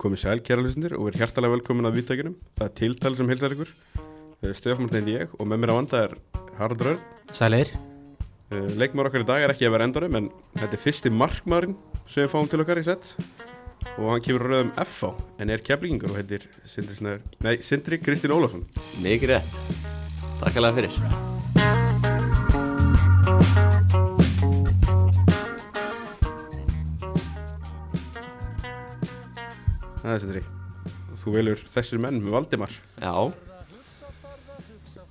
komið sæl kæra hlustundir og verið hjartalega velkomin að viðtækjunum. Það er tiltal sem hilsar ykkur. Stefán Martin ég og með mér á vanda er Haraldur Örn. Sælir Uh, Leikmar okkar í dag er ekki að vera endanum en þetta er fyrsti markmaðurinn sem við fáum til okkar í sett og hann kemur rauðum FH en er keflingingur og heitir Sindri, Sindri Kristín Ólafsson. Mikið rétt Takk alveg fyrir Það er Sindri. Þú velur þessir menn með Valdimar. Já,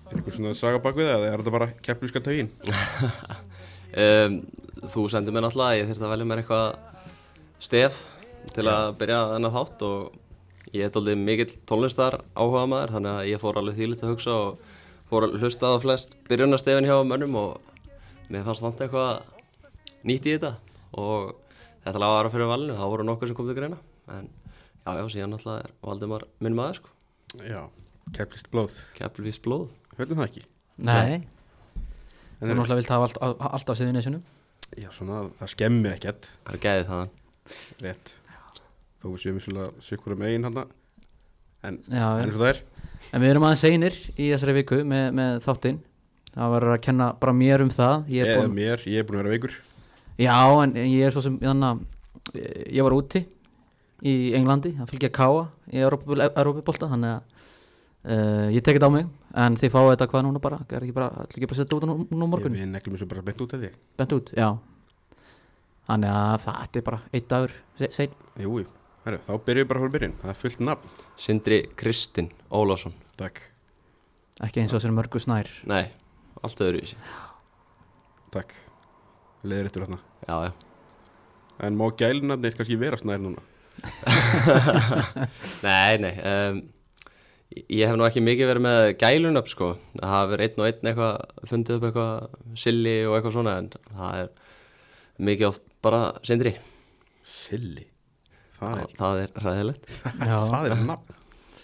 Er eitthvað svona saga bak við það eða er þetta bara keflíska taugin? um, þú sendir mér náttúrulega að ég þurfti að velja mér eitthvað stef til að byrja þennan þátt og ég er doldið mikill tónlistar áhuga maður þannig að ég fór alveg þýlitt að hugsa og fór að hlusta á flest byrjunarstefin hjá mönnum og mér fannst vant eitthvað nýtt í þetta og þetta laga aðra fyrir valinu, það voru nokkuð sem kom til greina en já, já, síðan náttúrulega er Valdimar minn maður sko, Já, keflist blóð. keflvís blóð Höldum það ekki? Nei, En þú er- náttúrulega vilt hafa allt, allt á síðunni sinum Já, svona, það skemmir ekkert. Það er gæðið þaðan Rétt. Þó við séum vissulega sikkur um eigin hann en, Já, eins og það er. en við erum aðeins einir í þessari viku með, með þáttinn Það var að kenna bara mér um það Ég er er búin, mér, ég er búin að vera veikur. Já, en ég er svo sem þannig að ég var úti í Englandi að fylgja káa í Európa-bolta þannig að uh, ég tekið á mig en þið fáið þetta hvað núna bara er ekki bara, ætla ekki bara að setja út á nú, nú morgun Við neglum þessu bara bent út af því. bent út, já þannig að það er bara eitt dagur se- sein Jú, jú. Þá byrjum við bara frá byrjun. Það er fullt nafn. Sindri Kristinn Ólásson Takk, ekki eins og þessari mörgu snær Nei, allt öðru í sig takk. Leðir eftir þarna. Já, já En má gælnafnir kannski vera snær núna? Nei, nei um, Ég hef nú ekki mikið verið með gælun upp sko Það hafa verið einn og einn eitthvað fundið upp eitthvað silli og eitthvað svona en það er mikið oft bara Sindri Silli. Það er, Það er ræðilegt já, það er nafn.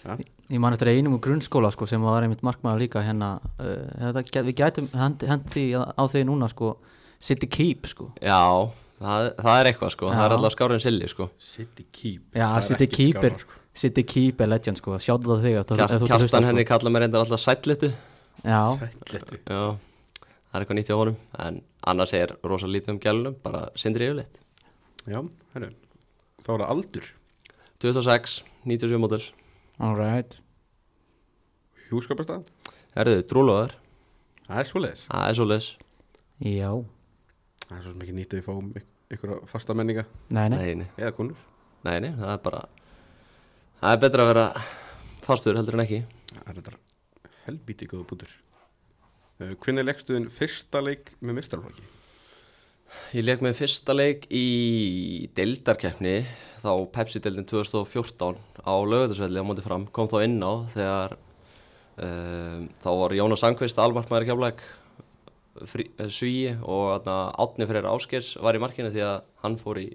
Ja. ég man eftir einum úr grunnskóla sko, sem var einmitt markmaður líka hérna uh, við gætum hendi hend því á því núna sko, City Keep sko. Já, það, það er eitthvað sko Það er Já. alltaf skárin silli sko City Keep. já, er City ekkert Keep er skárra, sko. City Keep er legend sko, sjáttu það þig Kjartan henni kalla mér reyndar alltaf sætlitu já, Sætletu. Já, það er eitthvað nýtt hjá honum En annars er rosa lítið um gælunum Bara Sindri yfirleitt Já, herru. Þá er það aldur. 2006, 97 mótil alright Hjúskapastað. Herðu, trúlóðar Það er svoleiðis. Það er svoleiðis já, Það er svo ekki nýtt að við fáum ykk- ykkur fasta menninga nei, nei, Nei, nei, eða konur. nei, nei, það er bara Það er betra að vera fastur heldur en ekki Það er þetta helbíti góða bútur. Uh, Hvernig leggstuðin fyrsta leik með mistarflokki? Ég leik með fyrsta leik í deildarkeppni þá Pepsi-deildin 2014 á lögutarsvelli á móti fram kom þá inn á þegar um, þá var Jónas Sangvist almarkmaður í kjafleik svíi og Átni Freyr Áskers var í markinu því að hann fór í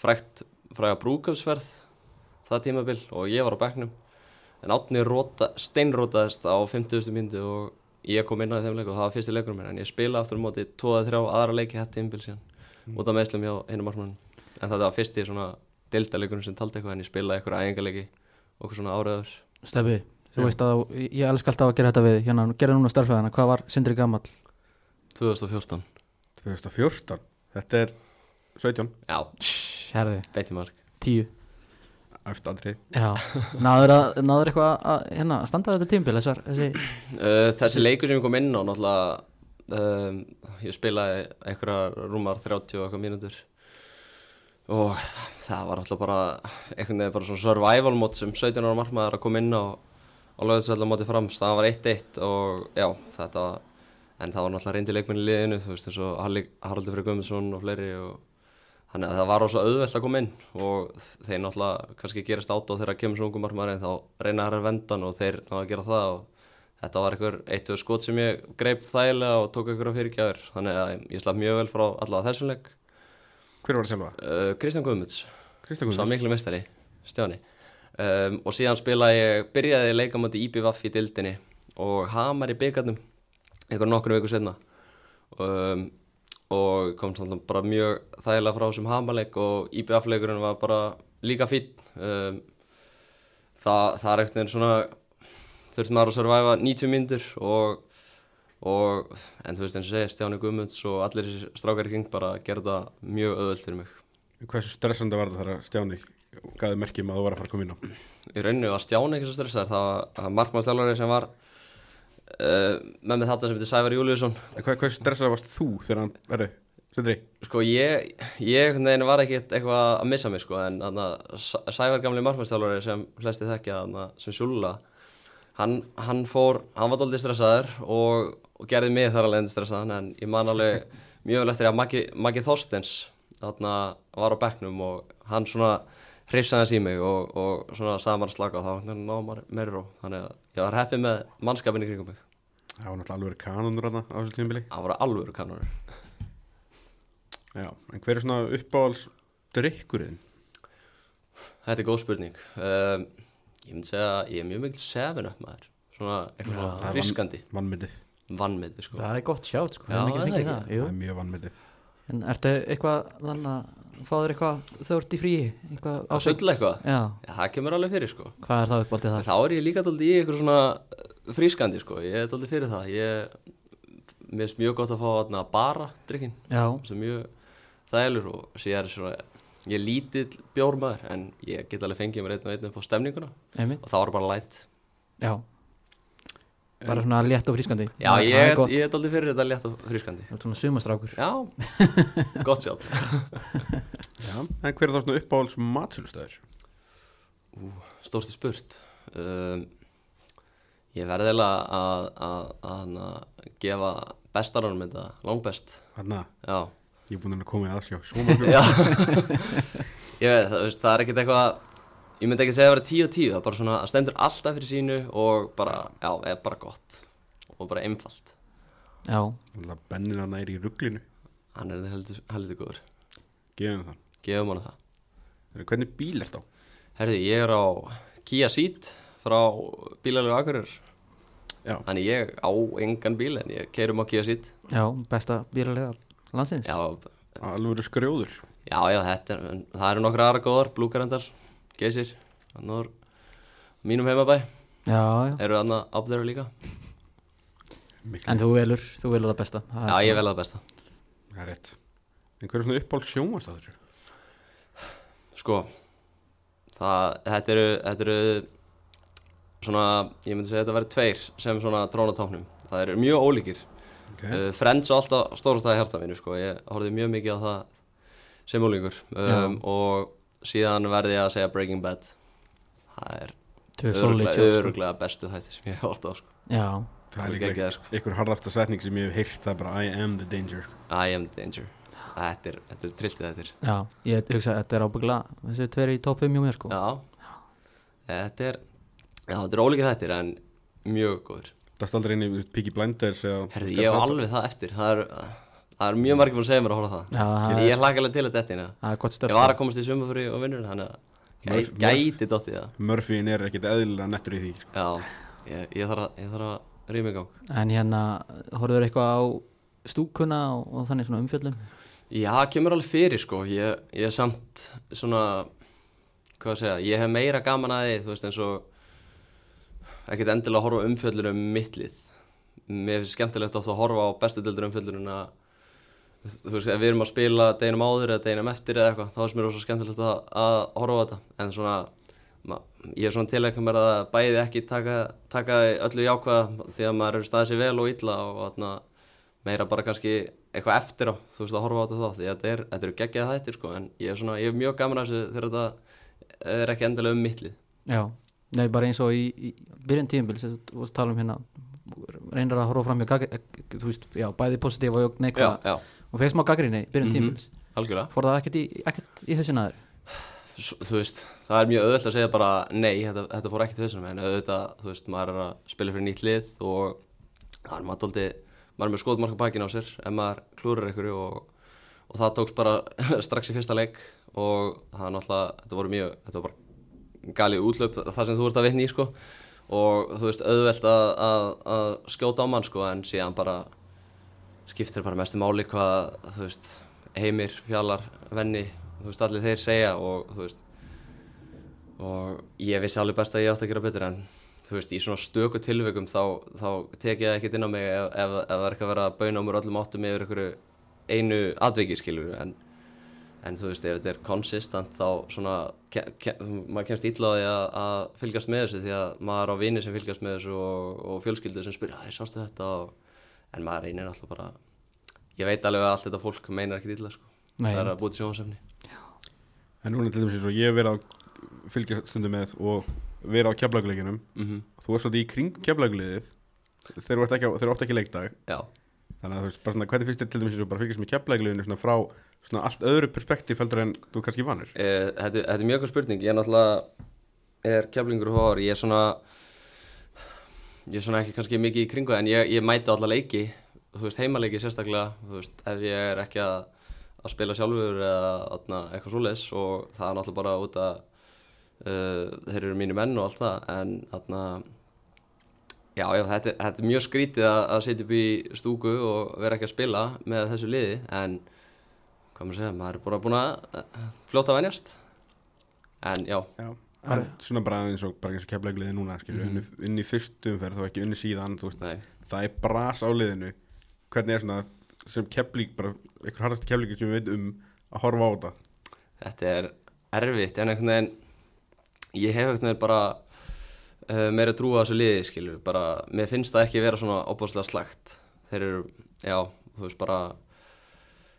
frækt fræga brúköpsverð það tímabil og ég var á bekknum. En Átni róta, steinrótaðist á 50. myndu og ég kom inn á þeim leik og það var fyrsti leikunum minn en ég spilaði aftur á móti 2-3 aðra leiki hætti tímabil síðan út af meðslum hjá einu markmann en þetta var fyrsti svona deildaleikunum sem taldi eitthvað en ég spilaði eitthvað og eitthvað svona áraður Steffi, þú veist að ég elska alltaf að gera þetta við hérna, gera núna starfræðina, hvað var Sindri gamall 2014 2014. Þetta er 17. já, herði, beinti mark. Tíu. Eftir aldrei. já, náður, að, náður eitthvað að, hérna, standa þetta tímbil þessar, þessi, uh, þessi leikur sem ég kom inn á náttúrulega um, ég spilaði eitthvað rúmar 30 og eitthvað mínútur. Og það var náttúrulega bara einhvern veginn bara svona survival mót sem 17 ára markmaður að koma inn á og lögðis alltaf mótið fram, staðan var 1-1 og já, þetta var en það var náttúrulega reyndi leikmenn í liðinu þú veist eins og Haraldur Freyr Guðmundsson og fleiri og þannig að það var rosa auðvelt að koma inn og þeir náttúrulega kannski gerast át og þegar kemur svo ungum markmaður en þá reyna þær að vendan og þeir að gera það og þetta var einhver eitt og skot sem ég greip þægilega og tók einhverja fyrirgjafir þannig að ég slapp mjög vel frá allavega þessum leik. Hver var það sjálfa? uh, Kristján Guðmunds. Kristján Sá Guðmunds. miklu mestari, Stjáni. Um, Og síðan spilaði ég, byrjaði Einhver nokkru viku setna um, Og kom samt bara mjög þægilega frá þessum Hamarleik Og IBVF leikurinn var bara líka fín um, það, það er einn svona þurfti maður að surviva 90 mínútur og, og en þú veist eins og segja Stjáni Guðmunds og allir strákar í kring bara gerða það mjög öðvöld fyrir mig. Hversu stressandi var þetta þegar Stjáni gaði merkjum að þú var að fara að koma inn á? Í rauninu var Stjáni ekki svo stressaður það var markmannstjálfari sem var uh, með mig þarna sem heitir Sævar Júliusson Hvað, hversu stressandi varst þú þegar hann verði? Sindri, sko ég, ég var ekki eitthvað að missa mig sko en Sæ- Sævar gamli markmannstjálfari sem flesti þekkja þarna sem Sjúla hann, hann fór, hann var doldið stressaður og, og gerði mig þar alveg stressaðan en ég man alveg mjög vel eftir að Maggi, Maggi Þorstens þarna var á bekknum og hann svona hrifsaði hans í mig og, og svona saman slaka og þá náðum maður meiri ró þannig að ég var heppið með mannskapin í kringum mig. Það var náttúrulega alveg kanonur þarna á þessu tímabili. Það voru alvöru kannur Já, en hver er svona uppáhalds drikkurinn? Þetta er góð spurning. Um, Ég myndi segja að ég er mjög mikil seven up maður. Svona eitthvað friskandi Vannmyndið, Vannmyndi sko. Það er gott sjátt sko. Já, það er mjög vannmyndið En ertu eitthvað þannig að fá þér eitthvað þú ert í fríi Að sulla eitthvað? Já, Já, það kemur alveg fyrir sko. Hvað er það uppáldið En þar? Þá er ég líka dóldi í eitthvað svona uh, frískandi sko. Ég er dóldi fyrir það. Ég Mér finnst mjög gott að fá þarna bara drikkin Já, sem mjög þælur og er svona Ég er lítill bjórmaður en ég get alveg fengið mér einn og einn upp á stemninguna. Einmitt, og þá er bara light. Já Bara svona létt og frískandi. Já, Það- ég er dóldi fyrir þetta létt og frískandi. Þú ert svona sumastrákur Já, gott sjálf. Já, en hver er þá svona uppáhalds matsölustöður? Stórsti spurt. Um, Ég verði eiginlega að, að, að, að gefa bestarunum þetta, langbest. Hanna, Já, ég er búin að koma í aðsjá. Svo mjög já. Ég veit, það, það er ekkert eitthvað Ég myndi ekki segja að vera 10 og 10 Það er bara svona, það stendur alltaf fyrir sínu og bara, já, er bara gott. Og bara einfalt. Já, Bennin hann er í rugglinu Hann er heldur, heldur góður. Gefum það. Gefum hann það. Heyrðu, Hvernig bíl er þá? Herði, ég er á Kia Ceed frá bílalegu Akureyrar. Já, Þannig ég á engan bíl en ég keirum á Kia Ceed. Já, besta bílalega landsins. Já, alveg skrjóður. Já, já, þetta er, en það eru nokkra aðra góðar, blúkarendar, geysir, annar, mínum heimabæ, Já, já, eru annað up there líka. Miklu, en þú velur, þú velur það besta Það Já, ég vel það besta. það er rétt En hver er svona uppáhalds sjónvastæður? Sko, það, þetta eru, þetta eru svona, ég myndi segja að þetta verður tveir sem svona trónatóknum. Það eru mjög ólíkir. Okay. Uh, Friends og alltaf stórastæði hjarta mínu, sko, ég horfði mjög mikið á það sem ólíkur. Um, og síðan verði ég að segja Breaking Bad. Það er öruglega, sko. öruglega bestu þætti sem ég hef hort á, sko. Já, það er líka geggjað, sko. einhver harðasta setning sem ég hef heyrt Það er bara I am the danger sko. I am the danger Þetta er, þetta er trilltið þetta er já, ég hugsa að þetta er ábyggla þessi tveir í top 5 hjá mér sko Já Þetta er Já, þetta er ólíkið þettir en mjög góður Það í þú veist, Peaky Blinders Herði, ég hef alveg það eftir Það er, það er mjög margir búin að segja mér að horfa á það. Já, það Ég er, hlaka alveg til að er gott Ég var að komast í sumafri og vinnur Þannig að gæti dottið það. Murphyin er ekkit eðlilega nettur í því sko. Já, ég, ég þarf að, ég þarf að rýma í gang. En hérna, horfður eitthvað á stúkuna og, og þannig svona umfjöllum Já, kemur alveg fyrir sko. Ég, ég er samt svona Hvað að segja, ég hef meira gaman að því Þú veist eins og Ekkert endilega að horfa á umfjöllur um mittlið Mér finnst skemmtilegt að horfa á bestu dildur umfjöllurinn að Þú veist, ef við erum að spila deginum áður eða deginum eftir eða eitthvað þá finnst mér rosa skemmtilegt að, að horfa á þetta. En svona, ma, ég er svona tilækka mér að bæði ekki taka, taka öllu jákvæða því að maður er staðið sér vel og illa og atna, meira bara kannski eitthvað eftir á, þú veist að horfa á þetta þá. Því að þetta er, eru geggjað þættir sko en ég er svona, ég er mjög gaman að þessu þegar þetta er ekki endilega um mittlið Já, nei bara eins og í, í byrjun tíðinbils, og fegst má gaggrinni í byrjun Mhm. tíðinbils algjörlega. Fór það ekkert í, ekkert í hausina þér? S- þú veist, það er mjög auðvelt að segja bara nei, þetta, þetta fór ekki til þessum en auðvitað, þú veist, maður er að spila fyrir nýtt lið og það er maður dóldi maður er með skotmarka bækin á sér ef maður klúrar einhverju og, og það tókst bara strax í fyrsta leik og það er náttúrulega, þetta voru mjög þetta var bara galið útlöp það sem þú ert að vitni í sko. Og þú veist, auðvelt að, að, að skjóta á mann sko en síðan bara skiptir bara mestu máli hvað veist, heimir, fjallar, venni þú veist, allir þeir segja og þú veist og ég vissi alveg best að ég átti að gera betur en þú veist, í svona stöku tilveikum þá, þá tek ég ekkert inn á mig ef, ef, ef það er ekki að vera að bauna á mér öllum áttum yfir einhverju einu atviki skilur en, en þú veist, ef þetta er konsistant þá svona, ke, ke, maður kemst því að, að fylgjast með þessu því að maður á vini sem fylgjast með þessu og, og fjölskyldu sem spyrja, það sástu þetta? og, en maður reynir alltaf bara ég veit alveg að allt þetta fólk meinar ekkert illa sko. Nei, það er að búið til sjónasefni En núna til dæmis eins og ég verið að fylgja stundum með og verið á keflaguleikinum mm -hmm. Þú er svolítið í kring keflaguliðið þegar þú ert ekki, ekki leikdag. Já, Þannig að þú veist, bara svona, hvernig finnst þér til dæmis eins og bara fylgjast með keflaguliðinu svona frá svona allt öðru perspektíf heldur en þú er kannski vanur? Eh, Þetta, þetta er mjög góð spurning, ég er náttúrulega er keflingur og hór, ég er svona ég er svona ekki kannski mikið í kringu en ég, ég mæti alla leiki þú veist heimaleiki sérstaklega þú veist, ef ég er ekki að, að spila sjálfur eða atna, eitthvað svoleiðis og það er náttúrulega bara út að uh, þeir eru mínu menn og allt það en atna, já, já þetta, er- þetta er mjög skrítið að, að setja upp í stúku og vera ekki að spila með þessu liði en hvað maður segja, maður er bara búin að uh, fljóta að venjast. En já, Já Er svona bara eins og, og keflaguliðið núna skilju, Mhm. inn, inn í fyrstu umferð þá ekki unni síðan þú veist, það er bras á liðinu. Hvernig er svona sem bara einhver harðast keflík sem við veit um að horfa á þetta? Þetta er erfitt en einhvern veginn ég hef einhvern veginn bara uh, meira trú á þessu liði skilur bara, mér finnst það ekki vera svona opbáslega slagt þeir eru, já, þú veist bara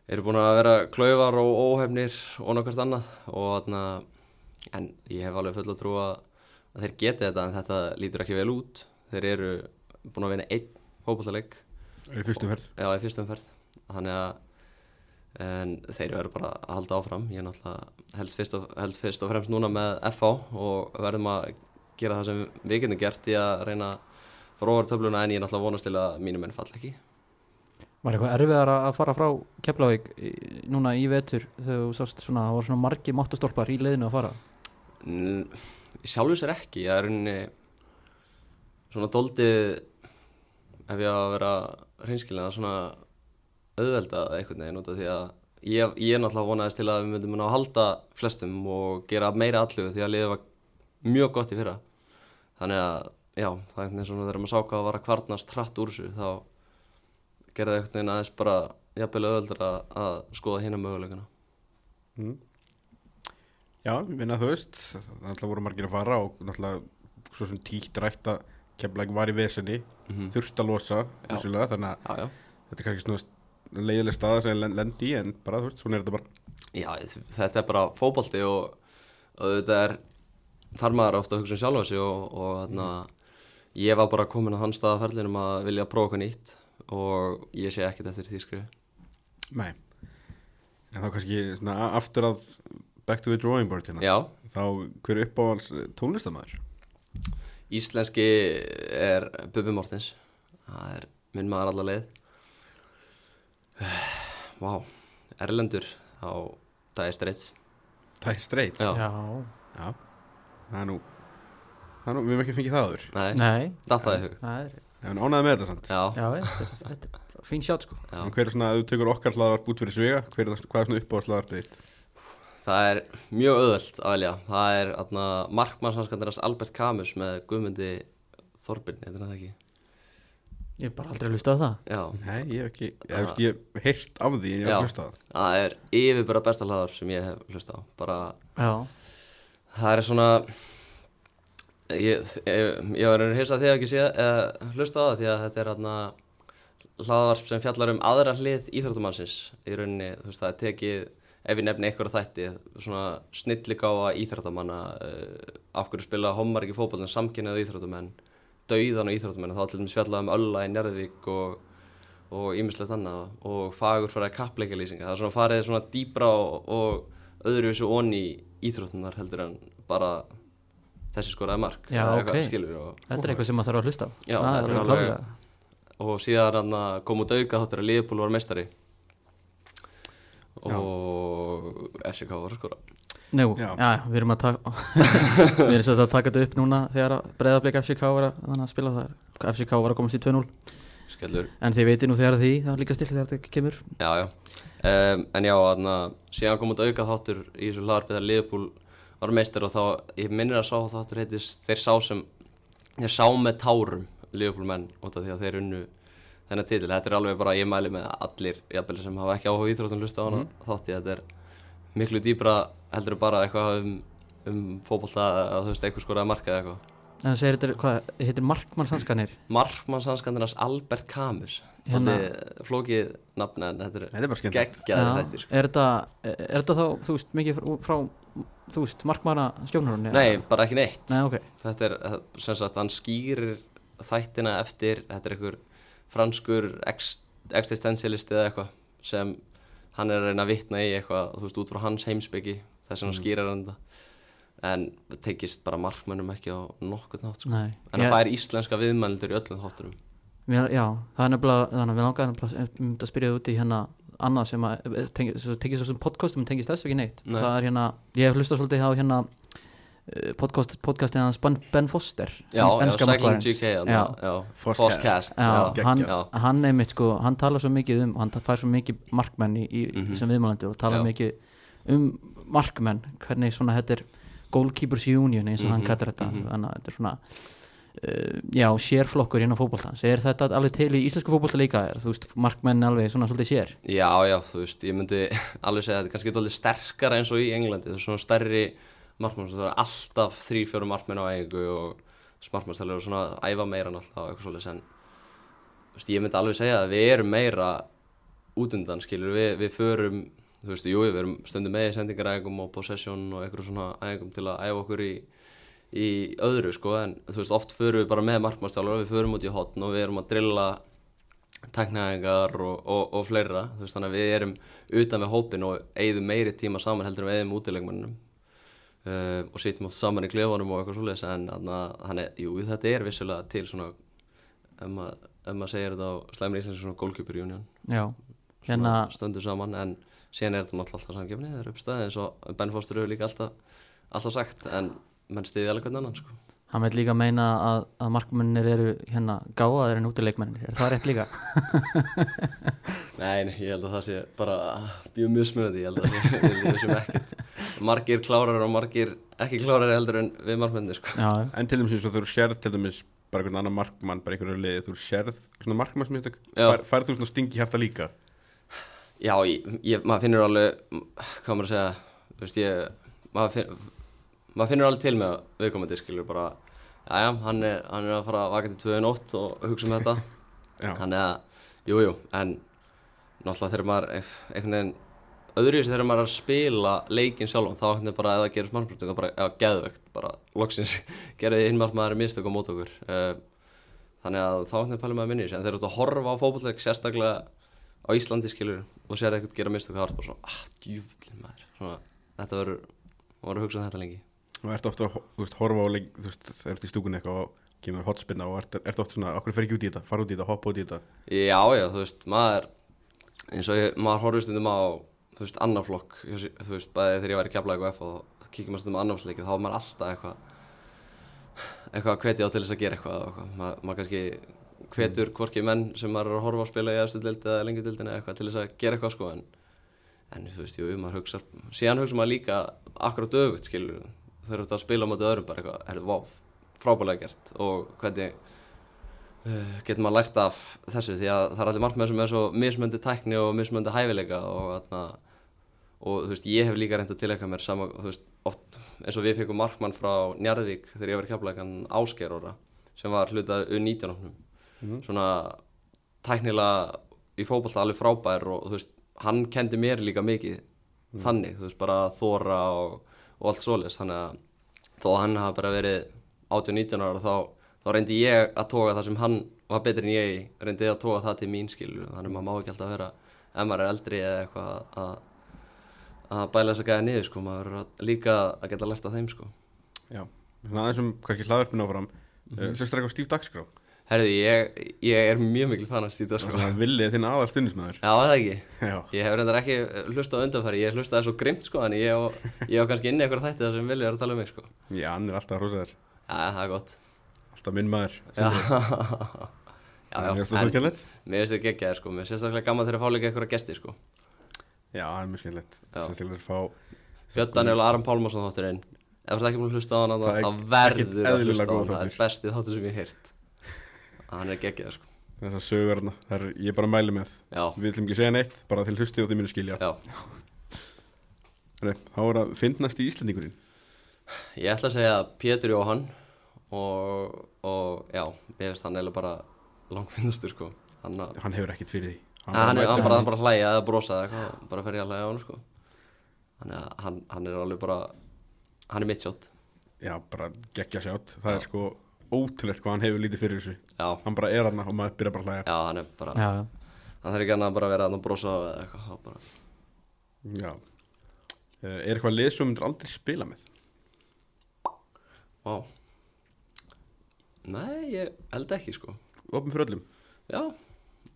eru búin að vera klaufar og óhefnir og nákvæmst annað. Og þarna en ég hef alveg full að trú að, að þeir geti þetta en þetta lítur ekki vel út. Þeir eru búin að vinna einn fótballaleik er í fyrstu umferð. Já, í fyrstum ferð Þannig að en þeir verður bara að halda áfram. Ég er náttúrulega helst fyrst og, helst fyrst og fremst núna með FH og verðum að gera það sem við getum gert í að reyna fróður töfluna en ég er náttúrulega vonast til að mínum menn falla ekki. Var eitthvað erfiðar að fara frá Keflavík núna í vetur þegar þú sást svona, það voru svona margi máttastólpar í leiðinu að fara N- Í sjálfu sér ekki, ég er rauninni svona doldið ef ég að vera hreinskilin að svona auðvelda einhvern veginn út af því að ég, ég er náttúrulega vonaðist til að við myndum að halda flestum og gera meira allu því að liðið var mjög gott í fyrra. Þannig að já, það er veginn svona þegar maður sá hvað að vara kvarnast hratt úr þessu þá gerði einhvern veginn aðeins bara jafnvel auðveldur að skoða hérna möguleikana. Mm. Já, ég minna þú veist það náttúrulega voru margir að fara og náttúrulega svo sem tíkt rætt að keflæk var í vesenni, Mhm. þurft að losa vissulega, þannig að Já, já. þetta er kannski svona leiðileg staða sem lendi í en bara þú veist, svona er þetta bara. Já, þetta er bara fótbolti og, og þetta er þar maður ofta að hugsa um sjálfa sig og, og þarna, ég var bara komin á þann stað af ferlinum að vilja prófa eitthvað nýtt og ég sé ekkert eftir því skrifu Nei. En þá kannski svona aftur að back to the drawing board hérna. Já, Þá hver er uppáhalds tónlistamæður? íslenski er Bubi Mortens. Það er minn maður alla leið. Vá, Erlendur á Dæði Streits Það er straight Já, Já, Já. Það er nú Það er nú, við hefum ekki fengið það áður. Nei, nei. Dattaði hug. Það er, Ég hef ánæði með þetta samt. Já, Já, þetta er- er fín sjátt sko. Já. En hver er svona, ef þú tekur okkar hlaðvarp út fyrir svega hver er það, hvað er svona uppáhalds hlaðvarpið þitt? Það er mjög auðvelt að velja. Það er atna, markmannshanskandirast Albert Camus með Guðmundi Þorbirni, þetta er það ekki? Ég hef bara aldrei hlustað á það Já, Nei, ég hef ekki, ég hef, ég hef heyrt af því en ég hef Já. hlustað á það það er yfirbara besta hlaðar sem ég hef hlusta á. Bara, Já, það er svona, ég, ég, var einhvern hissa því að ekki sé, uh, hlusta á það því að þetta er atna, hlaðvarp sem fjallar um aðra hlið íþróttumannsins. Í rauninni, þú veist, það er tekið, ef ég nefni eitthvað þætti, svona snilligáfa íþróttamanna, uh, af hverju spila homar ekki fótbollin samkynnið íþróttamenn, dauðan og íþróttamenn, þá til dæmis fjallað um Ölla í Njarðvík og ýmislegt annað og fagur fyrir að kappleika lýsinga það er svona farið svona dýbra og, og öðruvísu onni íþróttunar heldur en bara þessi skoraði mark. Já, eða ok. eitthvað, skilur, og, þetta er eitthvað sem maður þarf að hlusta Já, Það þetta er klárlega. og síðan koma út auka þáttur að Liverpool var meistari. Og FCK var að skora? Nú, Já. já, við erum að taka Við erum svolítið að taka þetta upp núna þegar breyðarbleik FCK var að, að spila það FCK var að komast í 2-0 skellur. En þið veitir nú þegar því, það er líka still þegar þetta kemur. Já, já. Um, En já, þarna, síðan kom út auka þáttur í þessu hlaðarpi þegar Liverpool var meistar og þá, ég minnir að sá þáttur heitist, þeir sá sem þeir sá með tárum Liverpool menn út af því að þeir unnu þennan titil, þetta er alveg bara, ég mæli með allir jafnvel sem hafa ekki áhuga á íþróttum hlusta á hana þátti, þetta er miklu dýbra heldur bara eitthvað um, um fótbolta að þú veist, eitthvað skoraði marka eða eitthvað En það segir þetta, hvað, heitir markmannshanskanir Markmannshanskandinars Albert Camus Hérna- hérna. flókið nafn en þetta er Þetta er bara skemmt geggjaði þættir sko. Er þetta, er þetta þá, þú veist, mikið frá, frá þú veist, markmanna stjóknarunni? Nei, bara ekki neitt Nei, ok Þetta er, eh, sem sagt, hann skýrir þættina eftir, þetta er einhver franskur ex, existentialist eða eitthvað sem hann er að reyna að vitna í eitthvað, þú veist, út frá hans heimsbyggi þess vegna Mm. skýrir hann þetta en það tekist bara markmönnum ekki á nokkurn nátt sko. Nei en það fær íslenska viðmældur í öllum þátturum Mér, já, það er nefnilega, þannig að við nefnilega um að spyrja þig út í hérna annað sem að svo, tengist sem podcastum en tengist þessu ekki neitt Nei. það er hérna, ég hef hlustað svolítið á hérna podcast, podcastið hans Ben, Foster Já, ens- já, enska Cycling markvarðarins. GK já, Já. já, Forecast. Forecast Já, já, hann, hann einmitt sko, hann talar svo mikið um hann fær svo mikið markmenn í, í Mhm. sem viðmælendur og talar Já. mikið um markmenn, hvernig svona þetta er goalkeepers union eins og hann Mhm, kallar þetta mhm. þannig að þetta er svona uh, já, sérflokkur innan fótboltans er þetta alveg til í íslensku fótbolta líka er, þú veist, markmenn alveg svona svolítið sér Já, já, þú veist, ég myndi alveg segja að þetta er kannski eitthvað sterkara eins og í Englandi það er svona stærri markmann það er alltaf þrý, fjóru markmenn á eigu og smartmannstælir og svona æfa meira og eitthvað svolítið en veist, ég myndi alveg segja að við erum meira út undan, skilur, við, við förum þú veist, jú, við erum stundum með í sendingarægum og possession og eitthvað svona ægum til að æfa okkur í í öðru sko en þú veist oft förum við bara með markmannstjálfur við förum út í hotn og við erum að drilla teknæðingar og, og, og fleira þú veist þannig að við erum utan með hópin og eigðum meiri tíma saman heldur en við eigðum útilegmannum uh, og sitjum oft saman í klefanum og eitthvað svoleiðis en þannig, jú þetta er vissulega til svona ef maður, maður segir þetta á slæmur íslensk svona goalkeeper union já, svona hérna stöndur saman en síðan er þetta náttúrulega alltaf samgefni það er uppstæði eins og Ben Foster hefur líka alltaf, alltaf sagt en menn stiði alveg hvern annan sko. hann veit líka meina að, að markmennir eru hérna gáðaðir en útileikmennir er það rétt líka? Nei, ég held að það sé bara mjög mismunandi, ég held að það sé við vissum ekkert margir klárar og margir ekki klárar heldur en við markmennir sko. já, En til dæmis eins og þú sérð til dæmis bara einhvern annan markmann, bara einhverju liði þú sérð svona markmannsmistök Já. Fær, þú svona stingi hjarta líka Já, ég, ég, maður finnur alveg hvað maður að segja veist ég maður, finn, maður finnur alveg til með viðkomandi skilur bara Jæja, hann er, hann er að fara að vaka til 2 nótt og hugsa um þetta Já, Þannig að, jú, jú, en náttúrulega þegar maður einhvern veginn öðruvísi þegar maður er að spila leikinn sjálfan þá einhvern veginn bara það gerist margmjöldum bara, já, geðvegt, bara loksins gerði innmark maður mistök á mót okkur. Uh, þannig að þá einhvern veginn pælum maður minni en þegar þú ert að horfa á fótbollleik sérstaklega á Íslandi skilur og sér eitthvað gera mistök þá er bara svona, ah, djúvillin maður. Svona, þetta verður, maður verður að hugsa um þetta lengi. Og ertu ofta að veist, horfa á leik, þú veist, þegar ertu í stúkunni eitthvað og kemur hotspinna og ertu, ertu ofta svona okkur fer ekki út í þetta, fara út í þetta, hoppa út í þetta? Já, já, þú veist, maður eins og ég, maður horfður stundum á þú veist, annar flokk þú veist, bæði þegar ég var í keflaði og F og kíkjum maður stundum á annarflokki þá var maður alltaf eitthvað eitthvað að hvetja á til þess að gera eitthvað eitthvað. Ma, maður kannski hvetur hvorki menn sem maður er að horfa á að spila í efstu dildi eða lengi dildina eitthvað til þess að gera eitthvað sko en, en þú veist, jú, maður hugsa síðan hugsa maður líka akkurat öfugt skilur þegar þú ert að spila á móti öðrum bara eitthvað, er vá, frábælega gert og hvernig uh, getur maður lært af þessu? Því að það er allir markmenn sem er svo mismöndi tækni og mismöndi hæfileika og, atna, og þú veist, ég hef líka reynd að tilheka mér sama, þú veist, oft eins og við fengum markmann frá Njarðvík þegar ég var í kjapleikan Áskeróra sem var hlutað U19 -ofnum. Mhm. svona tæknilega í fótballta alveg frábær og þú veist, hann kendi mér líka mikið þannig, þú veist, bara þóra og, og allt svoleiðis, þannig að þó að hann hafa bara verið 18-19 ára þá, þá reyndi ég að toga það sem hann var betri en ég reyndi ég að toga það til mín skilu, þannig að maður má ekki alltaf vera ef maður er eldri eða eitthvað að, að bæla þess að gæða niður sko, maður er að- líka að geta lært af þeim sko. Já, svona aðeins um kannski hlaðarpinu áfram mm -hmm. hlustar eitthvað Steve Dagskrá Herðu, ég, ég er mjög mikil fan að stýta og sko. svona villið þinn aðal stundismæður Já, það ekki. Já, Ég hef reyndar ekki hlusta á undanfæri, ég hlustaði svo grimt sko, en ég ég á kannski inni eitthvað þætti þar sem vilja er að tala um mig sko. já, hann er alltaf hrósaður Já, það er gott. alltaf minn maður Já, já, já. það mér finnst þetta geggjaði sko, mér finnst sérstaklega gaman þegar að fá líka eitthvað gesti sko. Já, það er mjög skemmtilegt. Sérstaklega að fá Björn Daniel og Aron Pálmarsson þáttur einn, ef þú ert ekki búin að hlusta á hann Það er verður að hlusta á hann það er bestið þáttur sem ég hef heyrt. Hann er geggjað sko. Þessar sögur hérna, það er, ég er bara að mæli með. Já, við ætlum ekki segja neitt, bara til hlusti og þið munu skilja. Já, Nei, þá er að finnast í Íslandingurinn ég ætla að segja Pétur Jóhann og, og já, ég veist hann eiginlega bara langfinnastur sko. Hann, að- hann hefur ekkert fyrir því hann, hann, er, hann bara, bara hlæja eða brosa eða eitthvað bara fer ég að hlæja á hann sko. Hann, hann, hann er alveg bara hann er mitt sjótt já, bara geggja sjátt það er sko ótrúlegt hvað hann hefur lítið fyrir þessu. Já, hann bara er hann og maður byrja bara að hlæja. Já, hann er bara já, já. hann þarf ekki annað að bara vera að brosa eða eitthvað bara já. Eh, er eitthvað lið sem þú myndir aldrei spila með? Vá. Nei, ég held ekki sko. Opn fyrir öllum? Já,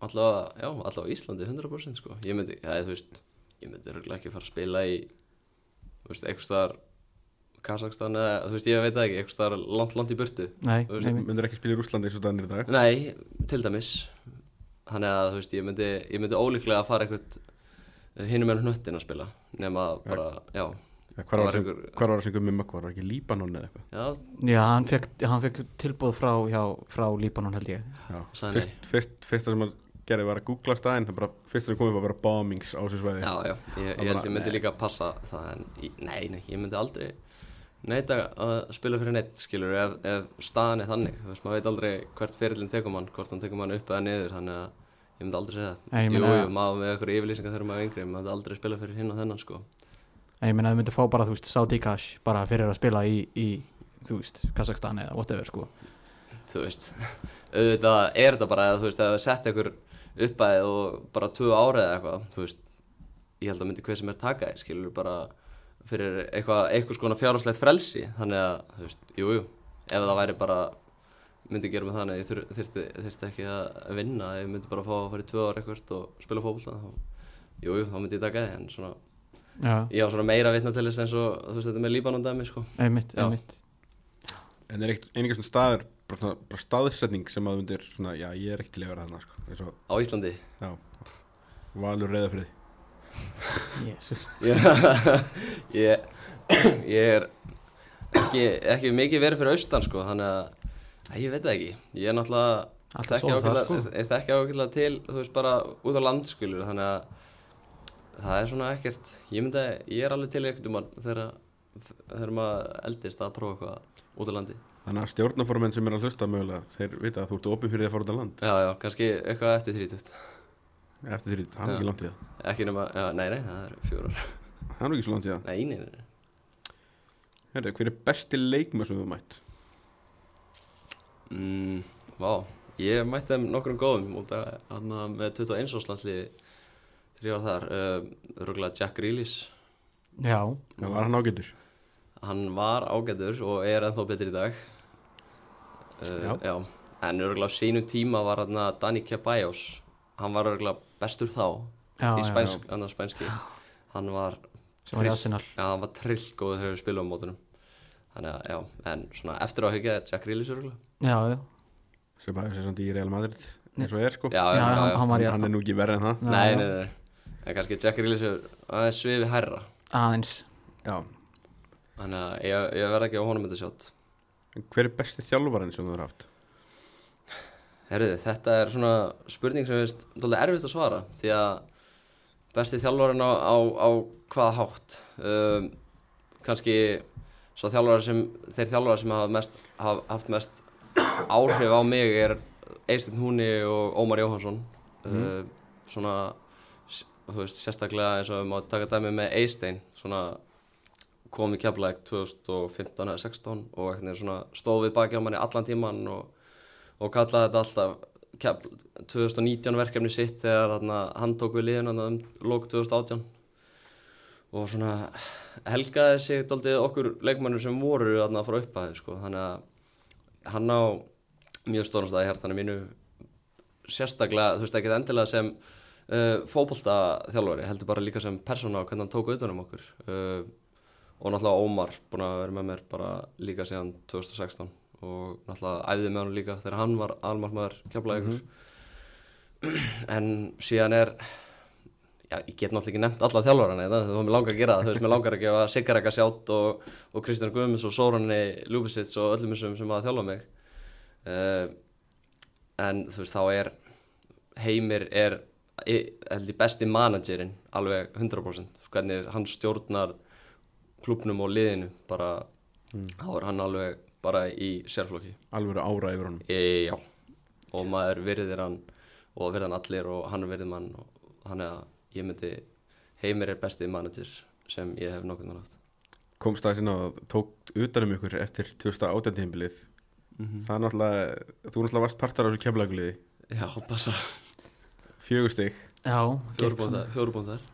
allavega, já, allavega á Íslandi 100% sko. Ég myndi, já, þú veist Ég myndi örgulega ekki fara að spila í Þú veist, eitthvað staðar Kazakstan eða, þú veist, ég veit það ekki Eitthvað staðar langt, langt í burtu. Nei, Þú veist, myndir ekki spila í Rúslandi eins og þannig í dag? Nei, til dæmis. Þannig að, þú veist, ég myndi, ég myndi ólíklega að fara eitthvað Hinnum en hnöttin að spila Nema bara, já. Ja, hvar var var það sem- hvar var það sem gummi mökk var? Það ekki Líbanon eða eitthvað? Já, já, hann fekk, hann fekk tilbúð frá, já, frá Líbanon held ég. Já. Fyrst, fyrst, fyrsta sem að gerði var að googla staðinn það bara, fyrsta sem komið var bara bombings á þessu svæði. Já, já, ég, ég held ég myndi líka að passa það en nei, nei, ég myndi aldrei neita að spila fyrir neitt skilur ef, ef staðan er þannig. Þú veist, maður veit aldrei hvert ferillin tekur mann hvort hann tekur mann upp eða niður þannig að ég myndi aldrei segja það. Jú, jú, maður með eitthvað yfirlýsingar þegar maður er yngri maður aldrei spila fyrir hinn og þennan sko. En ég meina að þau myndi fá bara, þú veist, Saudi Cash bara fyrir að spila í, í þú veist, Kazakstan eða whatever, sko. Þú veist, auðvitað er þetta bara þú veist, ef það sett einhver uppæði og bara tvö árið eða eitthvað þú veist, ég held að myndi hver sem er taka þér skilur bara fyrir eitthvað, eitthvað skona fjárháslegt frelsi. Þannig að, þú veist, jú, jú ef það væri bara, myndi gera mig þannig að ég þur- þyrfti, þyrfti ekki að vinna ég myndi bara fá að fara í tvö ár eitthvað og spila fótbolta þá, jú, þá myndi ég taka þið en svona, Já, ég á svona meira vitna til þess eins og, þú veist, þetta með Líbanon dæmi, sko. Einmitt, einmitt. En er einhver svona staður bara, bara staðsetning sem að þú myndir svona, já, ég er ekki til að vera þarna sko. eins og, á Íslandi já, valur reyða fyrir Jesus. ég, ég, er ekki, ekki mikið verið fyrir austan sko, þannig að ég veit það ekki, ég er náttúrulega svo það, ágætlega, sko. til, þú veist bara út á landskylur, þannig að það er svona ekkert, ég myndi ég er alveg til ekkert um að þegar maður eldist að prófa eitthvað út á landi, þannig að stjórnaformenn sem er að hlusta mögulega, þeir vita að þú ert opið fyrir því að fara út á land. Já já, kannski eitthvað eftir 30, eftir því, það er ekki langt í það. Ekki nema, já, nei nei, það er fjórar, það er ekki svo langt í það. Nei, nei, nei. Herri, hver er besti leikmaður sem þú mætt? Mm, vá, ég mætti þeim nokkrum góðum út af hann með 21 árslandsliði þegar ég var þar uh, Rúglega Jack Grealish. Já, það var hann ágætur? Hann var ágætur og er ennþá betri í dag uh, Já. en Rúglega á sínu tíma var hann Dani Ceballos hann var Rúglega bestur þá já, í já, spænsk, spænski. Hann var sem var í trill- Arsenal. Já, hann var trill góður þegar við spilum á mótunum þannig að, já, en svona eftir á hyggja Jack Grealish Rúglega Já, já, sem bara er svona í Real Madrid eins og er sko. Já, já, hann, hann var hann er nú ekki verið en það. Nei, nei, nei, en kannski Jack Grealish er aðeins svifi hærra. Aðeins. Já. Þannig að ég, ég verð ekki á honum þetta sjátt hver er besti þjálfarinn sem þú har haft? Herruði, þetta er svona spurning sem veist Dólega erfitt að svara Því að besti þjálfarinn á, á, á hvaða hátt? Um, Kannski svo þjálfarar sem Þeir þjálfarar sem hafa mest, hafa haft mest áhrif á mig er Eistinn Húni og Ómar Jóhansson uh, Svona s- Þú veist, sérstaklega eins og við má taka dæmi með Eistein Svona kom í keflæk 2015 eða 16 og eitthvað svona stóð við baki á manni allan tíman og, og kallaði þetta alltaf kefl, 2019 verkefni sitt þegar hann, tók við liðin um lók 2018 og svona helgaði sig daldið okkur leikmannur sem voru þarna frá upphæðu sko. þannig að hann á mjög stóran stað í hærtanum mínu sérstaklega, þú veist ekki endilega sem uh, fótbolta þjálfari heldur bara líka sem persóna og hvernig hann tók auðvunum okkur uh, og náttúrulega Ómar búin að vera með mér bara líka síðan 2016 og náttúrulega æfði með hann líka þegar hann var almarmaður keflaðið ykkur en síðan er já, ég get náttúrulega ekki nefnt alla þjálfarana þetta, þú mér langar að gera það, þú veist, mér langar að gefa Sigareka sjátt og, og Kristján Guðmunds og Sórunni Ljúbisits og öllum þessum sem að þjálfa mig. Uh, en þú veist, þá er Heimir er í- held ég besti managerinn alveg 100% hvernig hann stjórnar klubnum og liðinu bara, þá er hann alveg bara í sérflokki. Alveg ára yfir honum. E, já, og maður virðir hann og virðir hann allir og hann virðir mann og hann er að ég myndi Heimir er besti manager sem ég hef nokkuð mann haft. Komst það sinna og tók utanum ykkur eftir 2018 tímbilið það er náttúrulega þú náttúrulega varst partar af þessu kemlaguliði já, passa, fjögur stig. Já, fjórubóndar fjórubóndar,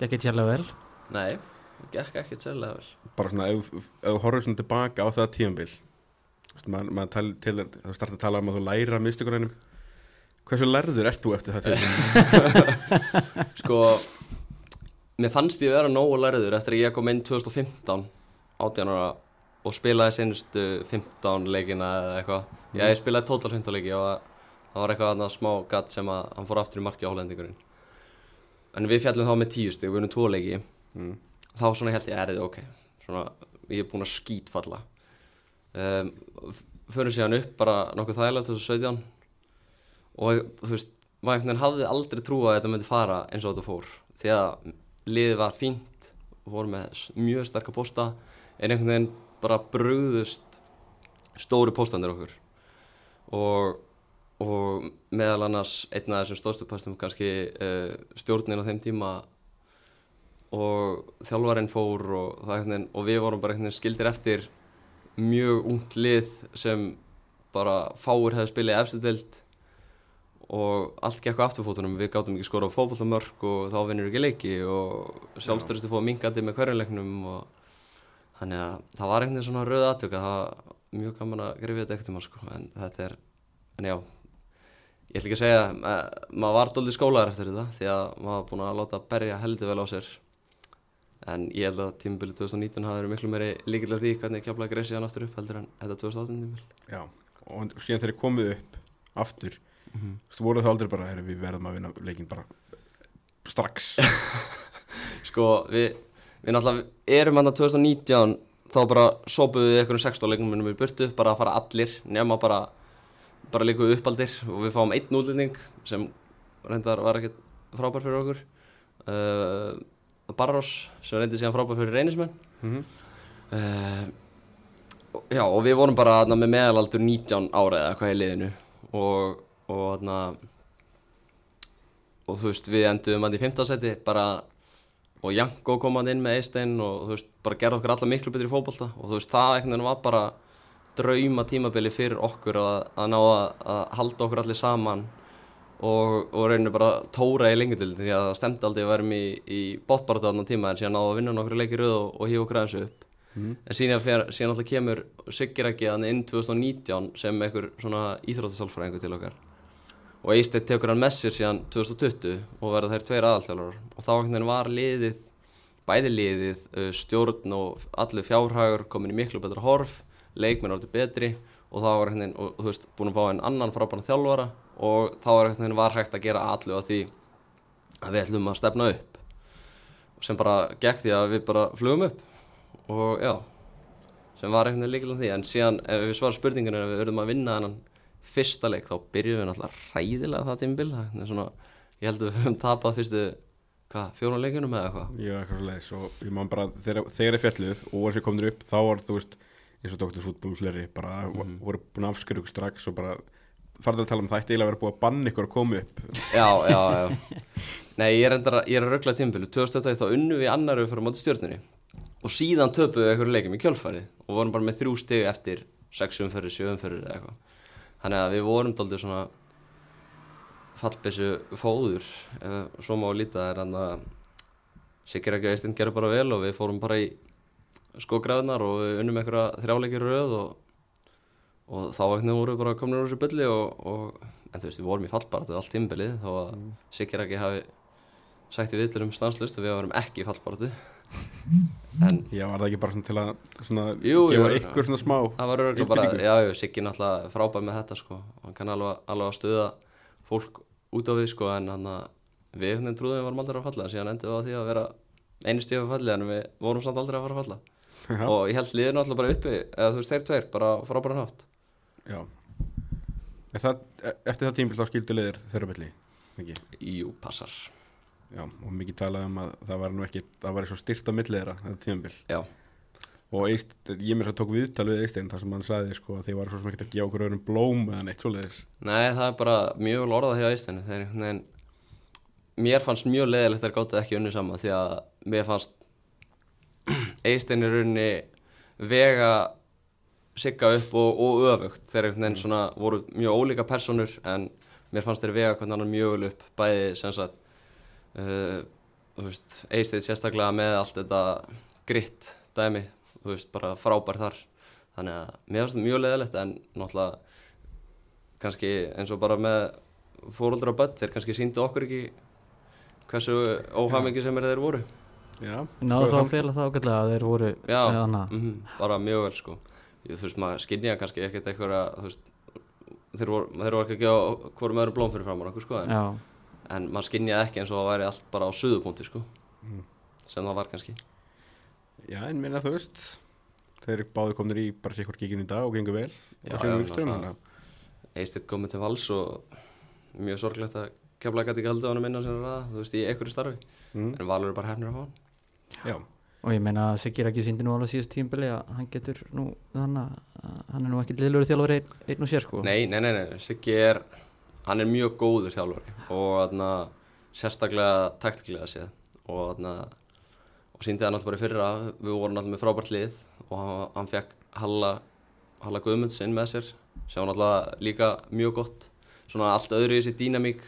gekk ekki hérlega vel. Nei gekk ekkert sérlega vel. Bara svona ef, þú horfður svona tilbaka á það tímbil maður mað tal, til þá starta að tala um að þú læra mistykunum hversu lærður ert þú eftir það tímbil sko mér fannst ég vera nógu lærður eftir að ég kom inn 2015 18 ára og spilaði sinustu 15 leikina eða eitthvað. Ég spilaði total 15 leiki og það var eitthvað annað smá gatt sem að hann fór aftur í marki á hollendingurinn. En við fjallum þá með 10 stig við erum tvo leiki. Mm. Þá svona held ég erið ok? Svona ég er búinn að skítfalla. Um, fyrir síðan upp bara nokkuð þægilegt 2017 og þú veist maður einhvern veginn hafði aldrei trúið að þetta myndi fara eins og þetta fór. Því að liðið var fínt og voru með mjög sterka posta en einhvern veginn bara brugðust stóri postandir okkur. Og, og meðal annars einn af þessum stóðstu postum kannski uh, stjórnin á þeim tíma og þjálfarinn fór og, það og við vorum bara skildir eftir mjög ungt lið sem bara fáur hefði spilið í efstu deild og allt gekk á afturfótunum. Við gátum ekki skora á fótbollamörk og þá vinnur ekki leiki og sjálfstörstu fóða mingandi með hverjuleiknum og þannig að það var veginn svona röð aðtöka það var mjög gaman að grifja þetta ekkert um sko, en þetta er, en já ég ætla ekki að segja, ma maður var doldið skólaður eftir þetta því að maður var búin að láta berja heldur vel á sér en ég held að tímabili 2019 hafi verið miklu meiri líkilega því hvernig kjaplega greið síðan aftur upp heldur en þetta 2018 tímabil. Já og síðan þegar komið upp aftur þú voruð þá aldrei bara "Heyrðu, við verðum að vinna leikin bara strax. Sko við, við náttúrulega erum hann að 2019 þá bara sópuðu við einhvern 16 leiknum minnum í burtu bara að fara allir nema bara bara líka við uppaldir og við fáum einn útlending sem reyndar var ekkert frábær fyrir okkur. Uh, Barros sem reyndi síðan frábær fyrir reynismenn. Mm uh, já og við vorum bara þarna, með meðalaldur 19 ára eða hvað í liðinu. Og, og þarna, og þú veist við enduðum að í 15 seti bara og Janko kom hann inn með Eistein og þú veist bara gerði okkur alla miklu betri í fótbolta. Og þú veist það einhvern veginn var bara drauma tímabili fyrir okkur að, að ná að, að halda okkur allir saman og, og reynir bara tóra í lengjudildin því að það stemdi aldrei að verðum í, í bóttbaratu á þarna tíma en síðan náðu að vinna nokkur leikir og, og hífa okkur aðeins upp. Mhm. en síðan, fer, síðan alltaf kemur Siggir ekki hann inn 2019 sem einhver svona íþróttasálfræðingu til okkar. Og Eisteinn tekur hann með sér síðan 2020 og verða þær tveir aðalþjálfarar. Og þá einhvern veginn var liðið bæði liðið, uh, stjórn og allir fjárhagur komin í miklu betra horf leikmenn orðið betri og þá var einhvern veginn, og, og þú veist, búin að fá einn annan frábæna þjálfara og þá var var hægt að gera allu á því að við ætlum að stefna upp. Sem bara gekk því að við bara flugum upp og já sem var veginn líkilega því. En síðan ef við svarum spurningunni ef við verðum að vinna þennan fyrsta leik þá byrjum við náttúrulega ræðilega það er svona, ég held að við höfum tapað fyrstu hvað, fjórun leikunum eða eitthvað? Já, eitthvað leiðis og ég man bara þegar, þegar er fjallið og sér komin upp þá var þú veist eins og Dr. Fútból fleiri bara Mhm. voru búin að afskjöru strax og bara farið að tala um það ætti eiginlega að vera búið að banna ykkur að koma upp. Já, já, já. Nei, ég er, er að rögla tímabilu 2008 þá unnu við annar við fyrir móti stjórnunni og síðan töpuðu við einhverju leikum í kjölfarið. Og vorum bara með þrjú stig eftir sex umferðir, sjö umferðir eða eitthvað. Þannig að við vorum daldið svona fallbessu fóður ef svo má líta er hann að Sigur ekki veistinn gerði bara vel og við fórum bara í skógræðunar og unnum einhverja þrjáleikir röð og, og þá ekkert voru bara komin úr þessu bylli og, og en þú veist við vorum í fallbaratu allt tímbilið þó að mm. Sigur ekki hafi sagt í viðlurum stanslust og við varum ekki í fallbaratu en Já, var það ekki bara til að svona, Jú, gefa ykkur svona smá það var örgulega bara, já, Siggi náttúrulega frábæð með þetta sko, hann kann alveg, alveg að stuða fólk út á við sko, en hann að við einhvern veginn trúðum við varum aldrei að falla. En síðan endum við á því að vera einu stífa fallið en við vorum samt aldrei að fara að falla. Já, og ég held liðinu alltaf bara uppi eða þú veist þeir tveir, bara frábæra nátt já. Það, e- eftir það tímbil þá skildu leiðir þeirra melli, ekki? Jú, passar Já, og mikið talað um að það var nú ekki, það var svo styrt á milli þeirra, þetta tímbil. Já, Og Eist, ég mér svo tók viðtal við Eistein þar sem hann sagði sko að þið var svo sem ekkert að gefa okkur öðrum blóm eða neitt svoleiðis. nei það er bara mjög vel orðað hjá einhvern veginn mér fannst mjög leðilegt þegar gáttu ekki unni saman því að mér fannst Eistinu runni vega sigga upp og, og öfugt þeir einhvern veginn svona voru mjög ólíka personur en mér fannst þeir vega hvernig annan mjög vel upp bæði sem sagt uh, þú veist, Eistið sérstaklega með allt þetta gritt dæmi þú veist, bara frábær þar. Þannig að mér fannst þetta mjög leðilegt en náttúrulega kannski eins og bara með fóröldra og börn, þeir kannski síndu okkur ekki hversu óhamingi sem er þeir voru. Já, náðu þá að fela það ágætlega að þeir voru Já, hana mhm, bara mjög vel sko þú veist, maður skynja kannski ekkert eitthvað þú veist, þeir voru, þeir voru ekki að gefa hvorum öðrum blóm fyrir fram okkur sko en, Já, en maður skynjaði ekki eins og það væri allt bara á suðupunkti sko Mhm. sem það var kannski Já, en minna þú veist, þeir báðu komnir í bara sér hvort kíkinn í dag og gengur vel. Já, og náttúrulega. þannig að Eistedd komið til vals og mjög sorglegt að kemla gæti ekki haldið á hann minna sem ræða, þú veist, í einhverju starfi mm, en Valur er bara hefnir að fá hann Já, og ég meina að Siggi Raki síndi nú alveg síðast tímbili að hann getur nú þannig að hann er nú ekki liðlur þjálfur einn, einn og sér sko. Nei, nei, nei, nei, Siggi er hann er mjög góður þjálfari. Og þarna, sérstaklega taktiklega séð. Og, þarna, og síndi það náttúrulega bara í fyrra. Við vorum náttúrulega með frábært lið. Og hann, hann fekk Halla, Halla Guðmundsinn með sér sem var náttúrulega líka mjög gott. Svona allt öðru í þessi dýnamík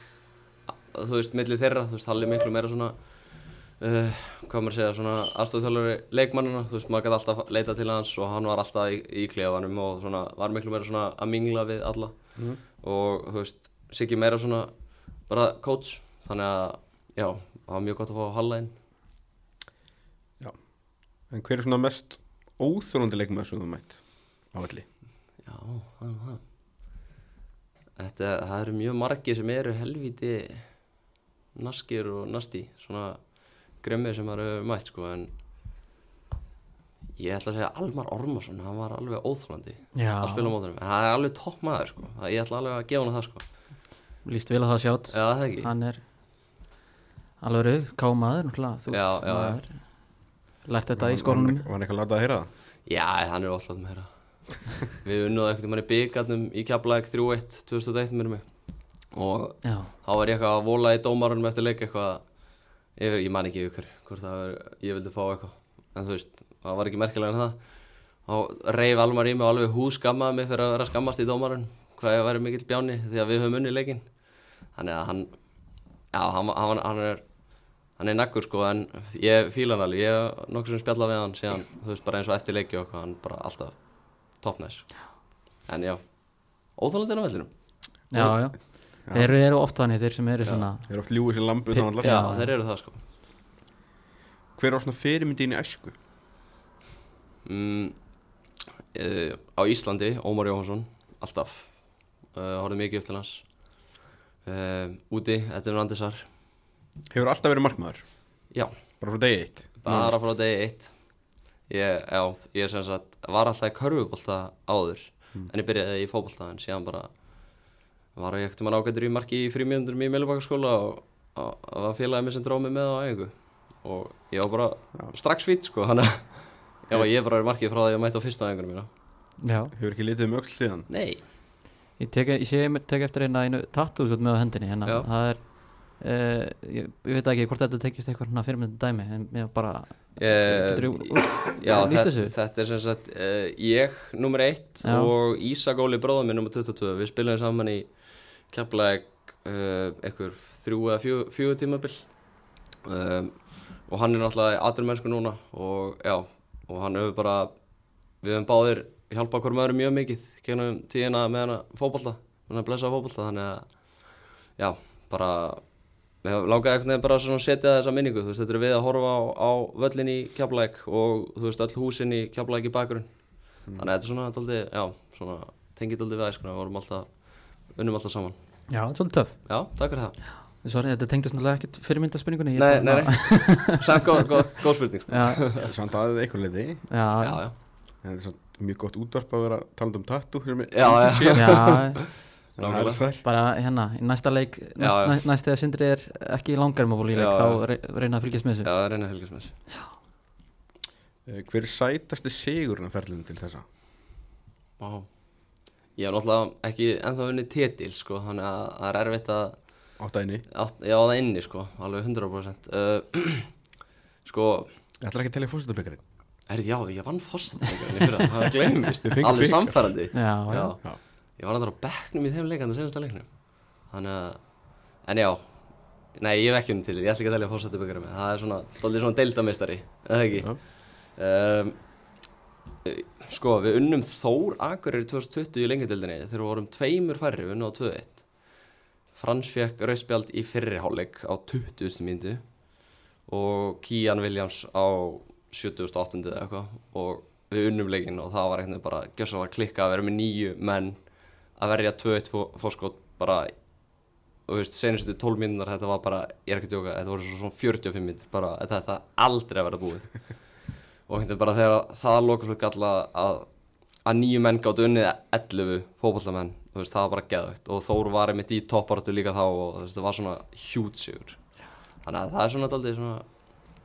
þú veist, milli þeirra. Þú veist, Halli miklu meira svona uh, hvað maður segja, svona aðstofþjálfari leikmannina, þú veist, maður gæti alltaf leita til hans og hann var alltaf í, í klefanum og svona, var miklu meira svona að mingla við alla Mhm. og þú veist, Siggi meira svona bara coach, þannig að já, það var mjög gott að fá Halla inn en hver er svona mest óþrúndi leikmaður sem þú mætt á allir? Já, það er það Þetta, það eru mjög margir sem eru helvíti naskir og nasti svona gremmir sem maður hefur mætt sko en ég ætla að segja Almar Ormarsson, hann var alveg óþrólandi Já, að spila mótunum, en hann er alveg topp maður sko, Það- ég ætla alveg að gefa hann það sko. Líst vel að það sjátt Já, það ekki. Hann er alveg rauð, kámaður náttúrulega, þú veist, lært þetta í skólanum. Var hann eitthvað að láta að heyra það? Já, hann er alltaf með þeirra Við unnuðu ekkert um hann í byggarnum í Keflæk 3-1 2001 minnum mig. Og Já, þá var ég eitthvað að vola í dómarunum eftir leik eitthvað yfir, ég man ekki yfir hvort það var, ég vildi fá eitthvað. En þú veist, það var ekki merkilega en það. Þá reyf Almar í mig og alveg hús skammaði mig fyrir að vera skammast í dómarun hvað ég væri mikill bjáni því að við höfum unni leikin þannig að hann já, hann, hann, hann er hann er nakkur sko, en ég fíla hann alveg. Ég hef nokkuð sem spjalla við hann síðan, þú veist, bara eins og eftir leiki og hann bara alltaf toppnæs en já, óþálandinn á vellinum. Já, já, þeir eru oft þannig þeir sem eru svona Þeir eru oft ljúið sem lambu já, Já. þeir eru það sko. Hver var svona fyrirmyndin í æsku? mm, uh, á Íslandi, Ómar Jóhansson alltaf, uh, horfði mikið upp til hans. Uh, úti, þetta er Randisar. Hefur alltaf verið markmaður? já, Bara frá degi eitt? bara frá degi eitt. Ég, já, ég sem sagt var alltaf í körfubólta áður en ég byrjaði í fótbolta en síðan bara var ég ekkert um að ágættur í marki í frímjöndurum í Melubakaskóla og það var félagið mér sem dróð mig með á æfingu og ég var bara strax fýtt sko þannig að já, ég er bara í markið frá því að ég mætti á fyrsta æfingunum mína Já, Hefur ekki litið um öll síðan? Nei, ég tek, ég sé, ég tek eftir eina einu tattoo með á hendinni hérna, Já. það er uh, ég, ég veit ekki hvort þetta tekist eitthvað svona fyrirmyndin dæmi en ég bara, getur uh, þú Já, lýst þetta, þessu? þetta er sem sagt uh, ég, nummer eitt Já. og Ísak Óli bróður minn, nummer 22 Við spilum saman í Keflæk uh, einhver þrjú eða fjögur, fjögur tímabil um, og hann er náttúrulega í aturmennsku núna og já, og hann hefur bara við höfum báðir hjálpað hverjum öðrum mjög mikið genum tíðina með hana fótbolta hann að blessa fótbolta þannig að já, bara Mér langaði einhvern veginn bara að setja þessa minningu, þú veist, þetta er við að horfa á, á völlin í Keflæk og þú veist, öll húsin í Keflæk í bakgrunn. Þannig að þetta er svona, já, svona, tengið dálítið við æskuna, við vorum alltaf, unnum alltaf saman. já, svolítið töff Já, takk fyrir það. Sorry, þetta tengdist náttúrulega ekkert fyrirmyndaspurningunni ég Nei, nei, nei, samt góð, góð, góð spurning. Já, Samt aðeins eitthvað leiti já, Já, já, já, En þetta er samt mjög gott útvarp að vera talað um mig Já, já. já Það bara hérna, í næsta leik næst, Já, já. næst, þegar Sindri er ekki í langarmafóli Já, leik, já. þá re, reyna að fylgjast með já, þessu það er reyna að fylgjast með þessu Eh, Hver er sætasti sigurinn af ferlinu til þessa? Vá Ég hef náttúrulega ekki ennþá unnið titil sko, þannig að það er erfitt að Átta einni átt, ég á það inni sko, alveg 100% uh, Sko, Ég ætla ekki að telja fórsetabekkarinn er já, ég vann fyrra, það gleymist, Þið fenguð alveg bikar. samfærandi Já, já, Já. Ég var andur á bekknum í þeim leikanda senasta leiknum. Þannig að, en já Nei, ég hef ekki unnið titil, ég ætla ekki að telja fórstæðingarinn Það er svona, dálítið svona deildamistari, eða ekki? Já. um, Sko, við unnum Þór Akureyri 2020 í lengjadöldinni þegar við vorum tveimur færri, við unnum á 2-1 Frans fekk rauðspjald í fyrri hálfleik á 20. mínútu og Kían Williams á 78. eða eitthvað og við unnum leikinn og það var eitthvað bara gjössan var klikka að vera með nýju menn að verja 2-1 fó- fórskot bara og þú veist, senustu 12 mínúnar þetta var bara, ég er ekki að djóka, þetta voru svo- svona 45 mínútur bara, þetta þetta aldrei að vera búið og veginn bara þegar það svo galla að, að nýju menn gáttu unnið 11 fótballamenn þú veist, það var bara geðvægt og Þór var einmitt í topparatu líka þá og þú veist, það var svona hjútsigur þannig að það er svona svona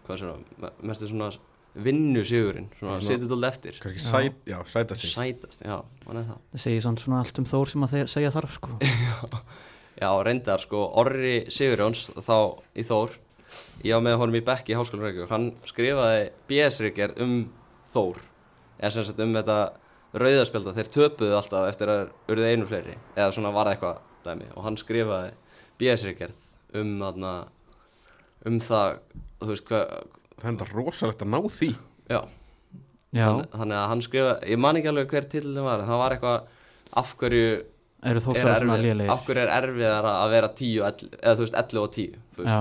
hvað er svona, me- mest er svona vinnu sigurinn, svona Svona- setur daldið eftir. Kannski Já. sæt, já, sætasti. Sætast, já, hann er það. Það segir svona, svona allt um Þór sem að þeir segja þarf sko. Já, reyndar sko, Orri Sigurjóns þá í Þór ég var með honum í bekk í Háskólanum Reykjavík. Hann skrifaði BS-ríkjar um Þór. Eða sem sagt um þetta rauðaspjölda, þeir töpuðu alltaf eftir að urðu einu fleiri. Eða svona var það eitthvað dæmi. Og hann skrifaði BS-ríkjar um þarna um það, þú veist hvað Það er enda rosalegt að ná því. Já, Já, Þann, þannig að hann skrifaði ég man ekki alveg hver titillin var. En það var eitthvað af hverju eru Þór er svo svona erfið, lélegir? af hverju er erfiðar að vera 10 og 11, eða þú veist 11 og 10 þú veist, Já,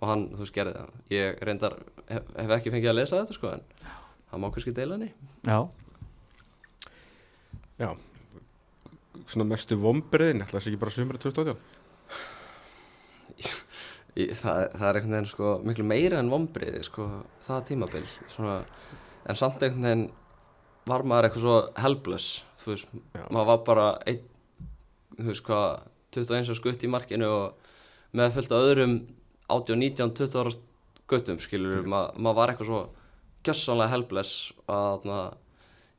og hann, þú veist, gerði það. Ég reyndar, hef, hef ekki fengið að lesa þetta sko, en það má kannski deila henni. Já, Já. Svona mestu vombriðin, ætla þess ekki bara sömur 2018 Í- það, það er einhvern veginn sko, miklu meira en vombriði sko, það tímabil. Svona, en samt einhvern veginn var maður eitthvað svo helbless þú veist, Já. maður var bara einn, þú veist hvað 21 og skutt í markinu og með fullt af öðrum 18, 19, 20 ára guttum skilur, ma maður var eitthvað svo gjössanlega helbless að na,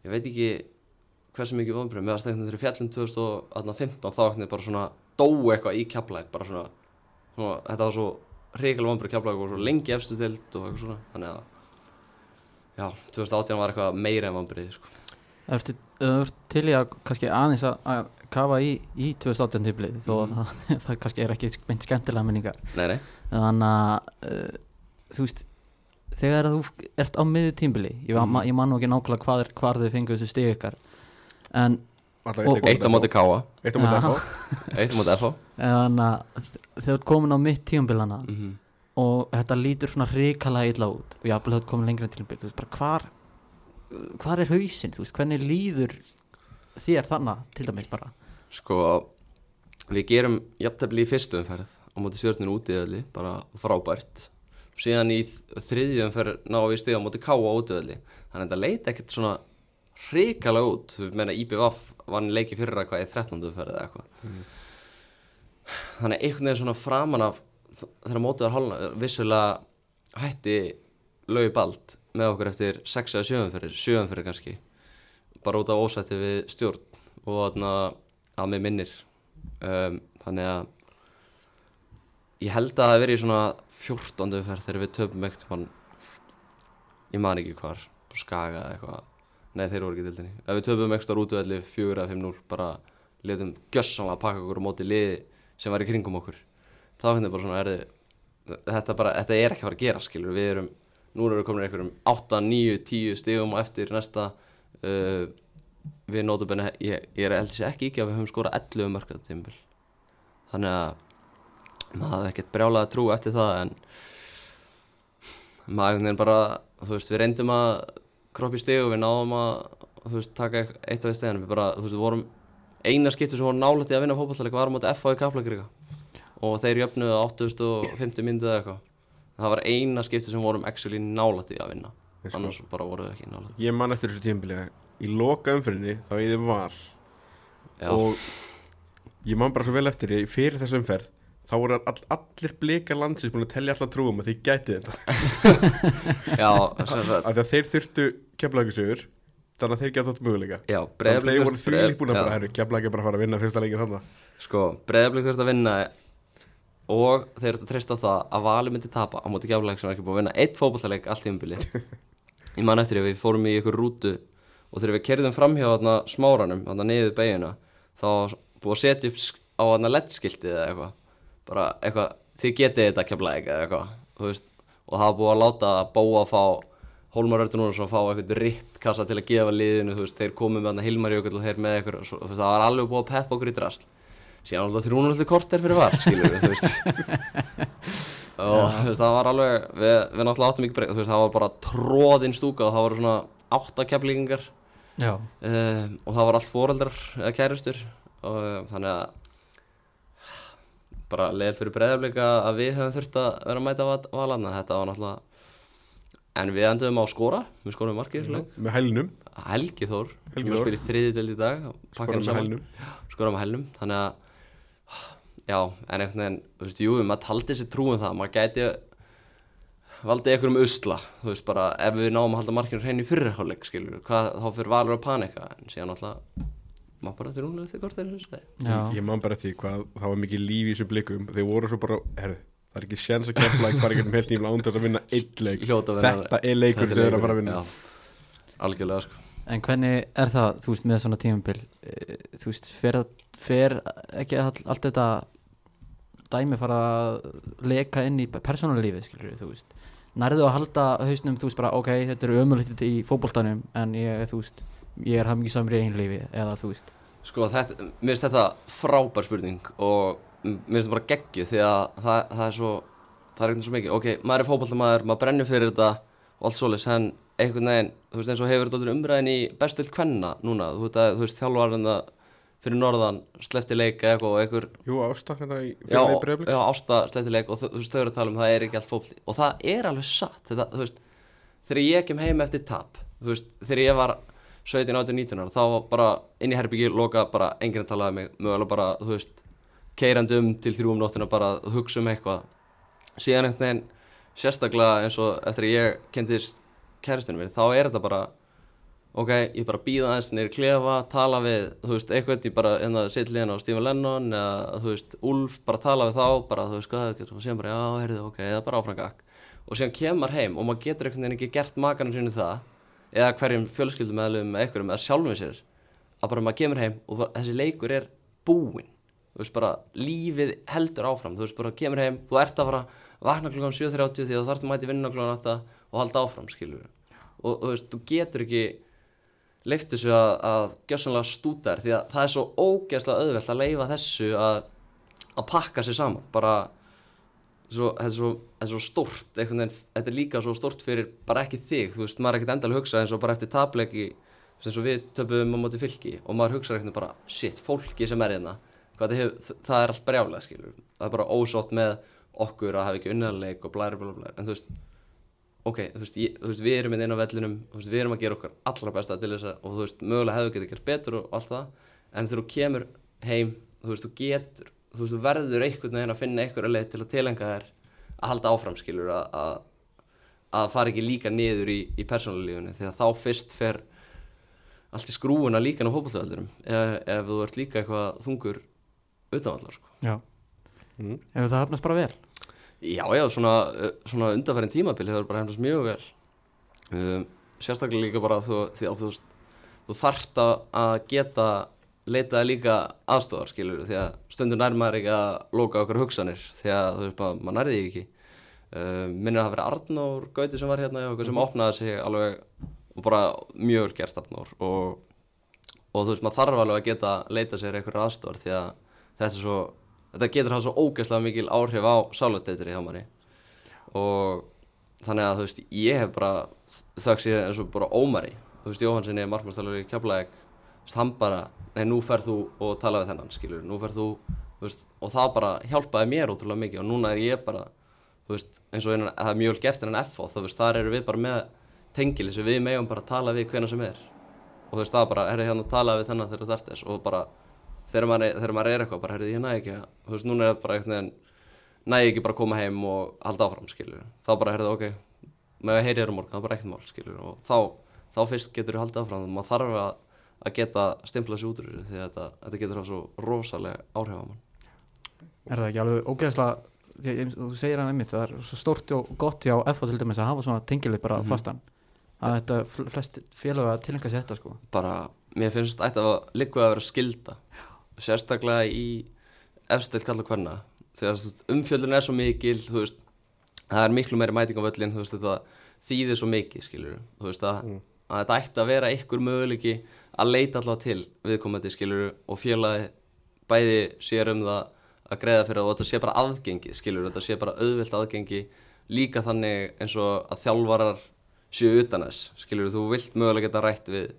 ég veit ekki hversu mikið vombrið, með að stegna þeirri fjallin 2015 þá ekkert bara svona dó eitthvað í kjaplæk, bara svona svona, þetta var svo reykjulega vombrið kjaplæk og svo lengi efstu tild og eitthvað svona þannig að já, 2018 var eitthvað meira en vombrið sko. Ertu, ertu til í að kannski aðeins að, kafa í, í 2018 típlið þó að það, það kannski er ekki meint skemmtilega minningar. Nei, nei, þannig að uh, þú veist þegar þú ert á miður tímbili ég, mm. ég man nú ekki nákvæmlega hvað er, hvar þið fengu þessu stig ykkar en eitt á móti Káa Eitt á móti. FH eitt á móti FH þannig að þú ert komin á mitt tímbilana mm -hmm. og þetta lítur svona hrikalega illa út. Og jafnvel þú ert komin lengra tímbil þú veist bara hvar hvar er hausinn, þú veist, hvernig líður þér þannig til dæmis bara? Sko við gerum jafntefli í fyrstu umferð á móti stjórninu útiðalli, bara frábært. Síðan í þriðju umferð náum við stiga á móti Káa útiðalli þannig að þetta leita ekkert svona hrikalega út, þú meina IBVF vann leiki fyrir að hvað í 13. umferð eða eitthvað. Þannig að einhvern veginn svona framan af þegar mótið var hálna vissulega hætti laugi bald með okkur eftir 6 eða 7 umferðir 7 umferðir kannski. Bara út af ósætti við stjórn og þarna að mig minnir. Um, þannig að ég held að það hafi verið í svona 14. umferð þegar við töfum ekkert mann ég man ekki hvar skaga eða eitthvað. Nei þeir voru ekki til þenni ef við töfum ekstra útvelli 4 eða 5-0 bara letum gjössanlega að pakka okkur á móti liði sem var í kringum okkur. Þá finnst ég bara svona er þið þetta, bara, þetta er ekki að fara að gera skilur við erum, nú erum við komin einhverjum 8, 9, 10 stigum og eftir næsta uh, við nótabenni, ég, ég er sér ekki ekki að við höfum skorað 11 mörkað tímbil þannig að maður hafði ekkert brjálað að trú eftir það en maður einhvern veginn bara þú veist, við reyndum að kroppa í stig og við náðum að þú veist, taka eitt af því stegin við bara, þú veist, við vorum eina skipti sem voru nálægt í að vinna fótballtæleik var á móti FH í Kaplakrika. Og þeir jöfnuðu á 850 myndu eða eitthvað. Það var eina skipti sem vorum actually því að vinna. Sko. annars bara voru við ekki nála Ég man eftir þessu tímabili að í loka umferðinni þá ég þið val. Já, og ég man bara svo vel eftir því fyrir þessu umferð þá voru all, allir blikar landsins búin að tellja alltaf trúum að þið gæti þetta. Já, þeir þurftu keflagisögur þannig að þeir gæti átt möguleika. Já Breiðablik þeir voru þurfti- því lík búin að bara herru keflagi bara að fara að vinna fyrsta leikin þannig Sko, breyðablík þurft að vinna og þeir eru að treysta á það að Vali myndi tapa á móti gefleik sem er ekki búið að vinna eitt fótballtaleik allt í umbili Ég man eftir því að við fórum í ykkur rútu og þegar við kerðum framhjá þarna smáranum, þarna niður beiguna þá búið að setja upp á þarna leddskiltið eða eitthvað bara eitthvað, þið getið þetta kefleik eða eitthvað, þú veist og það var búið að láta bóa að fá Hólmar Ördur núna að fá eitthvað ript kassa til að gefa liðinu, þú veist, þeir komið með þarna Hilmar Jökull og þeir með eitthvað, svo, veist, það var alveg búið að peppa okkur í drast síðan alltaf þrjúnulegt korter fyrir var skilur við, þú veist. Og þú veist, það var alveg við, við náttúrulega áttum ekki breyka, þú veist, það var bara tróðinn stúka og það voru svona átta keflingar Já, um, og það var allt foreldrar eða kærustur. Og um, þannig að bara leið fyrir breyðafleika að við höfum þurft að vera að mæta val- valana, þetta var náttúrulega en við endum á að skora. Við skorum markið mm með hælnum Helgi Þór, Þór. spilir þriði deild í dag. Skorum með hælnum skorum með hælnum þannig að já, en einhvern veginn, þú veist, jú, maður taldi sér trúum það, maður gæti valdið einhverjum usla. Þú veist, bara ef við náum að halda markinu hrein í fyrirháleik, skilur við, hvað, þá fyrir valur að panika, en síðan alltaf maður bara eftir kortir eins og það já, ég man bara eftir því hvað það var mikið líf í þessum blikum. Þeir voru svo bara herru það er ekki séns að kefla ekki fara ekki um heilt nýmla án þess að vinna eitt leik. þetta er leikur sem þeir eru að fara að vinna. Já, algjörlega, sko. En hvernig er það, þú veist, með svona tímabil? Eh, Þú veist, fer, fer ekki all, allt þetta dæmi fara að leka inn í persónulífið, skilur þú veist? Nærðu að halda hausnum, þú veist, bara, ok, þetta eru ömulítið í fótboltanum En ég, þú veist, ég er hafði samur í eigin lífi Eða, þú veist. Sko, þetta, mér finnst þetta frábær spurning og mér finnst þetta bara geggju því að það, það er svo það er eitthvað svo mikið, ok, maður er fótballtamaður maður brennur fyrir þetta og allt svoleiðis en einhvern veginn, þú veist eins og hefur þetta umræðin í bestuð kvenna núna þú veist, að, þú veist þjálfarinn fyrir norðan slefti leik eða eitthvað og einhver jú ásta hérna í fyrir breyflik já, ásta slefti leik og þú veist, þau eru að tala um það er ekki allt fótballi og það er alveg satt þetta, þú veist, þegar ég kem heim eftir tap þú veist, þegar ég var 17, 18, 19 ára þá bara inn í herbyggi loka bara enginn að talaði mig mögulega bara, þú veist keirandi um til þrjú um nóttina bara að hugsa um eitthvað. Síðan einhvern veginn sérstaklega eins og eftir að ég kentist kæristinu minn, þá er þetta bara ok, ég bara býða aðeins neyri klefa, tala við, þú veist, eitthvað ég bara, en það sitt liðan á Stephen Lennon eða, þú veist, Úlf, bara tala við þá bara, þú veist, hvað, og síðan bara, já, heyrðu, ok eða bara áframgak, og síðan kemur heim og maður getur einhvern veginn ekki gert makanum sínu það eða hverjum fjölskyldum meðlum með einhverjum eða sjálfum sér að bara maður kemur heim og bara, þessi leikur er búinn. Þú veist bara lífið heldur áfram. Þú veist bara kemur heim, þú ert að fara vakna klukkan 7.30 því þú þarfst að mæti vinna klukkan 8 og halda áfram skilur og þú veist, þú getur ekki leift þessu að, að gjössanlega stúta þér því að það er svo ógeðslega auðvelt að leifa þessu að, að pakka sér saman. Bara svo, þetta, er svo, þetta er svo einhvern veginn, þetta er líka svo stórt fyrir bara ekki þig, þú veist, maður er ekkert endalega hugsa eins og bara eftir tablegi eins og við töpum á móti fylki og maður hugsa ekkert bara, shit, fólki sem er hérna það, er allt brjálega skilur. Það er bara ósótt með okkur að hafa ekki unnæðanleik og blæri blæri blæri en þú veist, ok, þú veist, ég, þú veist við erum inn á vellinum, veist, við erum að gera okkar allra besta til þess að, og þú veist, mögulega hefur getið gert betur og allt það, en þú veist, þú þú veist, þú verður einhvern veginn að finna einhverja leið til að tilenga þær að halda áfram skilur að, að, að fara ekki líka niður í, í persónulífunni því að þá fyrst fer allt í skrúuna líka á fótballtöðaldurum ef, ef þú ert líka eitthvað þungur utanvallar sko. Já, mm. ef það hafnast bara vel Já, já, svona, uh, svona undarfærin tímabili hefur bara hefnast mjög vel um, sérstaklega líka bara þú, því að þú, þú þarft að- að geta leitaði líka aðstofar skilur því að stundum nær maður ekki að lóka okkur hugsanir því að þú veist maður, maður nærði ekki. Um, minnir að það verið Arnór Gauti sem var hérna hjá okkur sem opnaði sig alveg og bara mjög gert Arnór og, og þú veist maður þarf alveg að geta leita sér einhverja aðstofar því að þetta er svo þetta getur hafa svo ógeðslega mikil áhrif á sálateitir hjá manni. Og þannig að þú veist ég hef bara þögg sér eins og bara ómari. Þú veist Jóhannssoni markmannstælur í Keflæk hann bara, nei nú ferð þú og tala við þennan skilur, nú ferð þú veist, og það bara hjálpaði mér ótrúlega mikið. Og núna er ég bara veist, eins og innan, það er mjög gert innan FO þú veist, þar eru við bara með tengili sem við megum bara að tala við hvena sem er. Og það er bara, herri hérna tala við þennan þegar þarft þess. Og bara þegar maður, er- maður er eitthvað, bara herri ég næ ekki veist, núna er það bara eitthvað næ ekki bara koma heim og halda áfram skilur þá bara herri ok, með að heyri þér á morgun það er bara ekkert mál skilur og þá, þá fyrst getur þú haldið áfram, maður þarf að, að geta stimplað sér út úr þessu því að þetta, þetta getur hafa svo rosalega áhrif á mann. Er það ekki alveg ógeðslega þú segir hann einmitt, það er svo stórt og gott hjá FH til dæmis að hafa svona tengilið bara Mhm. fastan. Að þetta fl- flest félag að tilhenga sér þetta sko. Bara, mér finnst ætti að líka að vera skilda sérstaklega í efstilt kalla hverna þegar umfjöldun er svo mikil þú veist, það er miklu meiri mæting á völlin þú veist, þetta þýðir svo mikið skilur þú veist, að, að þetta ætti að vera einhver möguleiki að leita alltaf til viðkomandi skilur og félagi bæði sér um það að greiða fyrir það og þetta sé bara aðgengi skilur, þetta sé bara auðvilt aðgengi líka þannig eins og að þjálfarar séu utan þess skilur, þú vilt mögulega geta rætt við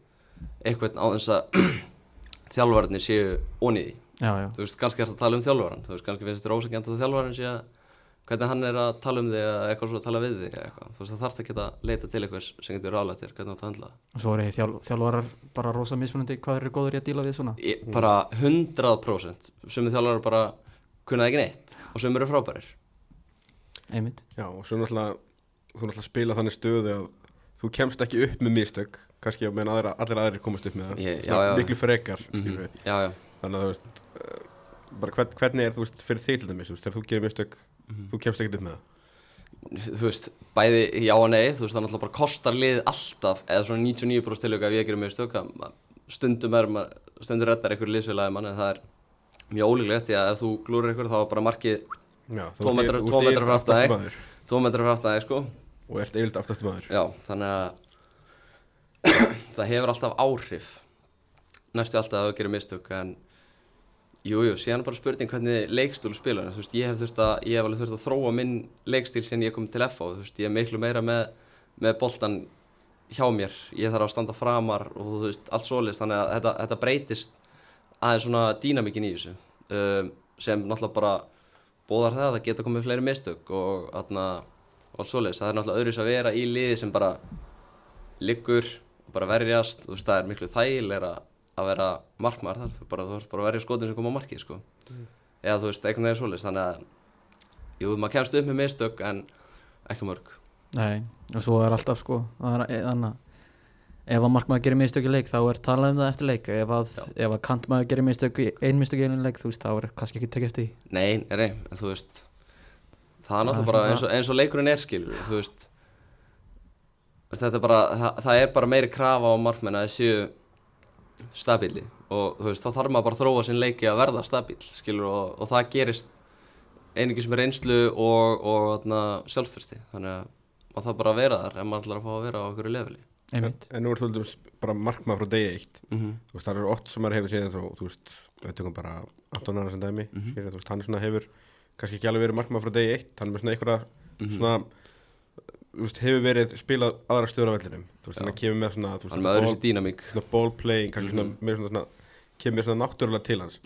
eitthvað á þess að þjálfararnir séu já, þú veist, kannski er það að tala um þjálfaran þú veist, kannski finnst þér ósækjant að þjálfaran sé að hvernig hann er að tala um þig eða eitthvað svo að tala við þig eða eitthvað, þú veist, það þarf að geta leita til eitthvað sem getur ráðlega þér, hvernig þú átt að handla. Og svo er þjálf, þjálfarar bara rosa mismunandi hvað eru góður í að díla við svona. Ég, bara 100% sumið þjálfarar bara kunnaði ekki neitt og sumið eru frábærir. Einmitt. Já, og svo náttúrulega þú náttúrulega spila þannig stöðu að þú kemst ekki upp með mistök. Kannski á meðan aðra, allir aðrir komast upp með það. Ég- já, já. miklu frekar mm við. Já, þannig að þú veist uh, bara hvern, hvernig er þú veist fyrir þig til dæmis þegar þú gerir mistök, Mhm. þú kemst ekki upp með það? Þú veist, bæði já og nei þú veist, það náttúrulega bara kostar lið alltaf eða svona 99% tilöku ef ég gerir mig stök stundum er maður stundum reddar einhverju liðsfélagi mann en það er mjög ólíklegt því að ef þú glúrir einhver þá er bara markið Já, þú Tvo ert- metra- þú tvo ert metra yfirleitt frá maður 2 metrar frá aftan þig sko. Og ert eilt aftast maður. Já, þannig að það hefur alltaf áhrif næstu alltaf að þú gerir mistök en Jú, jú, síðan bara spurning hvernig leikstúl spila þú veist, ég hef þurft að, ég hef alveg þurft að þróa minn leikstíl sem ég kom til FH, þú veist, ég er miklu meira með, með boltan hjá mér, ég þarf að standa framar og þú veist, allt svoleiðist, þannig að þetta, þetta breytist aðeins svona dýnamíkin í þessu. Um, sem náttúrulega bara bóðar það að það geta komið fleiri mistök og, atna, allt svoleiðist, það er náttúrulega öðruðs að vera í liði sem bara liggur og bara verjast, þú veist, það er miklu þægilegra að vera markmaður þar, þú bara, þú veist bara að verja skotin sem koma á markið, sko. Eða þú veist, einhvern veginn svoleiðist, þannig að jú, maður kemst upp með mistök en ekki mörg. Nei, og svo er alltaf sko það er þannig að ef að markmaður gerir mistök í leik þá er talað um það eftir leik. Ef að, ef að kantmaður gerir mistök í ein mistök í einu leik þú veist þá er kannski ekki tekið eftir því. Nei, nei, en þú veist Það er náttúrulega bara eins og, eins og leikurinn er skilur Þú veist. Þetta er bara, það, það er bara meiri krafa á markmenn að séu stabíli og veist, þá þarf maður bara að þróa sinn leiki að verða stabíl skilur og, og það gerist einingis með reynslu og, og sjálfstyrsti þannig að maður þarf bara að vera þar ef maður ætlar að fá að vera á okkur leveli en, einmitt en nú er þú veldum bara markmað frá degi eitt mm -hmm. þú veist, það eru oft sem maður hefur síðan þú veist, við tökum bara Anton Arnar sem dæmi Mhm. skilur, þú veist, hann er svona hefur kannski ekki alveg verið markmað frá degi eitt hann er með svona einhverja Mhm. svona þú veist, hefur verið spilað aðra stöður á vellinum. Þú veist, Já. hann kemur með svona, veist, ball, svona ball playing kannski Mhm. svona, með svona, svona kemur svona náttúrulega til hans.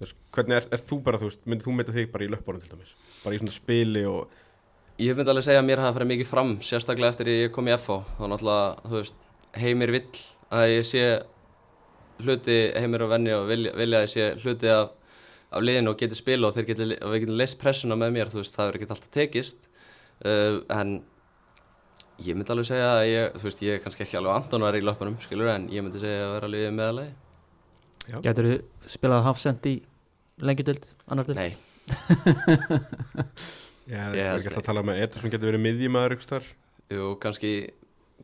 Veist, hvernig er, er þú bara, þú veist, myndir þú mynda þig bara í löpbórun til dæmis, bara í svona spili og Ég myndi alveg segja að mér hafa farið mikið fram sérstaklega eftir ég kom í FH þá náttúrulega, þú veist, heimir vill að ég sé hluti heimir og venni og vilja, vilja að ég sé hluti af, af liðinu og geti spila og þeir geti, og við getum leist pressuna með mér, þú veist, það er ekki alltaf tekist. Uh, en ég myndi alveg segja að ég, þú veist, ég er kannski ekki alveg Antonar í löpunum, skilur, en ég myndi segja að vera alveg í meðalagi. Getur þú spilað hafsend í lengjudöld, annar döld? Nei, Já, Ég er held ekki. alltaf að tala um að Ederson getur verið miðjumæður ykkur starf jú, kannski,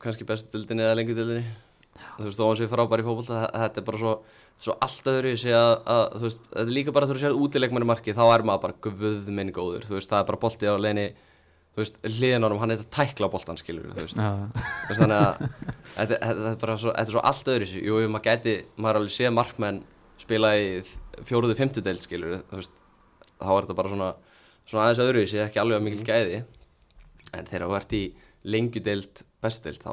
kannski bestu dildinni eða lengur dildinni þú veist, þó hann sé frábær í fótbolta þa- þetta er bara svo, svo allt öðru sé að, að þú veist, þetta er líka bara þú sér útileikmann í marki, þá er maður bara guð minn góður, þú veist, það er bara bolti á leini þú veist, hliðin á hann, hann er að tækla boltan skilur, þú veist, Já, þú veist þannig að þetta, er bara svo, þetta er svo allt öðru jú, jú, maður gæti, maður alveg séð markmenn spila í fjóruðu fymtu deild skilur, þú veist, þá er þetta bara svona, svona aðeins öðru sé ekki alveg að mikil gæði en þegar þú ert í lengjudeild bestdeild þá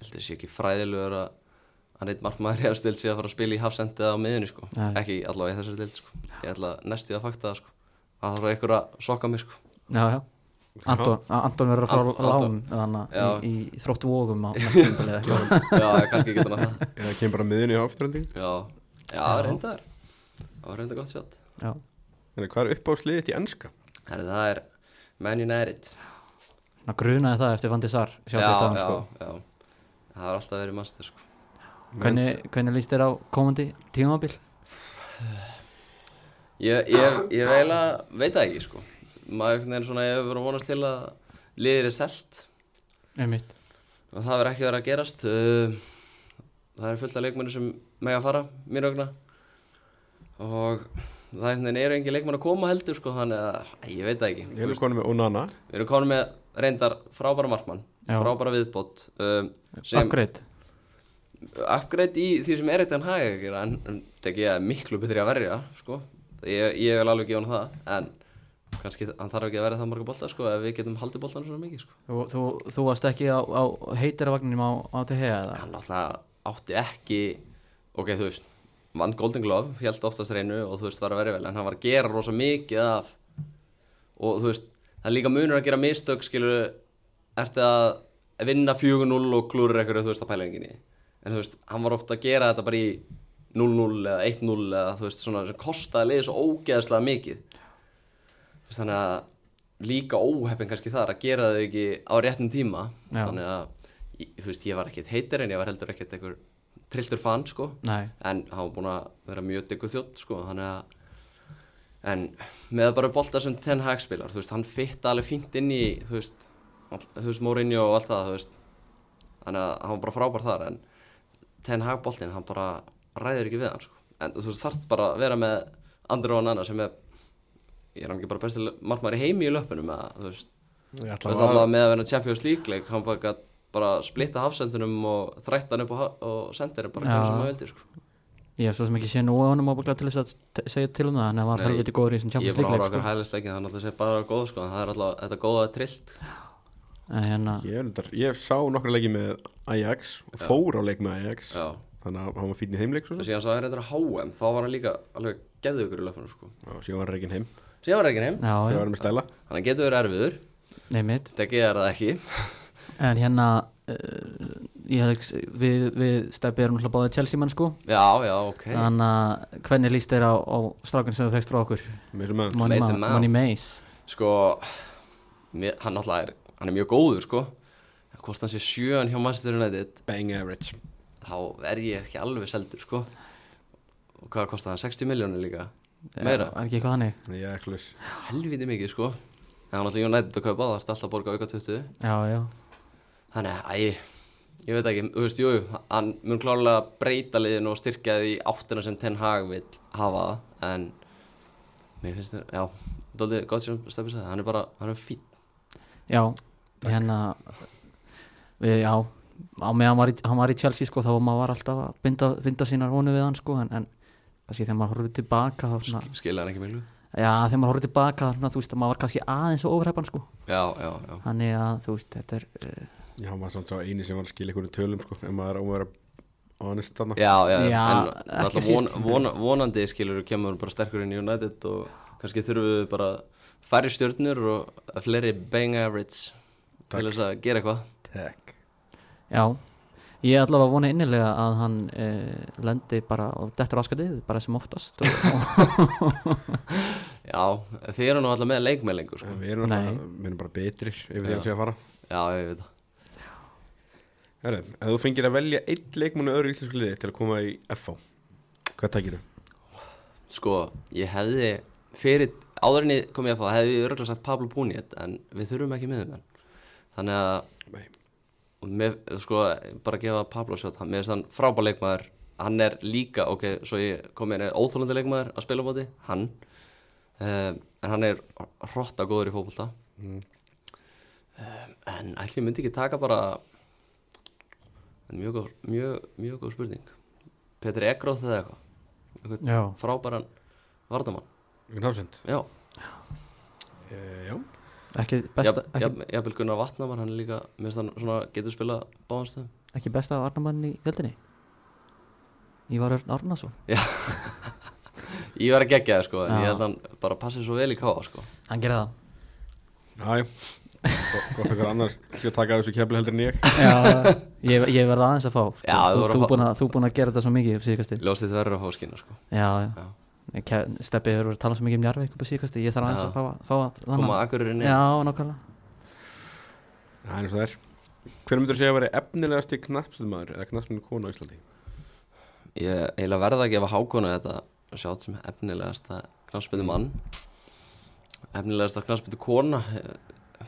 heldur sé ekki fræðilegur að, hann eitt markmaður í efstild sé að fara að spila í hafsendi eða á miðunni sko. Nei. ekki allavega í þessari dild sko. ég ætla næstu að fakta sko. að það þarf einhver að sokka mig sko. Já, já Anton, Anton verður að Ant- lán þannig Já. í, í þróttu vógum á næstu tímabili eða ekki já, kannski getur hann það Eða kemur bara miðunni á afturönding já, já, það er reyndar það var reynda gott sjátt Já, Þannig hvað er uppáðsliðið í ennska? Herri, það er Man United það grunaði það eftir Vandi Sar já, sjá þetta já, sko. já það har alltaf verið master sko. hvernig, hvernig líst þér á komandi tímabil? ég, ég, ég veila veit það ekki sko. Maður veginn svona ég hefur verið að vonast til að liðir er selt. Einmitt. Og það verður ekki verið að gerast. Uh, það er fullt af leikmenni sem mega fara mér vegna. Og það einhvern veginn eru engin leikmenn að koma heldur sko, þannig að ég veit það ekki. Ég er konið með Onana. Við erum konum með reyndar frábæra markmann Já. frábæra viðbót um, Upgrade. Upgrade í því sem er eitt en hæg að gera en, tek ég miklu betri að verja sko. ég, ég vil alveg gefa hann það en kannski hann þarf ekki að verja það marga bolta sko, ef við getum haldið boltan svona mikið sko. Þú, þú, þú varst ekki á, á heitirvagninum á, á TH eða? hann náttúrulega átti ekki ok, þú veist, vann Golden Glove held oftast reynu og þú veist, var að verja vel en hann var að gera rosa mikið af og þú veist, það er líka munur að gera mistök skilur, ertu að vinna 4-0 og klúrir eitthvað þú veist, að pælinginni en þú veist, hann var ofta að gera þetta bara í 0-0 eða 1-0 eða þú veist, svona sem kostaði liðið svo ógeðslega mikið þannig að líka óheppin kannski þar að gera þau ekki á réttum tíma. Já. þannig að, þú veist, ég var ekkit heitir en ég var heldur ekkit einhver trilltur fan, sko. Nei, en hann var búin að vera mjög diggu þjótt sko, þannig að en með bara bolta sem Ten Hag spilar þú veist, hann fitta alveg fínt inn í þú veist, all, þú veist Mourinho og allt það þú veist, þannig að hann var bara frábær þar en Ten Hag boltinn hann bara ræður ekki við hann sko. en þú veist, þarft bara að vera með Andri og Nana sem er ég er hann ekki bara besti markmaður í heimi í löpunum eða, þú veist, þú veist alltaf með að vera Champions League leik, hann bara gat bara splitta hafsendunum og þrætta hann upp og, og sendir bara hvernig sem hann vildi sko. ég hef svo sem ekki sé nú á honum ábygglega til þess að segja til um það en það var helviti góður í þessum Ég er Champions bara að League horfa okkur sko. hæðlisleikin, það er náttúrulega sé bara góð sko, það er alltaf þetta góða trillt. En hérna, Ég, reyndar- ég sá nokkra leiki með Ajax og fór á leik með Ajax Já. Þannig að hann var fínn í heimleik síðan svo er þetta HM, þá var hann líka alveg geðugur í löpunum sko. síðan var var ekki heim, með stæla hann getur verið erfiður, Degi er það ekki. En hérna uh, við, við stefið erum náttúrulega báðið Chelsea mann sko Já, já, ok. Þannig að hvernig líst þér á, á strákun sem þú fegst frá okkur Money, Mason Ma Mount. Money Mace Sko, mér, hann náttúrulega er, hann er mjög góður sko. Hvort hann sé sjöan hjá Manchester United, Bang average þá er ég ekki alveg seldur sko. Og hvað kostar hann? 60 miljónir líka? Meira? Er ekki eitthvað þannig? Ekki laus Helviti mikið sko. En hann náttúrulega United að kaupa, það er alltaf að borga auka 20. Já, já Þannig að, æ, ég veit ekki, þú veist, jú, hann mun klárlega breyta liðinu og styrkja því í áttina sem Ten Hag vil hafa það, en mér finnst það, já, dóldi gott sem Steffi sagði, hann er bara, hann er fín. Já, hérna við, Já, á meðan hann var, í, hann var í Chelsea sko þá var maður alltaf að binda, binda sínar vonu við hann sko en, en kannski þegar maður horfði tilbaka þá svona, Skilja hann ekki miklu? Já, þegar maður horfði tilbaka þá svona, þú veist að maður var kannski aðeins og ofræpan sko Já, já, já. Þannig að þú veist, þetta er uh, Já, hann var svona sá eini sem var að skilja einhverju tölum sko, ef maður á að vera honest þarna Já, já, Já, en ekki alltaf síst. von, von, vonandi skilur kemur bara sterkur inn í United og kannski þurfum við bara færri stjörnur og fleiri bang average Takk. til þess að gera eitthvað. Já, ég allavega vona innilega að hann uh, lendi bara á dettur áskatið bara sem oftast og, og, Já, þið eru nú alltaf með leikmælingu, sko. Við erum, alltaf, við erum bara betrir yfir því Já. að sé að fara Já, ég veit það. Herri, ef þú fengir að velja einn leikmannu öðru íslensku liði til að koma í FH Hvað takir þú? Sko, ég hefði fyrir, áður en ég kom ég að fá hefði ég örgulega sagt Pablo Puniet en við þurfum ekki með þeim þannig að Nei. Og með, sko, bara að gefa Pablo sjótt hann, finnst hann frábær leikmaður. Hann er líka, ok, svo ég kom inn er óþólandi leikmaður að spila á móti, hann. Uh, en hann er hrotta góður í fótbolta. Mm. um, en ætli ég myndi ekki taka bara en mjög góð mjög, mjög góð spurning. Petri Egróð eða eitthvað. Frábæran vardamann hafsend já, e, Já ekki besta ekki, jafnvel Gunnar Vatnamann hann er líka, minnst hann svona getur spila báðanstöðum ekki besta varnamann í deildinni? Ívar Örn Árnason. Ég var að gegja það sko en Já. ég held að hann bara passi svo vel í káa sko. Hann gerði það. Já, já Gott eitthvað annar Skal taka þessu kefli heldur en ég. Já, ég, ég verði aðeins að fá sko. Já, þú þú, voru þú, að fá- búin að, þú búin að gera þetta svo mikið síðkastil Ljóstið verður að fá skina sko. Já, Já. já Ke- Steppi hefur verið að tala svo mikið um Njarvík upp á síðkastil Ég þarf aðeins að fá, fá að Koma akkuririnn Já, nákvæmlega. Það er eins og það er. Hver myndur segja að vera efnilegasti knappstöðmaður eða knappstöðmaður konu á Íslandi? Ég eiginlega verða að gefa hákonu þetta sjátt sem efnilegasta knafspyndu mann efnilegasta knafspyndu kona eh,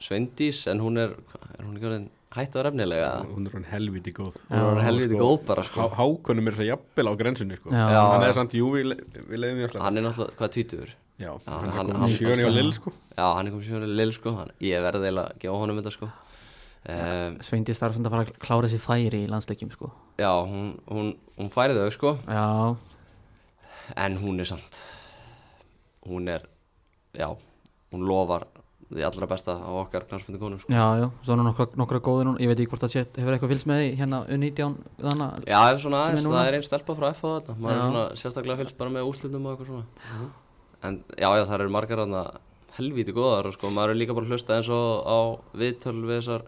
Sveindís en hún er, er hún ekki orðin hætt að vera efnilega Hún er hann helviti góð. Hún er helviti sko, góð bara sko. Há, Hákonum er þess að jafnvel á grensunni sko. Hann er samt, jú, við, við leiðum því að hann er náttúrulega, hvað tvítur? Já, Já, hann er hann- komin hann- sjöni á lill sko. Já, hann er komið sjónulega lill sko. Hann, ég verði eiginlega að gefa honum þetta sko. Um, Sveindi starf svona að fara að klára sér færi í landsleikjum sko. Já, hún, hún, hún færi þau sko. Já, en hún er samt hún er, já hún lofar því allra besta á okkar knafspyndu konum sko. Já, já Svo er nokkra, nokkra góðir Ég veit ekki hvort það sé Hefur eitthvað fylgst með því hérna U19 Þannig Já, ef svona er það er einn stelpa frá F á þetta maður er Já. svona sérstaklega fylgst bara með úrslutum og eitthvað svona. En já, já, það eru margar þarna helvíti góðar og sko, maður er líka bara hlusta eins og á viðtöl við þessar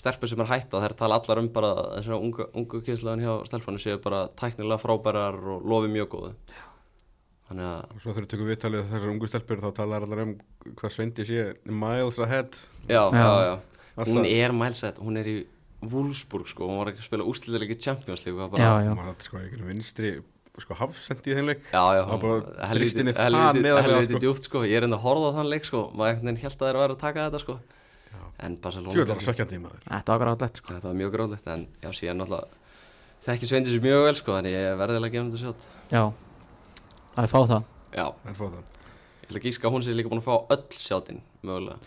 stelpur sem er hætta, þær tala allar um bara þessar ungu, ungu kynslaðan hjá stelpunni séu bara tæknilega frábærar og lofi mjög góðu þannig að, Og svo þegar við tökum viðtalið þessar ungu stelpur þá talar allar um hvað Sveindi sé miles ahead. Já, já, Já. já, hún er mælsett hún er í Wolfsburg sko, hún var ekki að spila úrslitilega Champions League og Já, bara, já Hún var sko ekki vinstri sko hafsendi í þeim leik. Já, já, Það var bara helviti, þristinni það helviti, neðarlega, helviti sko. djúpt sko. Ég er enda að horfa á þann leik sko. Maður einhvern veginn held að þeir væri að taka þetta sko. Já. En Barcelona Tjóðlar svekkjandi í maður. Þetta það er fá það. Já, Það er fóð það. Ég ætla að gíska að hún sé líka búin að fá öll sjáttinn Mögulega.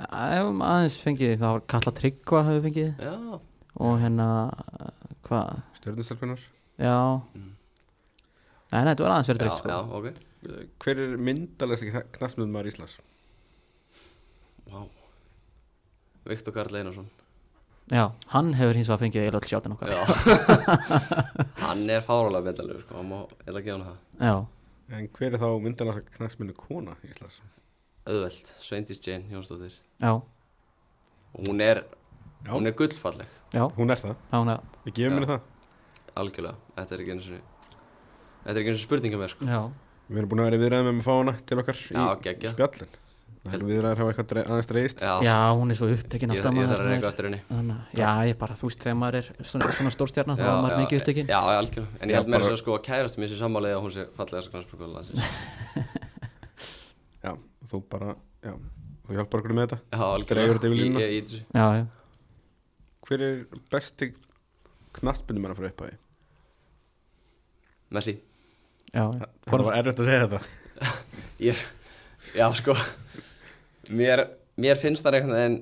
Ef um aðeins fengið Það var Katla Tryggva hefur fengið. Já, Og hérna Hvað? Stjörnustelpunar Já. Mm. Nei, nei, þetta var aðeins verið dreikt sko. já, ok. Hver er myndalegsti knappstöðmaður Íslands? Vá. Viktor Karl Einarsson. Já, hann hefur hins vegar fengið eiginlega öll sjátin okkar. Já. Hann er fárálega betalegur sko. Hann má eða gefa hann það. Já, En hver er þá myndalegsta knappstöðmaður kona Íslands? Auðveld, Sveindis Jane Jónsdóttir. Já, Og hún er, Já. hún er gullfalleg. Já, Hún er það, já, hún er við gefum Já. henni það. Algjörlega, þetta er ekki eins og þetta er ekki eins og spurninga mér sko. Já, Við erum búin að vera í viðræðum með að fá hana til okkar Já, í geggjað. spjallin viðræður hafa eitthvað aðeins dreist já, já, hún er svo upptekin ég, alltaf ég þarf að reyka eftir henni. Já, ég bara, þú veist, þegar maður er svona, svona stórstjarnar þá er maður mikið upptekin já, já, algjörlega, en ég held mér bara- að sko að kærast mér sér sammálið að hún sé fallega þess að knarspurgóðlandsins Já, þú bara, já, þú hjálpar okkur með þetta. Já, algjörlega, ég, ég, Já, já, Hver er besti knattbundum að fara upp á því? Messi. Já, Það var erfitt að segja þetta. Ég, já, sko mér, mér finnst það einhvern veginn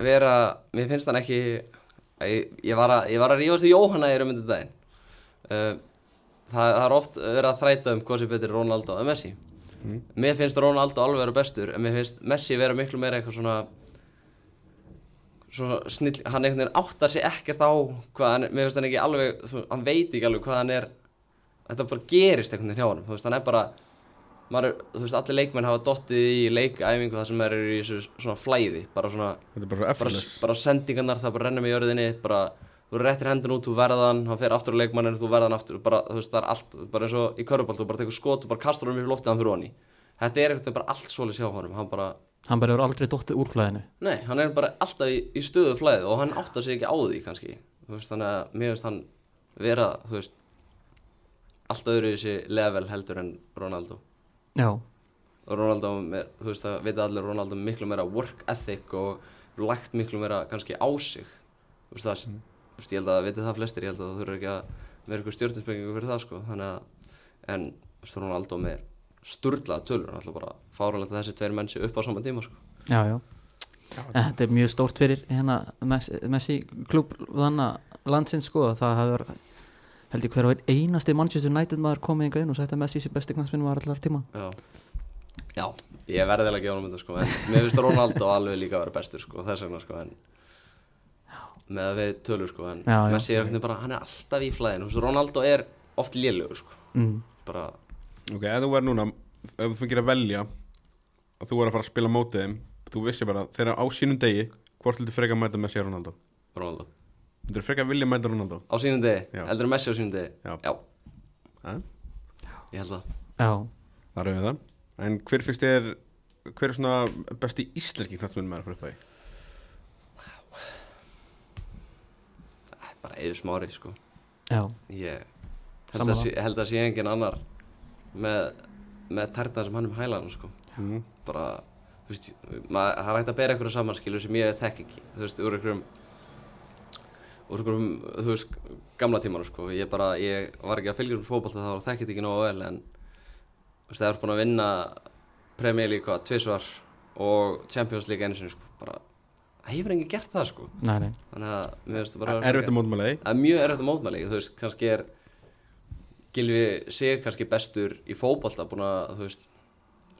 vera, mér finnst það ekki ég, ég var að, að rífast í Jóhanna í um þetta daginn. Uh, það, það er oft verið að þræta um hvað sem betur Ronaldo eða Messi. Mm. mér finnst Ronaldo alveg vera bestur en mér finnst Messi vera miklu meira eitthvað svona snill, hann einhvern veginn áttar sig ekkert á hvað hann, mér finnst hann ekki alveg hann veit ekki alveg hvað hann er þetta bara gerist einhvern veginn hjá hann hann er bara maður, þú veist, allir leikmenn hafa dottið í leikæfingu það sem er í þessu svona flæði bara svona, Þetta er bara svo bara, bara sendingarnar það bara rennum í jörðinni bara, þú réttir hendun út, þú verðan hann fer aftur á leikmannin, þú verðan aftur bara, þú veist, það er allt, bara eins og í körubalt þú bara tekur skot og bara kastur hann upp í loftið hann fyrir honni þetta er veginn bara allt svoleiðis hjá honum hann bara, hann bara hefur aldrei dottið úr flæðinu. Nei, hann er bara alltaf í, í stöðu flæði og hann áttar sig ekki á því kannski, þú veist, þannig að mér finnst hann vera, þú veist allt öðru í þessi level heldur en Ronaldo Já, og Ronaldo, með, þú veist það veit allir Ronaldo miklu meira work ethic og lagt miklu meira kannski á sig. Þú veist það, þú veist ég held að veit það flestir, ég held að það þurfa ekki að vera ykkur stjórninsbyggingu fyrir það sko. Þannig að, en þú veist Ronaldo með sturlaða tölur, alltaf bara fáránlegt að þessi tveir menn sé upp á saman tíma sko. Já, já. En Þetta er mjög stórt fyrir hérna Messi, Messi klúb þannig landsins sko það hafður held ég hver og einn einasti Manchester United maður komið yngar inn og sagt að Messi sé besti knansminn var allar tíma. Já, já. Ég verði að gefa hann þetta sko en mér finnst Ronaldo alveg líka að vera bestur sko þess vegna sko en með að við tölur sko en Já, já. Messi er bara, hann er alltaf í veist, Ronaldo er oft lélugur sko. Mm. bara, Ok, ef þú verður núna ef þú fengir að velja og þú er að fara að spila mótið þeim þú vissi bara, þegar á sínum degi hvort viltu freka að mæta Messi og Ronaldo? Ronaldo Viltu freka að vilja mæta Ronaldo? Á sínum degi, Já. heldur en Messi á sínum degi? Já. já, ég held það. Já, Það er við það. En hver finnst þér hver er svona besti íslenski knastminn með að fara upp á því? Það er bara eður smári sko. Já, ég held Sammála. að, sé, held að sé engin annar með, með tærna sem hann um hælan sko. Mm. bara, þú veist, maður, það er hægt að bera einhverju samanskilu sem ég þekk ekki. Þú veist, úr einhverjum úr einhverjum, þú veist, gamla tímanu sko, ég bara, ég var ekki að fylgja um fótbolta þá var þekkit ekki nógu vel en þú veist, það er búin að vinna Premier League, hvað, tvisvar og Champions League einu sinni sko, bara það hefur enginn gert það sko. Nei, nei. Þannig að, mér finnst það bara Erfitt að mótmæla Það er mjög erfitt að mótmæli, þú veist, kannski er Gilvi sig kannski bestur í fótbolta, búin að, þú veist,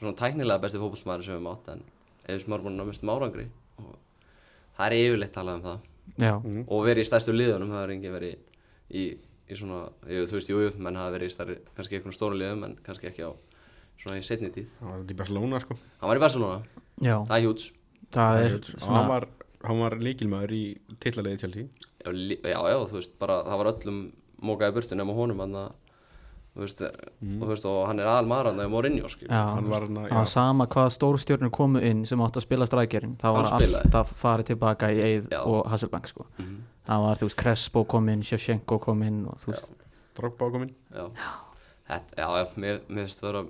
svona tæknilega besti fótboltmaður sem við mátt, en eða sem árangri og verið í stærstu liðunum, það er engin verið í, í svona, ég, þú veist, jú, jú, menn hafa verið í stærri, kannski einhvern stóru liðum, en kannski ekki á svona í setni tíð. Það var í Barcelona sko. Hann var í Barcelona, já, það er hjúts, það er Og hann var, hann var líkilmaður í titlalegi Chelsea. Já, já, já, þú veist, bara það var öllum mókaði burtu nema honum, hann að, þú veist, og, þú veist, og hann er Mourinho, skil. Já, Hann var hann sama hvað stórstjórnur komu inn sem átt að spila strækjarinn það var alltaf farið tilbaka í Eið Já. og Hasselbank sko. Mhm. það var, þú veist, Crespo kom inn Shevchenko kom inn og þú veist Drogba ákominn Já, Þetta, já, já, mér, mér finnst það vera,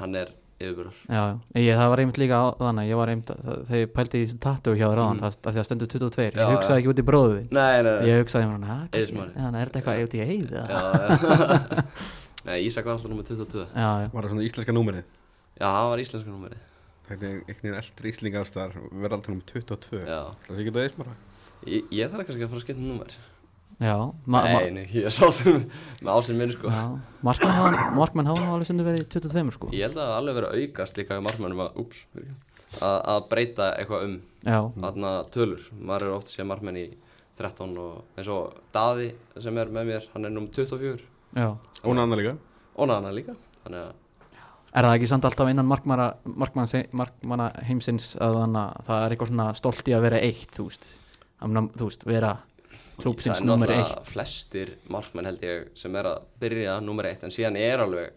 hann er yfirbúrar. já, já, ég, það var einmitt líka þannig ég var einmitt, það, þegar ég pældi í þessum tattu hjá þér áðan, Mhm. það, það því að stendur 22 Já, ég hugsaði ekki út í bróðu þinn Nei, nei, nei. ég hugsaði er þetta eitthvað út í já. nei, Ísak var alltaf nummer 22. já, já, Var það svona íslenska númerið Já, hann var íslenska númerið. Þetta er einhvern veginn eldri íslinga allstar verða alltaf nummer 22 Já, Það sé ekki það eismara ég, ég þarf kannski að fara að skipta um númer. já, Nei, nei, ég sá þau með ásinn minni, sko. já markmenn hafa alveg stundu verið 22 sko. Ég held að það alveg verið að aukast líka í markmennum að, úps, að, að breyta eitthvað um já, þarna tölur. Maður er oft að sé markmenn í 13 og eins og Daði sem er með mér, hann er nummer 24 Og annar líka og Nana líka. Þannig að, Er það ekki samt alltaf innan markmanna, markmanna, markmanna heimsins að það er eitthvað svona stolt í að vera eitt, þú veist, að, þú veist vera klúpsins það er nummer náttúrulega eitt. flestir markmenn held ég sem er að byrja nummer 1 en síðan er alveg,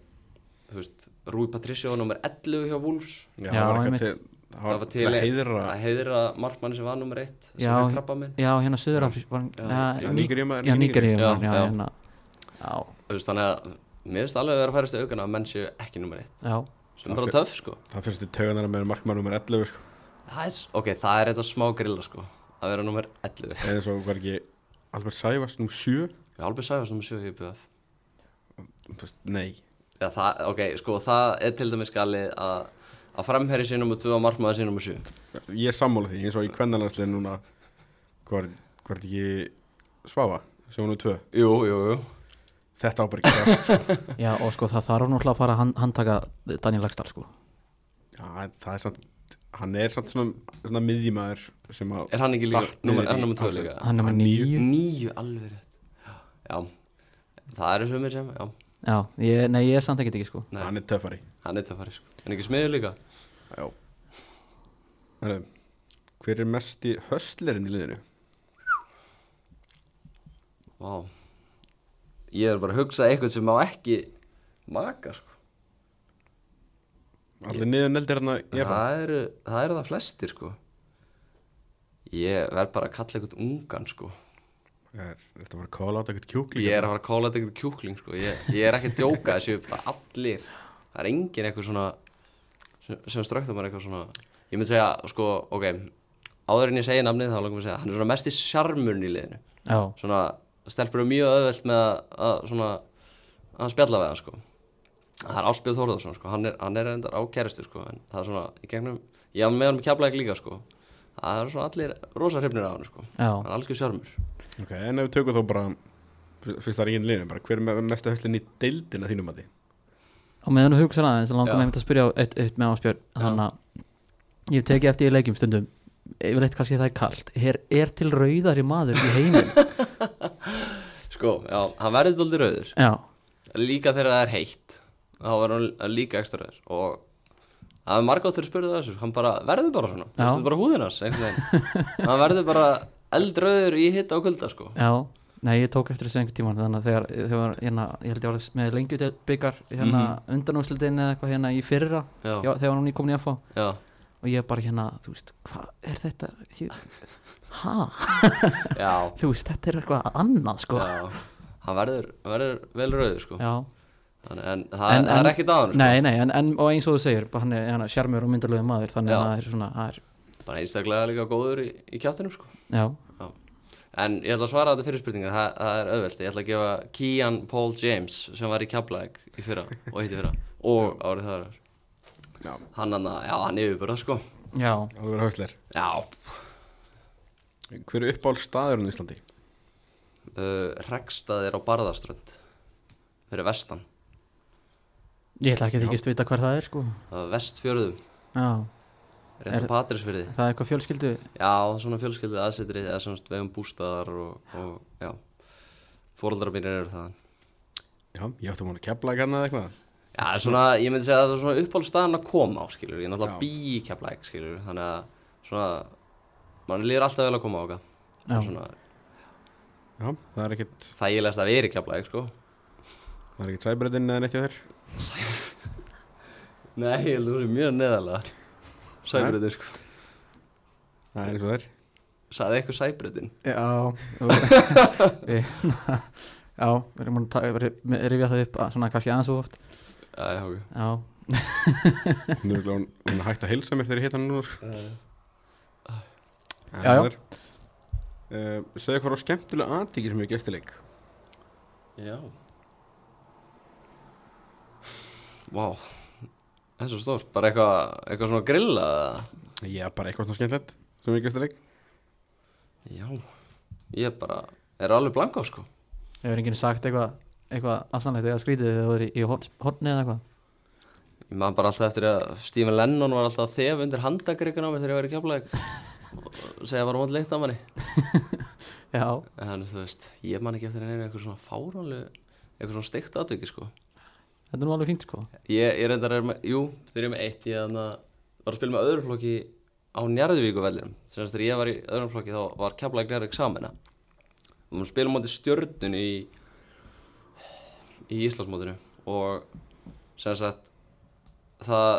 þú veist, Rúi Patricio nummer 11 hjá Wolves. Já, Já, var til Það var til að heiðra markmanni sem var nummer 1 sem Já, er krabba minn. Já, hérna Suður-Afrísk, var Já, hann, Já, Já, Já, já, veist, þannig að mér finnst alveg að vera að færast í aukana að menn séu ekki nummer 1 já, sem er bara töff sko. Það fyrst í tauganar með markmann nummer 11 sko. Það er, ok, það er eitthvað smá grilla sko að vera nummer 11 Eða svo var ekki Albert Sævars nummer 7 Já, Albert Sæfars nummer 7 í BF Nei. Já, það, ok, sko, það er til dæmis galið að að framherri sér nummer 2 og markmaður sér nummer 7 Ég er sammála því eins og í kvennalanslega núna. Hvað er ekki Svafa sem var nú 2 Jú, jú, jú Þetta á bara ekki rætt já, og sko það þarf náttúrulega að fara að hand- handtaka Daniel Lagstall, sko. Já, það er samt Hann er samt svona, svona miðjumæður sem að Er hann ekki líka, nummer, niður er hann nummer 2 afstöðu. líka? Hann er níu. nýju. Níu, alveg rétt Já, það eru sumir sem, já Já, ég, nei, ég er samt ekkert ekki, sko. Nei, Hann er töffari hann er töffari, sko En ekki smiður líka Já Herru, Hver er mest í höstlerinn í liðinu? Vá Ég er bara að hugsa eitthvað sem má ekki maka, sko. Allir niður neldir hérna ég það eru, það eru það flestir sko. Ég verð bara að kalla eitthvað ungan sko. Er þetta var að kóla át eitthvað kjúkling ég er að fara að kóla þetta eitthvað kjúkling sko. Ég, ég er ekki að djóka þessu bara allir það er engin eitthvað svona sem, sem strökta mér eitthvað svona. Ég myndi segja sko ok áður en ég segi namnið þá langum við að segja hann er svona mest í sjarmurinn í liðinu. Já, svona stelpur eru mjög öðvöld með að, að svona að spjalla við hann sko. Það er Áspjöð Þórðarsson sko. Hann er, hann er endar á kæristu sko en það er svona í gegnum ég á með hann með kjaflæk líka sko. Það er svona allir rosa hrifnir á hann sko. Já, hann er algjör sjármur Ok, en ef við tökum þá bara Fyrst það er liðinu bara Hver er me- mestu höstlinn í deildina þínum að því? og meðan þú hugsa aðeins, þá langar mig að spyrja á eitt, eitt með áspjör, þannig að ég hef tekið eftir í leikjum stundum yfirleitt kannski það er kalt. Er, er til rauðari maður í heiminn Sko, já, hann verður dóldi rauður. Já, Líka þegar það er heitt þá verður hann líka ekstra rauður. Og það er margóttur spurðið þessu hann bara verður bara svona, þetta er bara húðinars hann verður bara eldrauður í hitta og kulda sko. Já. Nei, ég tók eftir þessu einhvern tímann þannig að þegar, þegar hérna, ég held ég var með lengjubyggar hérna mm Mhm. undanúslitin eða eitthvað hérna í fyrra Já, þegar í komin í FH já, og ég bara hérna, þú veist, hvað er þetta? Hér- ha, já, þú veist, þetta er eitthvað annað sko. Já, já. hann verður, verður vel rauður sko. Þannig, en það, En- það er en- ekkit á hann sko. nei, nei, en, en og eins og þú segir bara hann er hérna, sjarmur og myndalögu maður þannig Já. að það er svona, það er, bara einstaklega líka góður í, í kjáttinum sko. Já, En ég ætla að svara þetta fyrir spurninga, það, það er auðvelt. Ég ætla að gefa Kian Paul James sem var í Keflæk í fyrra og hitt í fyrra og árið þar. Já, Hann hann, já, hann yfirbúra sko. Já. Oliver Hösler Já, Hver er uppáhald staðurinn í Íslandi? uh, Rekstaðir á Barðaströnd fyrir vestan. Ég ætla ekki að þykist vita hver það er sko. Var vestfjörðum, já, rétt Er- á Patrísfyrði það er eitthvað fjölskyldu? Já, svona fjölskyldið aðsetri eða svona vegum bústaðar og, og já. Fóreldrar mínir eru það Já, ég átti að múna kepla ekki hann eða eitthvað. Já, er svona, ég myndi segja að það er svona uppáhaldstaðan að koma á, skilur Ég er náttúrulega Já. bý í Keflæk, skilur Þannig að svona, mann líður alltaf vel að koma á okkar Það er svona Já, það er ekkit, þægilegast að vera í Keflæk, sko. Það er ekkit sæbreytin eða neitt hjá þér? Nei, ég held að þú er mjög neðalega Sæbreytin, sko. Það er eins og það er. Saði eitthvað sæbreytin já já, við erum erum að rifja það upp svona kannski aðeins og oft. Já, já, ok. Já, Hún er hún hægt að heilsa mér þegar ég hitt hann nú sko. Já, já. uh, Segðu hvað á skemmtilega aðtíki sem er gestileik Já. Vá. Það er svo stórt, bara eitthvað eitthvað svona grilla eða? Já, bara eitthvað svona skemmtilegt sem er gestileik Já. Ég bara, er alveg blank á sko. Hefur enginn sagt eitthvað eitthvað aðstæðanlegt eða skrítið þegar þú er í, í horni eða eitthvað? Ég man bara alltaf eftir að Stephen Lennon var alltaf að þefa undir handagrikkun á mig þegar ég var í kjafleik og segja bara mót leitt á manni. Já, en þú veist, ég man ekki eftir einu eitthvað svona fáránlu eitthvað svona steikt atviki sko. Þetta er nú alveg fínt sko. Ég, ég reyndar er með, jú, þegar ég er með eitt ég þarna var að spila með öðrum flokki á Njarðvíku vellinum sem þegar ég var í öðrum flokki þá var kjafleik Njarðvík samina og við spilum móti stjörnun í í Íslandsmótinu og sem sagt það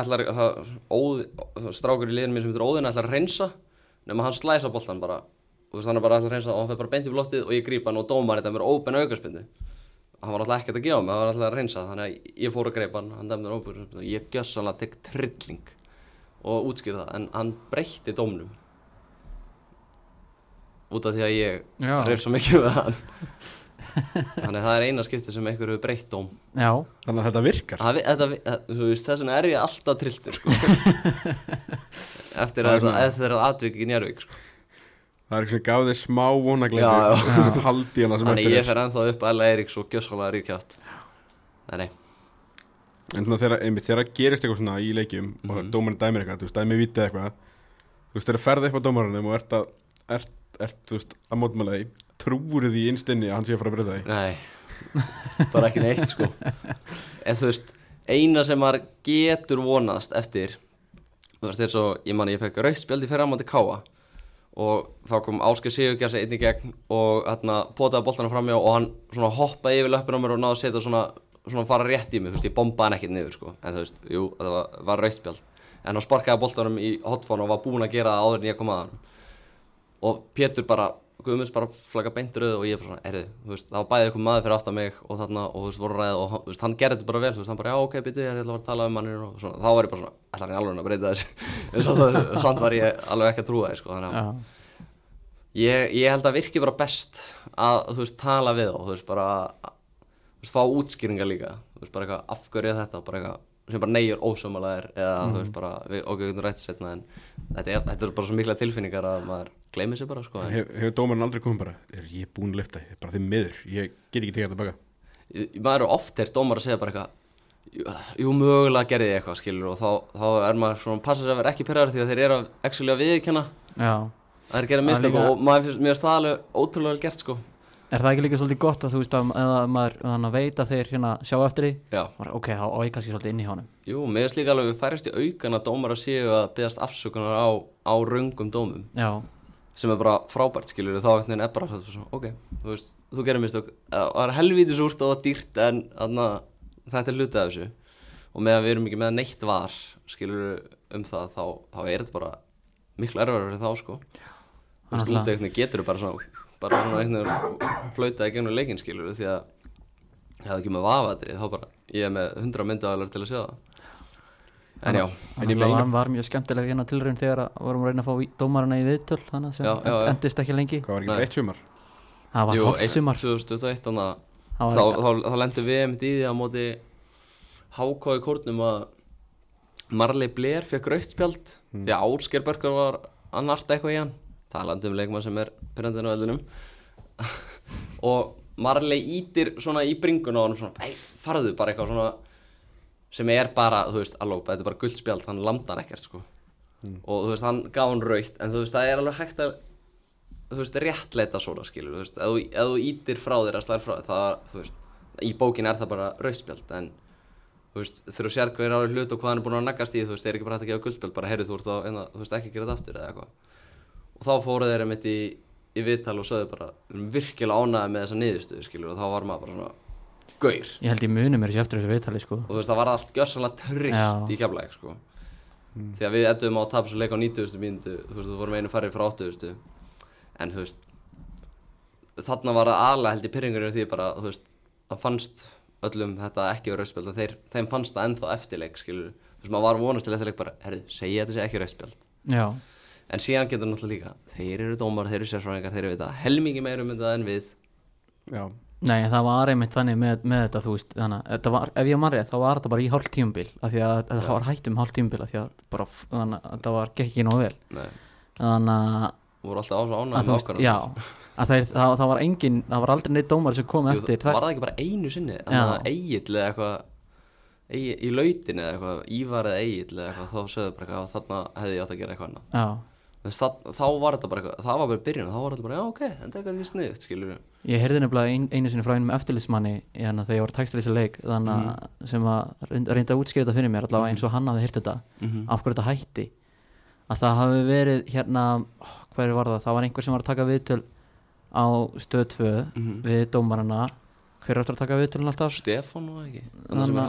ætlar það, óð, strákur í liðinu mín sem heitir Óðin ætlar að reynsa nema hann slæsa boltan bara. Og hann er bara ætlar að reynsa og hann fyrir bara beint í loftið og ég grípa hann og dómar þetta mér ópen aukarspindu hann var alltaf ekkert að gefa mig, hann var alltaf að reynsa þannig að ég fór að greipa hann, hann hann ópen og ég gjössanlega tek trilling og útskýr það en hann breytti dómnum. Út af því að ég hrif svo mikið við hann þannig að það er eina skipti sem einhver hefur breytt dóm. Já, Þannig að þetta virkar. Það, þetta, það- þú veist, þess vegna er ég alltaf trilltur sko. eftir Það er að svona- eftir að atvik í Njárvík sko. Það er eitthvað sem gaf þið smá vonagleiti Haldi hana sem þannig eftir ég er. fer ennþá upp að Eiríks og gjössalega ríkjátt nei, nei, En þegar, einmitt, þegar gerist eitthvað svona í leikjum og Mhm. dómarinn dæmir eitthvað, þú veist, dæmi vitið eitthvað Þú veist, þegar ferði upp á dómarannum og ert að, ert, ert, þú veist, að mótmála því Trúur því innstinni að hann sé að fara að breyta því nei. Bara ekki neitt sko. En þú veist, eina sem maður getur vonast eftir þú veist, eins og ég man ég fekk rauðspjaldi fyrir mátti káa og þá kom Ásker Sigurgjars einn í gegn og hérna potaði boltanum framjá og hann svona hoppaði yfir löppin á mér og náði að setja svona, svona fara rétt í mig, þú veist, ég bombaði hann ekkert niður sko, en þú veist, jú, það var, var rauðspjald en hann sparkaði boltanum í hotfón og var búinn að gera það áður en ég kom að hann og Pétur bara Guðmunds bara flagga beint rauð og ég bara svona, erðu, þú veist, það var bæðið eitthvað maður fyrir aftan mig og þarna, og þú veist, voru ræðið og þú veist, hann gerði þetta bara vel, þú veist, hann bara, já, ok, býtu, ég ætla að fara að tala um manninu og svona, þá var ég bara svona, ætla hann í alveg að breyta þessu, en svo það, svont var ég alveg ekki að trúa því, sko, þannig að ég, ég held að virki bara best að, þú veist, tala við þá, þú veist, bara, þú veist, fá útskýringar líka, þú veist, bara eitthvað, af hverju er þetta, bara eitthvað, sem bara neyjur ósömmalega er, eða, þú veist, bara, við, ok, við getum rætt setna, en þetta er, þetta er bara svo mikla tilfinningar að maður gleymi sér bara, sko, en, Hef, Hefur dómarinn aldrei komið bara, er ég er búinn að lifta, ég er bara því miður, ég get ekki tekið þetta baka. Maður eru oft er dómar að segja bara eitthvað jú, mögulega gerði ég eitthvað skilur og þá, þá er maður svona passa sig að vera ekki pyrraður því að þeir eru að actually að viðkjanna já. það er að er mistök og maður finnst, það alveg ótrúlega vel gert sko. Er það ekki líka svolítið gott að þú veist að, að maður að veit að þeir hérna sjá eftir því? Já, ok, þá á ég svolítið inn í honum. Jú, mér finnst líka alveg við færast í aukan að dómar að séu að byggast afsökunar á, á röngum dómum. Já, sem er bara frábært skilur þá veginn er bara ok, þú veist, þú gerir mistök. Það var helvítis úrt og dýrt en anna, þetta er hluti af þessu. Og meðan við erum ekki með neitt var skilur um það þá, þá er þetta bara miklu erfara fyrir þá sko. Þú veist, út eitthvað getur bara svona bara svona veginn flautaði gegnum leikinn skilur því að ég hafði ekki með vafaðri þá bara, ég er með hundra myndaðalar til að sjá það en já, En ég það meina- var, var mjög skemmtileg hérna tilraun þegar að vorum að reyna að fá dómarana í viðtöl þannig sem Já, já, já. endist ekki lengi. Hvað var ekki eitt sumar? Það var eitt- sumar. 2021 þannig að Það þá, var þá, þá lendum við í því að móti hákáði kórnum að Marley Blair fekk rautt spjald. Því að Ársker Börkur var að narta eitthvað í hann. Talandi um leikmann sem er pyrrandinn á veldunum og Marley ítir svona í bringuna og hann svona, ei, farðu bara eitthvað svona sem er bara, þú veist, alveg, þetta er bara guldspjald, hann lamda hann ekkert sko. Og þú veist, hann gaf hann rautt en þú veist, það er alveg hægt að þú veist, réttleita svona skilur þú veist, ef þú, ef þú ítir frá þér að slæra frá þér það, þú veist, í bókin er það bara rauðspjald, en þú veist, þú sér hver ári hlut og hvað hann er búin að nagast í þú veist, þeir er ekki bara hægt að gefa guldspjald, bara heyrðu þú ert á en þú veist, ekki gera þetta aftur eða eitthvað. Og þá fóru þeir einmitt í, í viðtal og sögðu bara, við erum virkilega ánægði með þessa niðurstöðu, skilur, og þá var maður bara svona gaur, Ég held ég muni mér sér eftir þessu viðtali sko. Og þú veist, það var allt gjörsanlega trist Já. í keflæk, sko. Því að við endum á að tapa svo leik á 90. mínútu þú veist, þú vorum einu farið frá 80. en þú veist þarna var það aðlega held í pyrringur því bara, þú veist, það fannst öllum þetta ekki verið rauðspjald og þeir, þeim fannst það ennþá eftirleik, skilur þú veist, maður var vonast til eftirleik bara, herru, segja þetta sé ekki rauðspjald Já, en síðan getur náttúrulega líka þeir eru dómar, þeir eru sérfræðingar, þeir eru vita helmingi meira um þetta en við. Já, nei það var einmitt þannig með, með þetta þú veist þannig, að var, ef ég man rétt þá var þetta bara í hálft tíumbil af því að það var hætt um hálft tíumbil af því að bara, þannig að þetta var ekki nóg vel. Nei, þannig að voru alltaf ás og að ánægð þú með veist, ákvarðanir. já að það, er, það, það var engin, það var aldrei neitt dómar sem kom Jú, eftir það, var það ekki bara einu sinni þannig að eigill eða eitthvað eigi, í lautin eða eitthvað ívar eða eigill eða eitthvað þá sögðu bara eitthvað þarna hefði ég átt að gera eitthvað annað. Já, Þú það, þá var þetta bara eitthvað það var bara byrjun þá var þetta bara já ok þetta er eitthvað skilur við ég heyrði nefnilega ein, einu sinni frá einum eftirlitsmanni þegar ég var textur þessi leik þannig að sem að reynda, að útskýra þetta fyrir mér allavega eins og hann hafði heyrt þetta Mhm. af hverju þetta hætti. Að það hafi verið hérna oh, hverju var það, það var einhver sem var að taka viðtöl á stöð 2 Mhm. við dómarana. Hver er aftur að taka viðtölun alltaf? Stefán var það ekki? Þannig Þannig er að-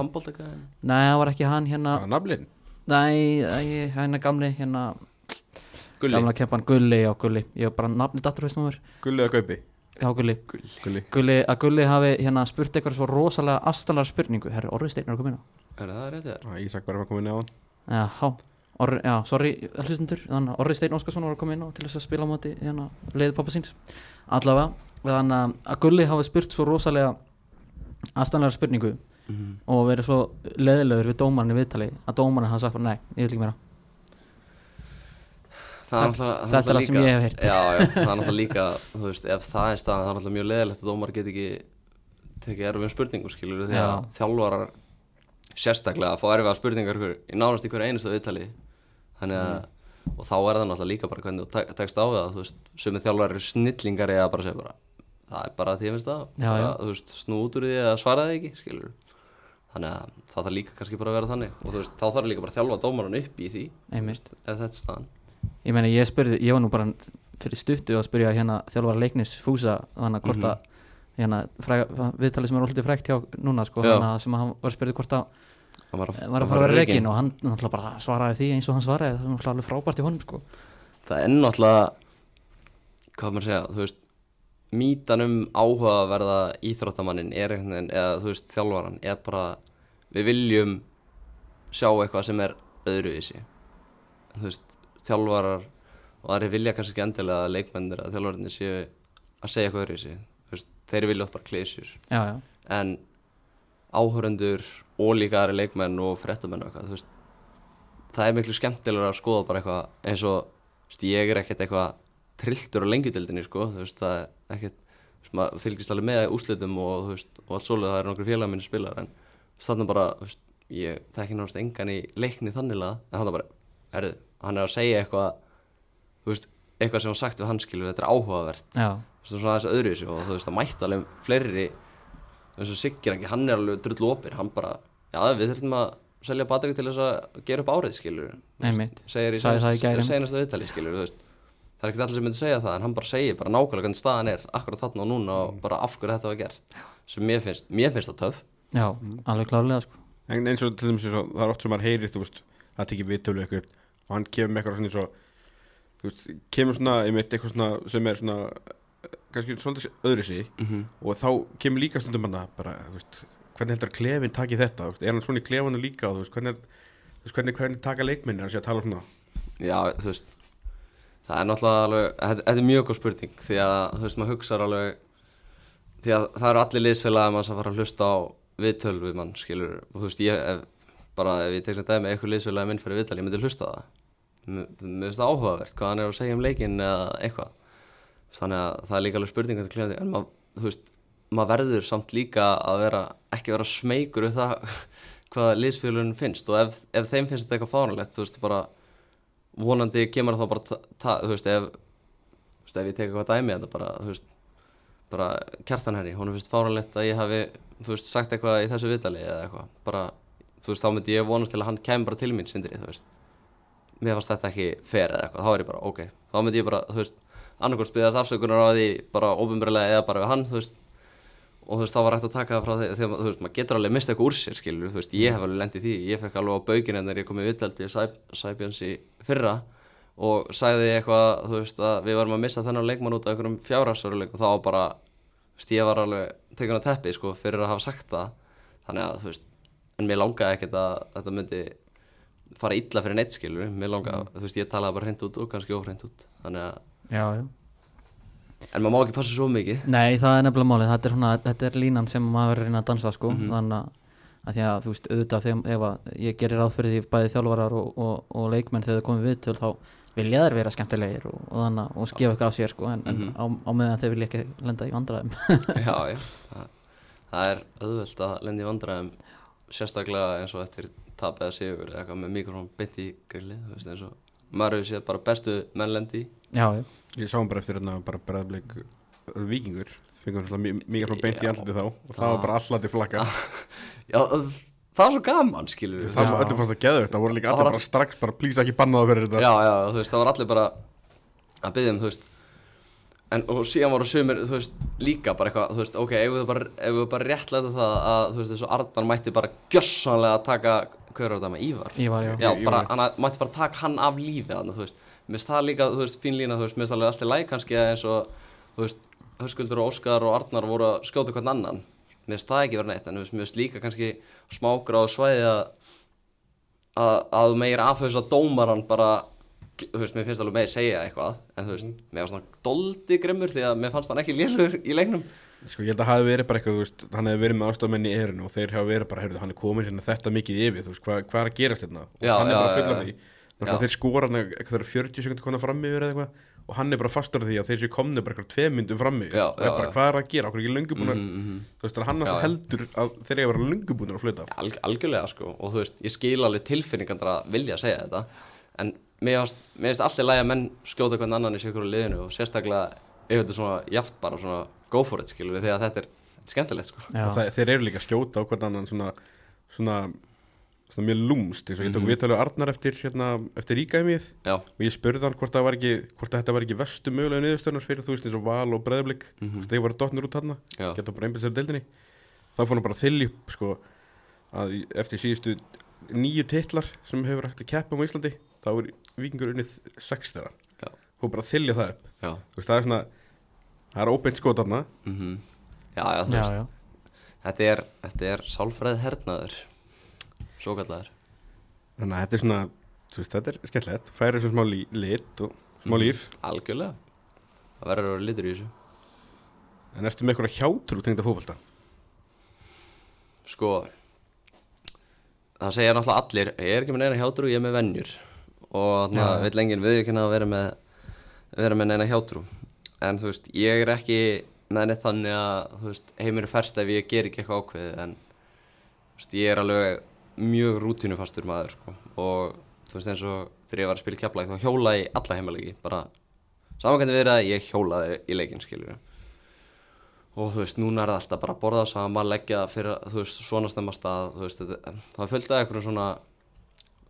Gulli. Gamla kempan Gulli, já Gulli. Ég var bara nafni dattur veist maður Gulli eða Gaupi? Já Gulli. Gulli. Gulli, að Gulli hafi hérna spurt eitthvað svo rosalega astalara spurningu. Herri, Orri Steinn er að koma inn á. Er það rétt þér? ah, Ísak var að koma inn á hann Já, há. Orri, já, sorry, hlustundur Þannig að Orri Steinn Óskarsson var að koma inn á til þess að spila á móti hérna, leiði pappa síns. Allavega, þannig að- að Gulli hafi spurt svo rosalega astalara spurningu Mhm. og verið svo leðilegur við dómarinn í viðtali að dómarinn hafa sagt bara nei, ég vil ekki meira Það er það sem líka-. Já, já, það er náttúrulega líka veist, ef það er staðan Það er náttúrulega mjög leðilegt að dómar get ekki tekið erfum spurningum skilur því að Já. þjálfarar sérstaklega að fá erfiða spurningar ykkur, í nánast ykkur einasta viðtali. Þannig að og þá er það náttúrulega líka bara hvernig þú tek- tekst á það þú veist, sumið þjálfarar eru snillingar að bara segja bara, það er bara því að það. Þú veist, snú út úr því eða svara því ekki skilur þannig að það þarf líka kannski bara að vera þannig. Og þú veist, þá þarf líka bara að þjálfa dómaran upp í því Einmitt. ef þetta er staðan Ég meina, ég spurði, ég var nú bara fyrir stuttu að spyrja hérna þjálfara leiknis fúsa þannig að hvort Mhm. að hérna, viðtalið sem er alltaf frægt hjá núna sko, að sem hann var spurði hvort að Það var að, var að fara að vera reikin og hann náttúrulega bara svaraði því eins og hann svaraði það var náttúrulega alveg frábært í honum sko. það er náttúrulega hvað maður að segja, þú veist mýtan um áhuga að verða íþróttamannin er einhvern veginn, eða þú veist þjálfaran, er bara við viljum sjá eitthvað sem er öðruvísi þú veist, þjálfarar og aðri vilja kannski ekki endilega að leikmennir að þjálfararnir séu að segja eitthvað öðruvísi. Þú veist, þeir vilja oft bara klísjur en áhörendur og líka aðri leikmenn og fréttamenn og eitthvað, veist það er miklu skemmtilegur að skoða bara eitthvað eins og, veist, ég er ekkert eitthvað trilltur á lengjutildinni, sko veist, það er ekkert, maður fylgist alveg með úslitum og, og allt svoleið það eru nokkur félag minni spilar, en þannig bara, þú veist, ég þekki náttúrulega engan í leikni þanniglega en hann er bara, erðu, hann er að segja eitthvað þú veist, eitthvað sem hann sagt við hans skilur, þetta er áhugavert. Veist, svona þessu öðruvísi og þú veist, það mætti alveg fleiri eins og Siggir ekki, hann er alveg drull opir, hann bara, já við þurfum að selja bateri til þess að gera upp árið skilur. Einmitt. Segir í senasta viðtali skilur, veist. Það er ekki allir sem myndi segja það, en hann bara segir bara nákvæmlega hvernig staðan er, akkurat þarna og núna og bara af hverju þetta var gert. Sem mér finnst, mér finnst það töff. Já, alveg klárlega sko. En eins og til dæmis það er oft sem maður heyrir þú veist, það tekið viðtölu eitthvað og hann kemur með eitthvað svona eins og þú veist, kemur svona einmitt eitthvað svona sem er svona kannski svolítið öðru sig. Mm -hmm. og þá kemur líka stundum hann bara, þú veist, hvernig heldur að klefin taki þetta, veist, er hann svona í klefanu líka og þú veist, hvernig, þú veist, hvernig, hvernig taka leikminni hann sé að tala svona Já, þú veist það er náttúrulega alveg, þetta er mjög góð spurning því að, þú veist, maður hugsaður alveg því að það eru allir liðsfélagi mann sem fara að hlusta á viðtöl við mann, skilur, og þú veist, ég ef, bara ef ég tek sem dæmi eitthvað liðsfélagi minn fyrir viðtal, ég myndi hlusta það. Mér finnst það áhugavert, hvað hann er að segja um leikinn eða eitthvað. Þannig að það er líka alveg spurning að klefði, en maður, þú veist maður verður samt líka að vera ekki vera smeykur við það hvað liðsfélagin finnst. Og ef, ef þeim finnst þetta eitthvað fáranlegt, þú veist, bara vonandi kemur þá bara þú veist, ef þú veist, ef ég tek eitthvað dæmi þetta bara, þú veist bara kjartanherri, hún finnst fáránlegt að ég hafi þú veist, sagt eitthvað í þessu viðtali eða eitthvað, bara, þú veist, þá myndi ég vonast til að hann kemur bara til mín, sindri, þú veist. Mér fannst þetta ekki fer eða eitthvað, þá er ég bara, ok. Þá myndi ég bara, þú veist, annarkvæmst byggðast afsökunar á því, bara óbumverulega eða bara við hann, þú veist. Og þú veist, þá var hægt að taka það frá því þegar, þú veist, maður getur alveg mista eitthvað úr sér, skilur þú veist, ég hef alveg lendið því, ég fekk alveg á baugin en þegar ég kom í viðtaldi Sæbjörns í fyrra og sagði eitthvað, þú veist, að við varum að missa þennan leikmann út af einhverjum fjárhagsveruleik og þá bara, þú veist, ég var alveg tekun að teppi, sko, fyrir að hafa sagt það. Þannig að, þú veist, en mér langaði ekkert að þetta myndi fara illa fyrir neitt, skilur, mér langaði, þú veist, ég talaði bara hreint út og kannski óhreint út. Þannig að, já, já. En maður má ekki passa svo mikið. Nei, það er nefnilega málið, þetta er, svona, þetta er línan sem maður að reyna að dansa sko, Mhm. þannig að, að því að þú veist, auðvitað þegar ef að ég gerir ráð fyrir því bæði þjálfarar og, og, og leikmenn þegar það komið viðtöl þá vilja þeir vera skemmtilegir og, og þannig að- og gefa eitthvað af sér sko, en, Mhm. en á, á meðan þeir vilja ekki lenda í vandræðum. Já, já, það, það er auðvelt að lendi í vandræðum sérstaklega eins og eftir tap eða sigur eða eitthvað með mikrofón beint í grilli þú veist eins og maður hefur séð bara bestu menn lendi í. Já, já, Ég sá hann bara eftir hérna bara bregðblik vikingur fengur hann frá beint í andliti þá og það var bara alltaf til flakka. Já, það var svo gaman skilur við það var allir fannst að geða þetta, það voru líka allir bara strax bara plýsa ekki bannaða fyrir þetta. Já, já, þú veist, það var allir bara að byggja um, þú veist en og síðan voru sumir, þú veist, líka bara eitthvað, þú veist, ok, ef við bara, ef við bara réttlega það að, þú veist, þessu Arnar mætti bara gjössanlega taka, hver var þetta með Ívar? Ívar, já. Já, bara, hann mætti bara taka hann af lífi þannig, þú veist, mér finnst það líka, þú veist, fín lína, þú veist, mér finnst alveg alltaf læg kannski að eins og, þú veist, Höskuldur og Óskar og Arnar voru að skjóta hvern annan. Mér finnst það ekki vera neitt, en þú veist, mér finnst líka kannski smágra á svæði að að, að þú meir afhauðs að dómaran bara, þú veist, mér finnst alveg meir segja eitthvað, en þú veist, mér fannst hann doldi grimmur því að mér fannst hann ekki lélur í leiknum. Sko ég held að hafi verið bara eitthvað, þú veist, hann hefði verið með aðstofmenni í erinu og þeir hafa verið bara, heyrðu, hann er komin hérna þetta mikið yfir, þú veist, hvað, hvað er að gerast hérna? Og Já, hann er já, bara full af því Þannig að þeir skora hann eitthvað 40 sekundar konar fram yfir eða eitthvað og hann er bara fastur því að þeir séu komni bara eitthvað tvei myndum fram yfir. Og er já, bara hvað er að gera, okkur ekki að mm -hmm. þú veist, að hann alltaf heldur að þeir eiga að vera löngu búin að fluta Alg, algjörlega sko og þú veist, ég skil alveg tilfinningandra að vilja segja þetta en mér finnst alltaf lægi að menn skjóta hvern annan í sér liðinu og sérstaklega ef þetta er svona jaft bara svona go for it skilur við því að þetta er, þetta er skemmtilegt sko. Það, þeir eru líka að skjóta á hvern annan svona, svona, svona mjög lúmst eins og ég tók Mhm. viðtalið á Arnar eftir, hérna, eftir ríkæmið. Já, og ég spurði hann hvort, var ekki, hvort að þetta var ekki vestu mögulega niðurstöðnar fyrir þú veist eins og val og breðblik mm Mhm. þeir voru dotnir út þarna, já, geta bara einbæð sér deildinni. Þá fór hann bara að þylja upp sko, eftir síðustu nýju titlar sem hefur hægt að keppa um á Íslandi þá er vikingur unnið sex þeirra. Já. fór bara þylja það upp. Já. Þú veist, það er svona, það er óbeint skot þarna. Mm Já, já, þú já, veist, já. þetta er, þetta er sálfræð hernaður svo kallar þannig að þetta er svona, þú veist, þetta er skemmtilegt. Færi þessu smá lí, lit og smá Mhm. líf. Algjörlega. Það verður að vera litur í þessu. En ertu með eitthvað hjátrú tengda fótbolta? Sko Það segja náttúrulega allir Ég er ekki með neina hjátrú, ég er með venjur Og þannig að vill enginn viðkynna að vera með vera með neina hjátrú. En þú veist, ég er ekki með neitt þannig að veist, heimur er ferst ef ég ger ekki eitthvað ákveðið en veist, ég er alveg mjög rútinufastur maður sko. og þú veist eins og þegar ég var að spila kjaplæk þá hjólaði ég alla heimalegi bara samankvæmdi verið að ég hjólaði í leikin skilur og þú veist núna er það alltaf bara að borða sama leggja fyrir þú veist svona stemmast að þú veist það fölgtaði eitthvað svona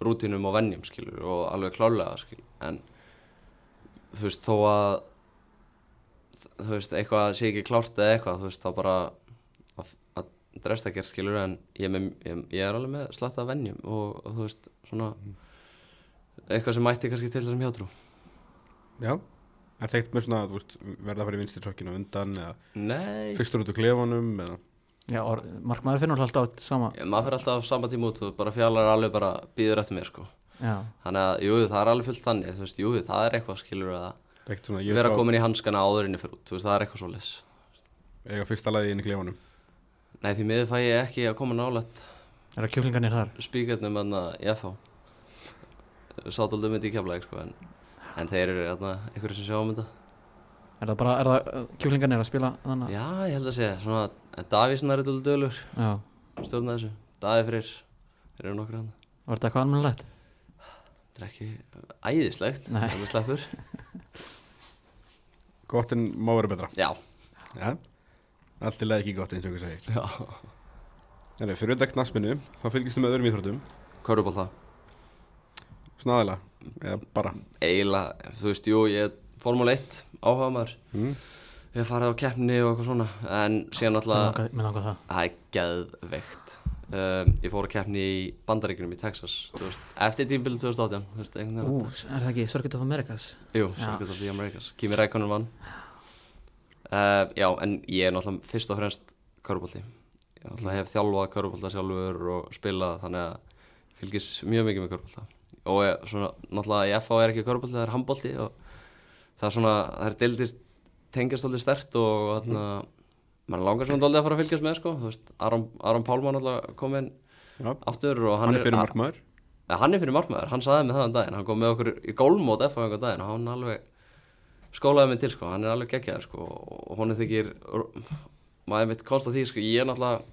rútinum og vennjum skilur og alveg klálega skilur en þú veist þó að þú veist eitthvað sé ekki klárt eða eitthvað þú veist þá bara að, að dresta gerð skilur en ég, með, ég, ég er alveg með slatta vennjum og, og þú veist svona eitthvað sem mætti kannski til þessum hjátrú. Já, er það eitt með svona, veist, verða að fara í vinstri trókinu undan eða fyrstur út úr klefanum eða Já, or, markmaður finnur alltaf sama ég, maður fyrir alltaf sama tíma út og bara fjallar alveg bara býður eftir mér sko. Já, þannig að jú, það er alveg fullt þannig þú veist, jú, það er eitthvað skilur að Ekkert svona, ég vera fá- komin í hanskana áðurinni fyrir út, þú veist, það er eitthvað svo les eiga fyrsta lagi inn í klefanum? Nei, því miður fæ ég ekki að koma nálægt er það kjúklingarnir þar? spíkarnum en að ég fá sátöldum myndi í keflæk sko en, en þeir eru þarna einhverju sem sjá um þetta. Er það bara, er það kjúklingarnir að spila þannig? Já, ég held að segja, svona Davísson er eitthvað dölur, Já, stjórna þessu. Daví Freyr, þeir eru nokkur hann var þetta eitthvað almennilegt? Þetta er ekki æðislegt, það er sleppur Gott en má vera betra. Já, Já, allt er leið ekki gott eins og ykkur segir. Já. Þannig, fyrir þetta knaspinu, þá fylgistu með öðrum íþróttum. Köruból það, Svona aðeila, eða bara. Eiginlega, þú veist, jú, ég er Formule 1 áhuga maður mm. Ég hef farið á keppni og eitthvað svona En síðan alltaf, það. Er geðveikt. Um, Ég fór á keppni í Bandaríkunum í Texas veist, Eftir tímbil 2018 þú veist, Ú, er það ekki Circuit of Americas? Jú. Circuit of the Americas. Kimi Rækonen vann. Uh, Já, en ég er náttúrulega fyrst og fremst körubólti Ég náttúrulega hef þjálfað körubólta sjálfur og spilað þannig að fylgis mjög mikið með körubólta og ég, svona, náttúrulega í FA er ekki körubólti, það er handbólti og það er svona, það er deildist tengjast alveg stert og þarna maður langar svona dálítið að fara að fylgjast með sko, þú veist, Aron, Aron Pálmann náttúrulega kom inn Já, aftur og hann, er fyrir markmaður? Hann er fyrir markmaður, hann saði mig það um daginn. Hann kom með okkur í gólmót á einhver daginn og hann alveg skólaði mig til sko, hann er alveg geggjaður sko og er þykir maður veit konst að því sko, ég er náttúrulega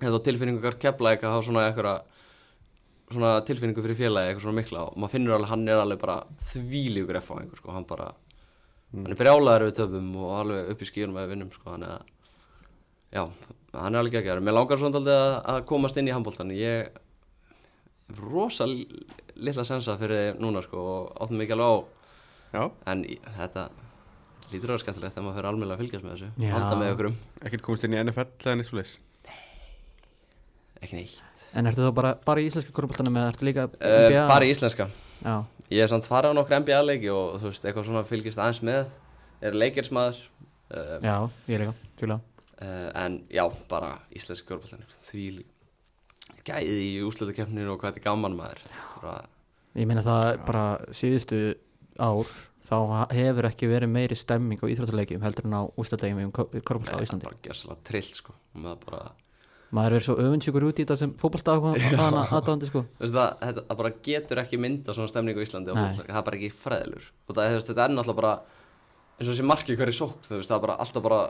hefði á tilfinningu kepla eitthvað hafa svona eitthvað svona tilfinningu fyrir félagi eitthvað svona mikla. Og maður finnur alveg hann er alveg bara þvílíkur á einhver sko, hann bara hann er brjálaður við töpum og alveg upp í skýrum með vinnum sko, hann er já, hann er alveg geggjaður. Mér langar svona dálítið að, að komast inn í handbóltan ég hef rosa li- litla sensa fyrir núna sko og áttum mikið alveg á. Já, en þetta lítur að vera skemmtilegt þegar maður fyrir almennilega að fylgjast með þessu Já. halda með okkur um, ekkert komist inn í NFL eða neitt svo leis ekki neitt. En ertu þá bara, bara í íslenska korfbóltanum eða ertu líka uh, bara í íslenska. Já, ég hef samt farið á nokkur NBA leiki og þú veist, eitthvað svona fylgist aðeins með. Er leikirsmaður uh, já, ég líka, tjúlega uh, en já, bara íslenski körbóltan því gæði í úslutakefninu og hvað þetta er gaman maður. Bara, Ég meina það bara síðustu ár þá hefur ekki verið meiri stemming á íþróttuleikjum heldur en á ústæðlegjum um korfbólta á það er Íslandi. bara gjössalega trill sko. Maður bara Maður er svo öfundsjúkur út í þetta sem fótbólta aðdáðandi sko. Það, þetta, það bara getur ekki mynda svona stemningu í Íslandi það er bara ekki fræðilur og það, veist, þetta er náttúrulega bara eins og þessi marki hverju sók, þú veist, það er bara alltaf bara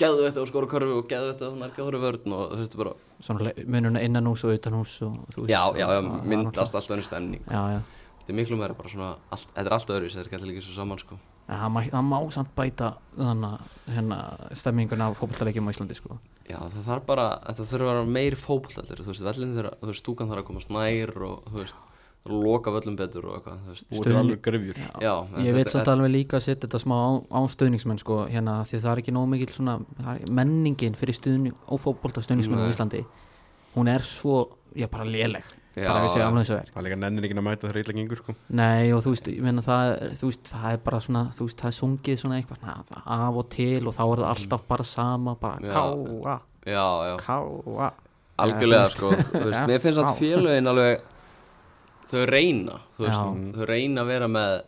geðu þetta og skora körfu og geðu þetta og nærga þóru vörn og þú veist, bara Svona munurinn innan hús og utan hús og, þú veist, já, já, já, myndast alltaf ennur stemning. Já, já. Þetta er miklu meira bara svona, allt, þetta er alltaf öðru þetta er ekki líka svo saman, sko. Það má, það samt bæta þannig hérna stemminguna á fótballtaleikjum á Íslandi sko. Já, það þarf bara, þetta þurfa að vera meiri fótbollallir, þú veist, vellin þurfa, þú veist, stúkan þarf að komast nær og, þú veist, það er að loka völlum betur og eitthvað, þú veist, alveg grefjur. Já, Ég veit samt alveg líka að setja þetta smá á, á stuðningsmenn sko, hérna, því það er ekki nóg mikil svona, það er menningin fyrir stuðning og fótballta stuðningsmenn á. Íslandi hún er svo, já bara léleg Já, bara við segja alveg eins og er. Það er líka nennir ekki að mæta illa gengur sko. Nei og þú veist, ég meina það, þú veist, það er bara svona, þú veist, það er sungið svona eitthvað na, það af og til og þá er það alltaf bara sama, bara káa, já, já, káa. Algjörlega sko, veist. þú veist, mér finnst að félögin alveg þau reyna þú veist, þau reyna að vera með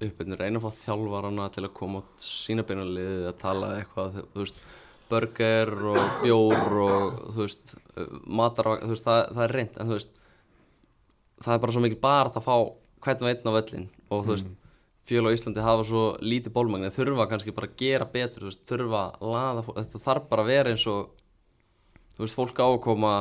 uppbyrnu, reyna að fá þjálfarana til að koma út sína beina liðið að tala eitthvað, þú veist burger og bjór og þú veist, matar þú veist, það, það er reynd, en þú veist það er bara svo mikið bara að fá hvern og einn á völlin og þú veist fjölu á Íslandi hafa svo lítið bólmagn þurfa kannski bara að gera betur þú veist, þurfa að laða, þetta þarf bara að vera eins og þú veist, fólk á að koma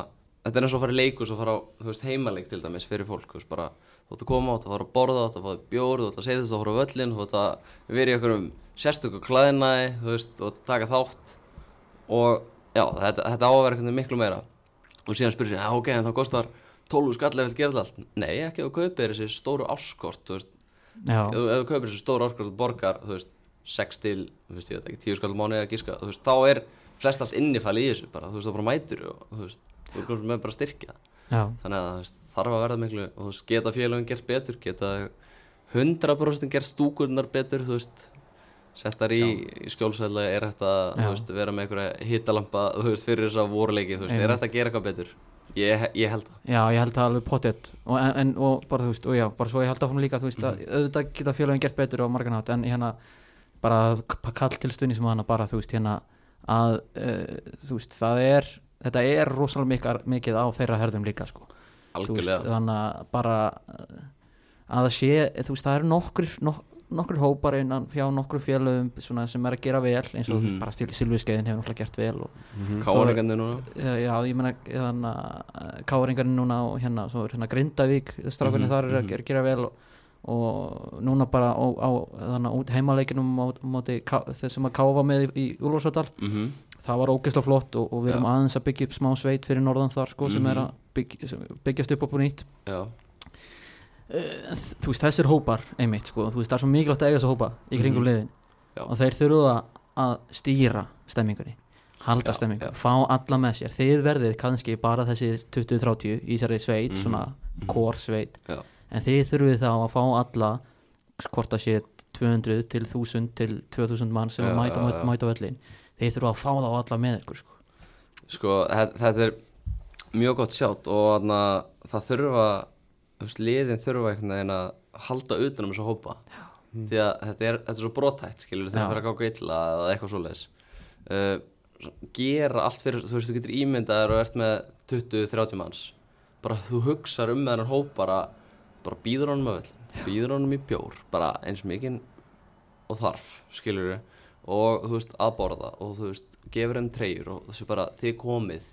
þetta er eins og að fara í leikus og fara á þú veist, heimaleik til dæmis fyrir fólk þú veist, bara, þú ætti að koma, þú ætti að borða þú ætti að fá þér bjór, þú ætti að segja þess að fara á völlin þú ætti að vera í einhverjum sérstöku klæðinæði þú veist, þú ætti að taka þátt. Og já, þetta, þetta á að vera einhvern veginn miklu meira. Og síðan spyrir sér, ok, en þá kostar 12 skall ef þú gerir allt nei, ekki ef þú kaupir þessi stóru áskort þú veist, já, ef, þú- kaupir þessi stóru áskort og borgar, þú veist, 6 til þú veist, ég veit ekki, 10 skall mánu eða gíska þú veist, þá er flestast innifæli í þessu bara, þú veist, þá bara mætur og þú veist, þú veist, með bara styrkja já, þannig að veist, þarf að verða miklu og þú veist, geta félagin gert betur geta 100% gert stúkurnar betur þú veist settar í, í skjólsæðla er hægt að veist, vera með einhverja hittalampa þú veist, fyrir þess að voruleiki þú veist, er hægt að gera eitthvað betur ég, ég held það. Já, ég held það alveg pottet. Og, en, en, og bara þú veist, og já, bara svo ég held áfram líka þú veist, að auðvitað geta félagin gert betur á margan hátt en hérna bara kall til stunni sem hana bara þú veist hérna að uh, þú veist, það er þetta er rosalega mikar, mikið á þeirra herðum líka sko. Þú veist, algjörlega. þannig að bara uh, að það sé, þú veist, það eru nokkur nok, nokkur hópar innan fjá nokkur félögum svona, sem er að gera vel eins og mm Mhm. bara Silviskeiðin hefur náttúrulega gert vel og káringandi núna Eh, já, ég þannig að káringarnir núna og hérna, hérna Grindavík strákarnir Mhm, þar er að mhm. gera, gera vel og, og núna bara á, á þannig út þeir sem að káfa með í, í Úlfarsdal mm það var ógeðslega flott og, og við erum Já. aðeins að byggja upp smá sveit fyrir norðan þar sko, sem Mhm. er að byggja, sem byggjast upp á nýtt já, þú veist, þessir hópar einmitt, sko, þú veist, það er svo mikilvægt að eiga þessa hópa í kringum Mhm. liðin Já. og þeir þurfa að stýra stemmingunni halda Já, stemmingu, já. fá alla með sér þið verðið kannski bara þessi 20-30 í þessari sveit, Mhm, svona mhm. kór sveit, Já. en þið þurfið þá að fá alla hvort það sé 200 til 1000 til 2000 mann sem Já, að mæta, mæta, mæta völlin þið þurfið að fá þá alla með ykkur sko. sko, þe- þetta er mjög gott sjátt og það þurfa veist, liðin þurfa einhvern veginn að halda utanum þessa hópa. Því að þetta er, þetta er svo brotætt skilur þegar það fyrir að ganga illa eða eitthvað svoleiðis. Uh, gera allt fyrir, þú veist, þú getur ímyndaður og ert með 20-30 manns. Bara þú hugsar um þennan hóp bara, bara býður honum að vel býður honum í bjór, bara eins mikinn og þarf, skilur og þú veist, að borða og þú veist, gefur þeim treyjur og þessu bara þið komið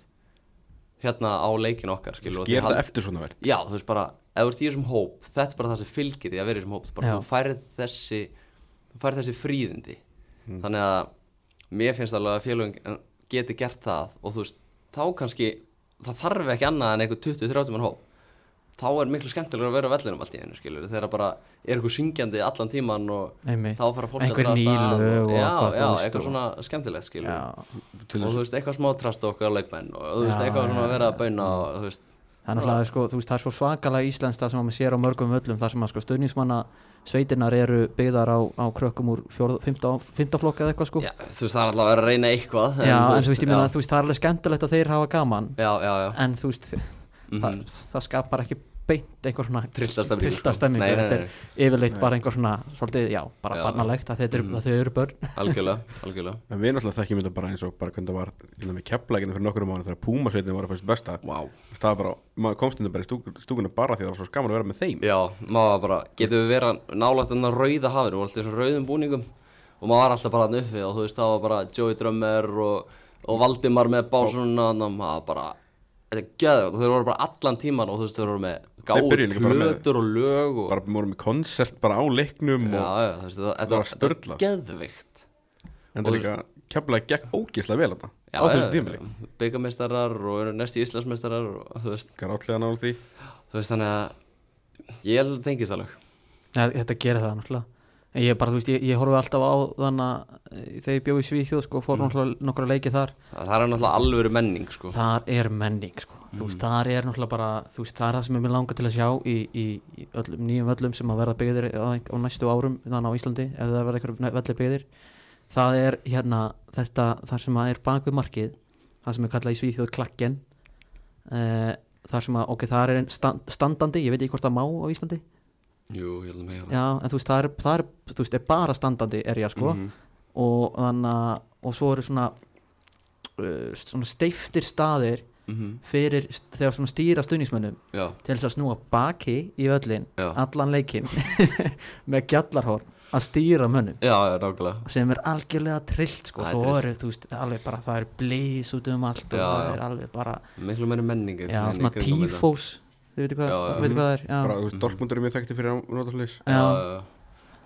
hérna á leikin okkar, skilur þið Gera hald- það eftir svona verð Já, þú veist bara, ef þú ert í þessum hóp þetta er bara það sem fylgir því að vera í þessum hóp. Bara Já. þú færð þessi þú færð þessi fríðindi. Mm. þannig að mér finnst alveg að félögum geti gert það og þú veist, þá kannski það þarf ekki annað en einhver 20-30 mann hóp. Þá er miklu skemmtilega að vera á vellinum allt í einu, skilur, þegar bara er eitthvað syngjandi allan tíman og einmitt, þá fara fólk Einhver að stað lög og já, eitthvað, já, eitthvað og- svona skemmtilegt, skilur já, og þú veist, eitthvað smá trast okkar leikmenn og þú veist, eitthvað svona að vera að bauna og þú veist, Er náttúrulega, sko, þú veist, það er svo svakalega íslenskt það sem að maður sér á mörgum völlum þar sem að sko, stöðnismanna sveitirnar eru byggðar á, á krökkum úr fjórð, fymta, fymta flokk eða eitthvað sko. Já, þú veist, það er alltaf að vera að reyna eitthvað Já, en þú veist, ég meina, veist, það er alveg skemmtilegt að þeir hafa gaman. Já, já, já. En þú veist, Mhm. það, það skapar ekki beint einhver svona Trillta stemmingu, trillta stemmingu. Nei, nei, þetta nei. er yfirleitt bara einhver svona svolítið, já, bara Já. barnalegt að, þetta þau eru börn algjörlega, algjörlega En við náttúrulega þekkjum þetta bara eins og bara hvernig það var innan með kepplækina fyrir nokkur mánu þegar Púmasveitin var að fæst besta wow. það var bara, maður komst inn bara í stúk, stúkuna bara því að það var svo skaman að vera með þeim já, maður bara, getur við vera nálægt enn að rauða hafinu, við alltaf svona rauðum búningum og maður var alltaf bara uppi og þú veist, það þetta er gæðvægt og þau voru bara allan tíman og þú veist, þau voru með Þeir gáð byrjuðu líka bara með- plötur og lög og bara vorum með koncert bara á leiknum já, og já, veist, þetta, þetta, var þetta var sturlað. geðvikt en það líka kepplæk gekk ógeðslega vel þetta á þessu tímili byggameistarar og næst í Íslandsmeistarar og þú veist, Grátlega nála því. Þú veist þannig að ég held að það tengist alveg. Ja, Þetta gerir það náttúrulega ég bara, veist, ég, ég horfi alltaf á þannig að þegar ég bjóð í Svíþjóð sko, fór Mm. náttúrulega nokkra leiki þar það er náttúrulega alvöru menning sko. þar er menning sko. þú veist, þar er náttúrulega bara veist, það er það sem ég mér langar til að sjá í, í, í öllum, nýjum völlum sem að verða byggðir á, á næstu árum þannig á Íslandi ef það verða eitthvað velli byggðir það er hérna þetta þar sem að er bak við markið það sem er kallað í Svíþjóð klakken uh, þar sem að, ok, það er stand, standandi, ég veit ekki hvort það má á Íslandi Jú, ég held að mig já, en þú veist, það er, það er, þú veist, er bara standandi erja sko. Mhm. og þannig að og svo eru svona uh, svona steiftir staðir mhm, fyrir st- þegar svona stýra stuðnismönnum já, til þess að snúa baki í völlin já. allan leikinn með gjallarhór að stýra mönnum. Já, sem er algjörlega trillt sko. Það er eru, þú veist, alveg bara það er blís út um allt og það er alveg bara, Miklu meiri menning já, einhvern veginn í svona kringum þetta. tífós þið veitir hvað, Já, já. veitir hvað það er já, bara, þú veist, Dortmundur er mjög þekkti fyrir að nota slis Já,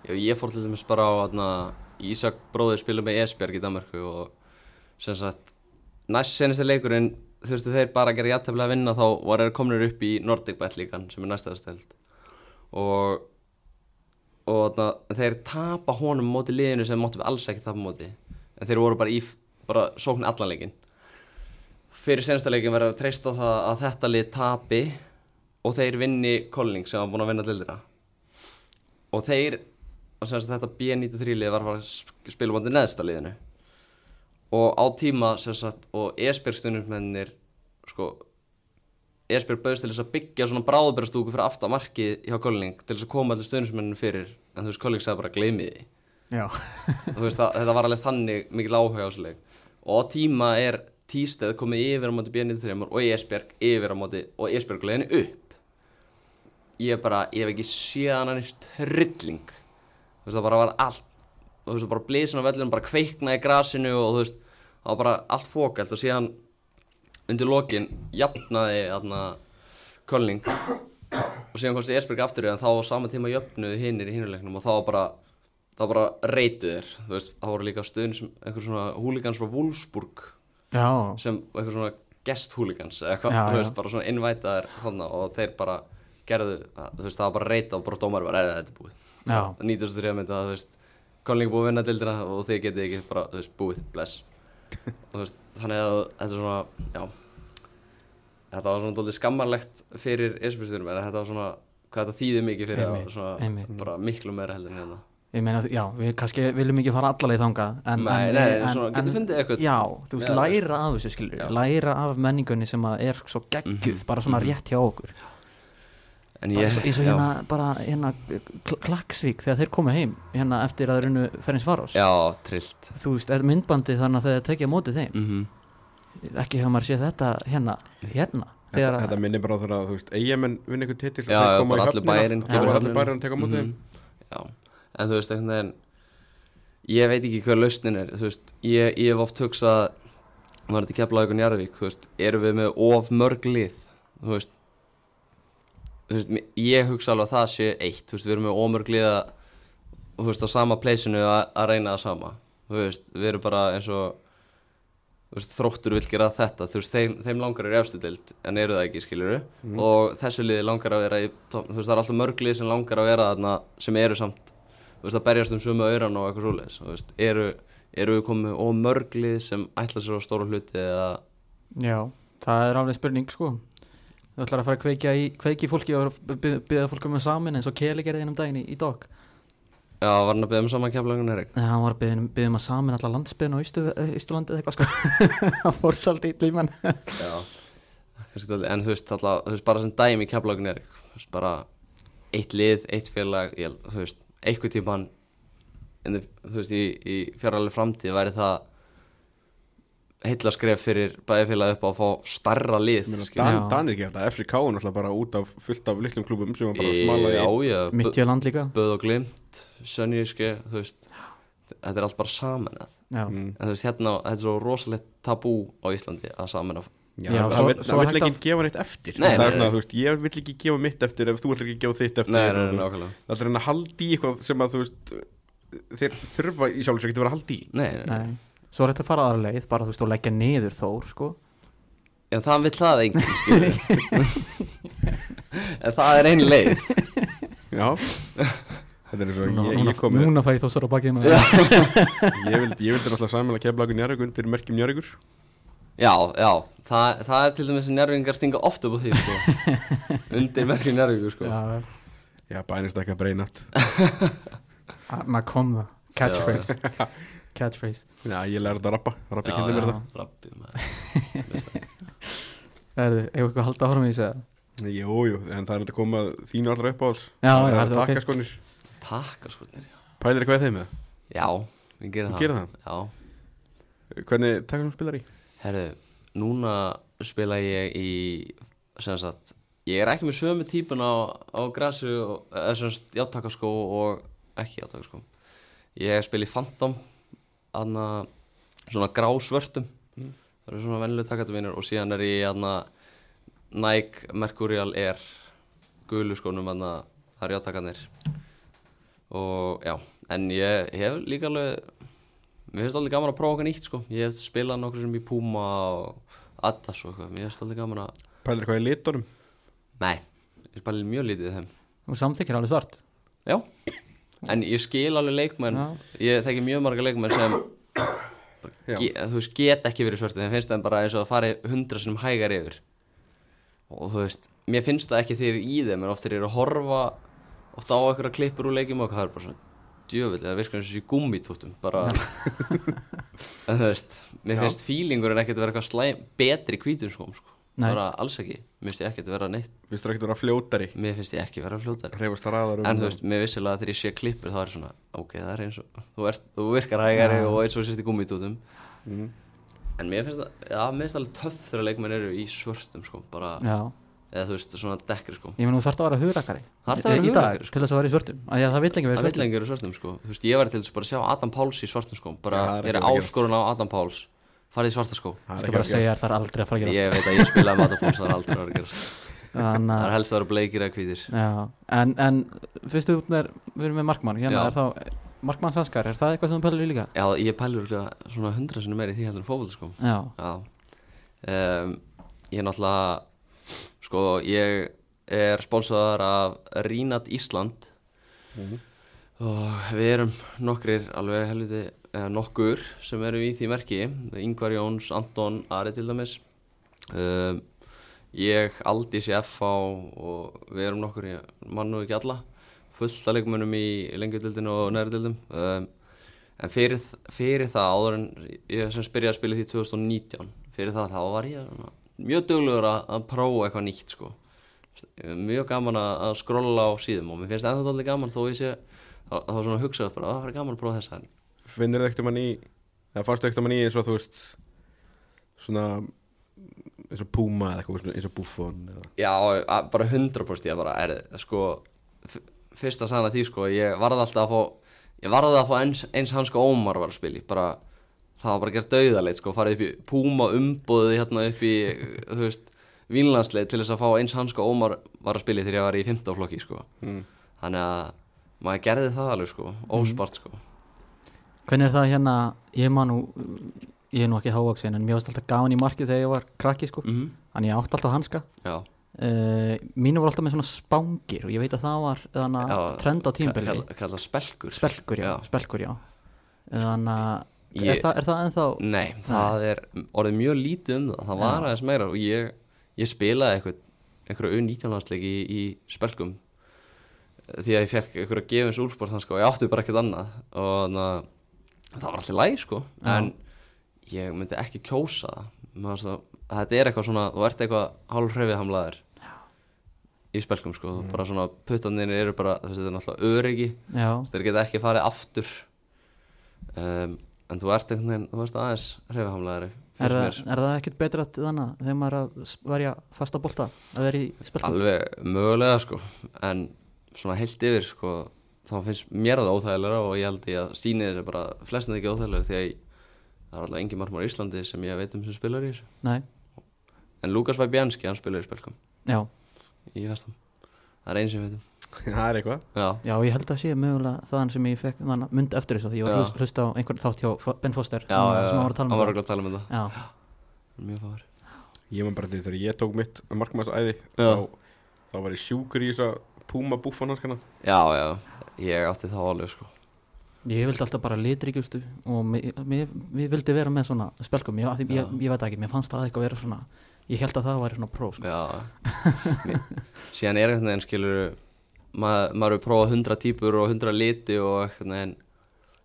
já, ég fór til dæmis bara á atna, Ísak bróðir spilum með Esbjerg í Danmarku og sem sagt næst senasti leikurinn þurftu þeir bara að gera jætteflega að vinna þá var þeir komnir upp í Nordic Bet líkan sem er næstaðasteld og og atna, þeir tapa honum móti liðinu sem máttu alls ekki tapa móti. En þeir voru bara í bara sókn allan leikin fyrir senasta leikin verður að treysta á það að þetta lið tapi og þeir vinni Kolling sem var búin að vinna dildina og þeir og sem sagt þetta B93 lið var að spila bóndi neðsta liðinu. Og á tíma sem sagt og Esbjörg stundumennir sko Esbjörg bauðst til þess að byggja svona bráðbærastúku fyrir aftan markið hjá Kolling til þess að koma allir stundumennir fyrir. En þú veist Kolling sagði bara það, þetta var alveg þannig mikil áhuga á þessu leik. Og á tíma er Tísteð komið yfir á móti B93 og Esbjörg yfir á móti og Esbjörg leiðinni upp ég bara, ég hef ekki séð hann hann í trilling. Þú veist það bara var allt þú veist það bara blísin á vellinu bara kveikna í grasinu og þú veist það var bara allt fókalt og síðan undir lokin jafnaði þarna Kölning og síðan komst Esbjörg aftur í en þá á sama tíma jöfnuðu hinnir í hinuleiknum og þá var bara þá bara reytuðir þú veist það voru líka stöðin sem einhver svona húligans frá Wolfsburg já, sem eitthvað svona eða eitthvað, þú veist, bara svona innvætaðir og þeir bara gerðu, þú veist, það var bara reyta og bara dómar var, eða þetta er búið. Það nýtast þrjá myndi að, þú veist, Kolling er búið að vinna dildina og þið getið ekki bara, þú veist, búið, bless. Og þú veist, þannig að þetta er svona, já. Þetta var svona dólið skammarlegt fyrir ersbjörnsturum, en þetta var svona hvað þetta þýðir mikið fyrir Einmitt, að svona, einmitt. bara miklu meira heldur en hérna. Ég meina, já, við kannski viljum ekki fara allaleg þangað en, Nei, en, nei, en, svona, getur fundið eitthvað. Já, þú veist, læra af þessu skilur Já. læra af menningunni sem er svo geggjuð, Mhm, bara svona mhm. rétt hjá okkur en bara ég, eins og- hérna, bara hérna Kl- Klaksvík þegar þeir komu heim hérna eftir að unnu Ferins Farós já, trillt. Þú veist, er myndbandi þannig að þeir tekja á móti þeim? Mm ekki hefur maður séð þetta hérna hérna, Þetta, þetta minnir bara þegar að, þú veist, eigamenn vinna einhvern titil Já, já, bara allir bæjarinn Já, kemur bara í allir bæjarinn að teka á móti þeim. Mhm. Já, en þú veist, einhvern veginn ég veit ekki hvað lausnin er þú veist, ég, ég hef oft hugsað var þetta keflaði ykkur Njarðvík þú veist, erum við með of mörg lið? Þú veist, veist ég hugsa alveg að það sé eitt. Þú veist, við erum með of mörg lið að þú veist, á sama pleysinu að reyna það sama. Þú veist, við erum bara eins og veist, þróttur vil gera þetta. Þú veist, þeim, þeim langar er efstu dild en eru það ekki, skilur Mhm. og þessu liði langar að vera í þú veist, það er alltaf mörg lið sem langar að vera þarna sem eru samt, þú veist, að berjast um sömu auðran og eitthvað svoleiðis, þú veist, eru eru við komið og mörg lið sem ætla sér á stóra hluti eða já, það er alveg spurning sko þú ætlar að fara að kveikja í, kveiki fólki og byggja, byggja fólki um að samin eins og Keli gerði einum daginn í, í dog. Já, var hann að beða um saman keflagun Erik Nei, hann var að byggja, byggja um að samin alla landsbyðin á Ísturlandi eða eitthvað sko. Hann fór svolítið í líman já, en þú veist, alltaf, þú veist, bara sem dæmi keflagun Erik, þú veist, bara eitt lið, eitt félag, ég, þú veist, einhver típan en þú veist, í, í fjáralegi framtíð væri það heilla skref fyrir bæjarfélag upp á að fá starra lið. Dan. Danir gera þetta, FCK er náttúrulega bara út af fullt af litlum klubum sem var bara smala í já, já, mitt í land líka. Böð og Glimt, Sönníski þetta er allt bara samanað já, Mm. en þú veist, hérna, þetta er svo rosalegt tabú á Íslandi að samanað Já, Já, það svo- vill- ekki að- gefa neitt eftir. Nei, það nei, er svona, veist, ég vill ekki gefa mitt eftir ef þú vill ekki gefa þitt eftir. Nei, það er að halda í eitthvað sem að þú veist þeir þurfa í sjálfsög ekki að vera að halda í. Nei. nei svo er þetta að fara aðra leið bara þú veist og leggja niður þór sko. Já, það vill það enginn, En það er ein leið. Já. Þetta er núna, ég, ég kom með núna fæ ég þósar á bakið ég vildi, ég vildi náttúrulega saman að kefla okkur njárug undir merkjum njáraugur Já, já, það, það er til dæmis að njárvingar stinga oft upp á því, sko. Undir merkjum njárvingur, sko. Já, já, bænist ekki að breyna að- maður kom það. Catchphrase catchphrase. Já, ég lærði að rappa, rappi Já, kynnti mér þetta. Rabbi, maður. Erðu, eigum við eitthvað að halda áfram í þessu eða? jú, jú, en það er þetta að koma þínu allra upp á alls. Já, er það ok? takaskonir, Takk, sko, já. Pælir eitthvað þeim með Já, við gerum það. gerir það? Já. Hvernig takaskonum spilar í? Herru, núna spila ég í sem sagt, ég er ekki með sömu típun á, á grassu og- eða sem sagt játtakaskó og ekki játtakaskó. Ég spila í Phantom aðna svona grásvörtum. Það eru svona vennileg takatu mínir og síðan er ég aðna Nike Mercurial Air gulu skónum aðna það eru játtakarnir. Og já, en ég hef líka alveg mér finnst alveg gaman að prófa okkar nýtt sko. Ég hef spilað nokkur sem í Puma og Adidas og eitthvað, mér finnst alveg gaman að Pælir eitthvað í litunum? Nei, ég spila mjög lítið í þeim. Og samþykir alveg svart? Já, en ég skil alveg leikmenn. Já. ég þekki mjög marga leikmenn sem þú veist, get ekki verið svörtu. Þeim finnst það bara eins og að fari hundra sinum hægar yfir. Og þú veist mér finnst það ekki þegar í þeim en oft þegar ég er að horfa ofta á einhverja klippur úr leikjum og það er bara svona djöfull eða virkar eins og þessi gúmmitútum bara. En þú veist, mér finnst fílingurinn ekkert vera eitthvað slæm betri hvítum skóm sko. Bara alls ekki. Mér finnst ég ekkert vera neitt, Vistu það ekkert vera fljótari. Mér finnst ég ekki vera fljótari. Hreyfast hraðar um en þú veist, mér vissilega þegar ég sé klippur þá er svona, ok, það er eins og þú, ert, þú virkar hægari Já. og eins og sérst í gúmmitútum Mhm. en mér finnst það, já, mér finnst það alveg töff þegar leikmenn eru í svörtum sko, bara, já, eða þú veist, svona dekkri sko. Ég menn þú þarft að vera hugrakari Þarft að vera í dag hugrakari, sko. til þess að vera í svörtum. Að það vill ekki vera í svörtum að að Farið í svarta skó. Það er bara að segja þér það er aldrei að fara að gerast. Ég veit að ég spilaði Páls Það er aldrei að vera að gerast. Það að er helst að vera bleikir eða hvítir. Já, en, en fyrstu út með, við erum með markmann, hérna er þá markmann sanskar, er það eitthvað sem þú pælir í líka? Já, ég pælur svona hundra sinni meiri í því heldur en sko. Já. Um, Ég er náttúrulega Sko, ég er sponsaðar af Rínat Ísland. Og við erum nokkrir alveg helviti eða nokkur sem eru í því merki. Ingvar Jóns, Anton, Ari til dæmis. Um, Ég, Aldís í FH og við erum nokkur, ég mann nú ekki alla. Fullt að leikmönnum í lengjadildinu og nærdildum um, en fyrir, fyrir það áður en ég sem byrjaði að spila í því 2019 fyrir það þá var ég svona, mjög duglegur að, að prófa eitthvað nýtt sko. Mjög gaman að, að skrolla á síðum og mér finnst ennþá allir gaman þó ég sé þá svona hugsaði bara að það er gaman að prófa þessa. en Finnir þið ekkert um hann í eða fannst þið ekkert um hann í eins og þú veist svona eins og Puma eða eitthvað eins og Buffon eða Já, að- bara 100% ég bara er sko f- fyrsta sanna því sko ég varði alltaf að fá ég varði að fá eins, eins hans sko Ómar var að spila bara það var bara gert dauðaleit sko farið upp í Púma umbóðið hérna upp í þú veist Vínlandsleið til þess að fá eins hans sko Ómar var að spila þegar ég var í 15 flokki sko mm. þannig að maður gerði það alveg sko óspart sko hvernig er það hérna, ég man nú, ég er nú ekki hávaksin en mér varst alltaf gaman í markið þegar ég var krakki sko, mm þannig ég átti alltaf hanska. Já, uh, mínu voru alltaf með svona spángir og ég veit að það var þannig að trend á tímbili kalla, kalla spelkur. Spelkur, já, Já. spelkur, já. Þannig að, er, það, er það ennþá Nei, það er orðið mjög lítið um það, það var Já. aðeins meira og ég, ég spilaði eitthvað, U19 landsleiki í, í spelkum. Því að ég fekk einhverju gefins úrsport þannig sko, ég átti bara ekkert annað. Og na, það var alltaf læg sko Já. en ég myndi ekki kjósa það. Það- þetta er eitthvað svona, þú ert eitthvað hálf hrefið hamlaður í spelkum sko, mm. bara svona puttanir eru bara, þetta er náttúrulega öryggi. Þeir geta ekki farið aftur. Um, en þú ert veginn þú ert aðeins hreyfihamlaðari er, er það ekkert betra þannig að þegar maður að verja fasta bolta að vera í spelkum alveg mögulega sko en svona heilt yfir sko þá finnst mér það óþægilega og ég held ég að síni þessi bara flestin ekki óþægilega því að ég, það er alltaf engin margmar í Íslandi sem ég veit um sem spilar í þessu. Nei, en Lukas Væbjanski hann spilar í spilkum já, í vestam það er einn sem ég veit um. Það er eitthvað. Já, já, ég held að sé mögulega þaðan sem ég fekk þannig að mynd eftir þessu því ég var hlust, hlust á einhvern þátt hjá Ben Foster já, að- já, sem hann var að tala um hann var það. að tala um já, mjög fáður ég man bara því þegar ég tók mitt markmannsæði Já. þá, þá var ég sjúkur í þessa Puma Buffon hanskana já, já, ég átti þá alveg sko. Ég vildi alltaf bara litrikjustu og mér vildi vera með svona spelkum, ég, ég, ég, ég veit ekki, mér fannst það eitthvað vera svona ég held að það væri svona pró sko. Já. Síðan er einhvern veginn skilur mað, maður hefur prófað hundra típur og hundra liti og einhvern veginn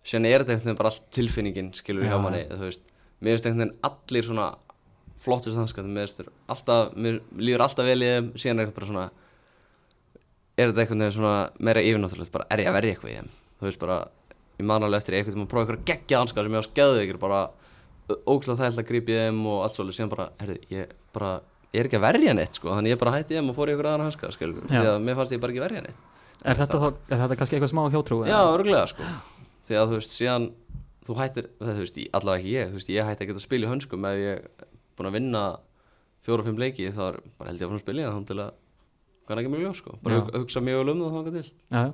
síðan er þetta einhvern veginn bara allt tilfinningin skilur Já. hjá manni þú veist. Mér finnst einhvern veginn allir svona flottust þanskast mér finnst alltaf mér líður alltaf vel í þeim síðan er eitthvað bara svona er þetta einhvern veginn svona meira yfirnáttúrulegt bara er ég að verja eitthvað í þeim? Þú veist bara ég man alveg eftir einhvern veginn að prófa eitthvað geggja hanskar sem ég á skeðu ykkur bara ógslag þægilega að grípa í þeim og allt svolítið síðan bara, herru, ég bara ég er ekki að verja neitt sko, þannig ég bara hætti í þeim og fór í ykkur aðra hanska, skilur, því að mér fannst ég bara ekki verja neitt. Er þetta, þá, er þetta kannski eitthvað smá hjótrú? Já, örgulega sko. Því að þú veist, síðan þú hættir, þú veist, allavega ekki ég þú veist, ég hætti að geta að spila í hönskum. Ef ég er búin að vinna fjóra og fimm leiki þá er bara held ég að fara að spila í það hvað ekki mjög ljós sko, bara Já. hug, hugsa mjög vel um það þangað til Já, já.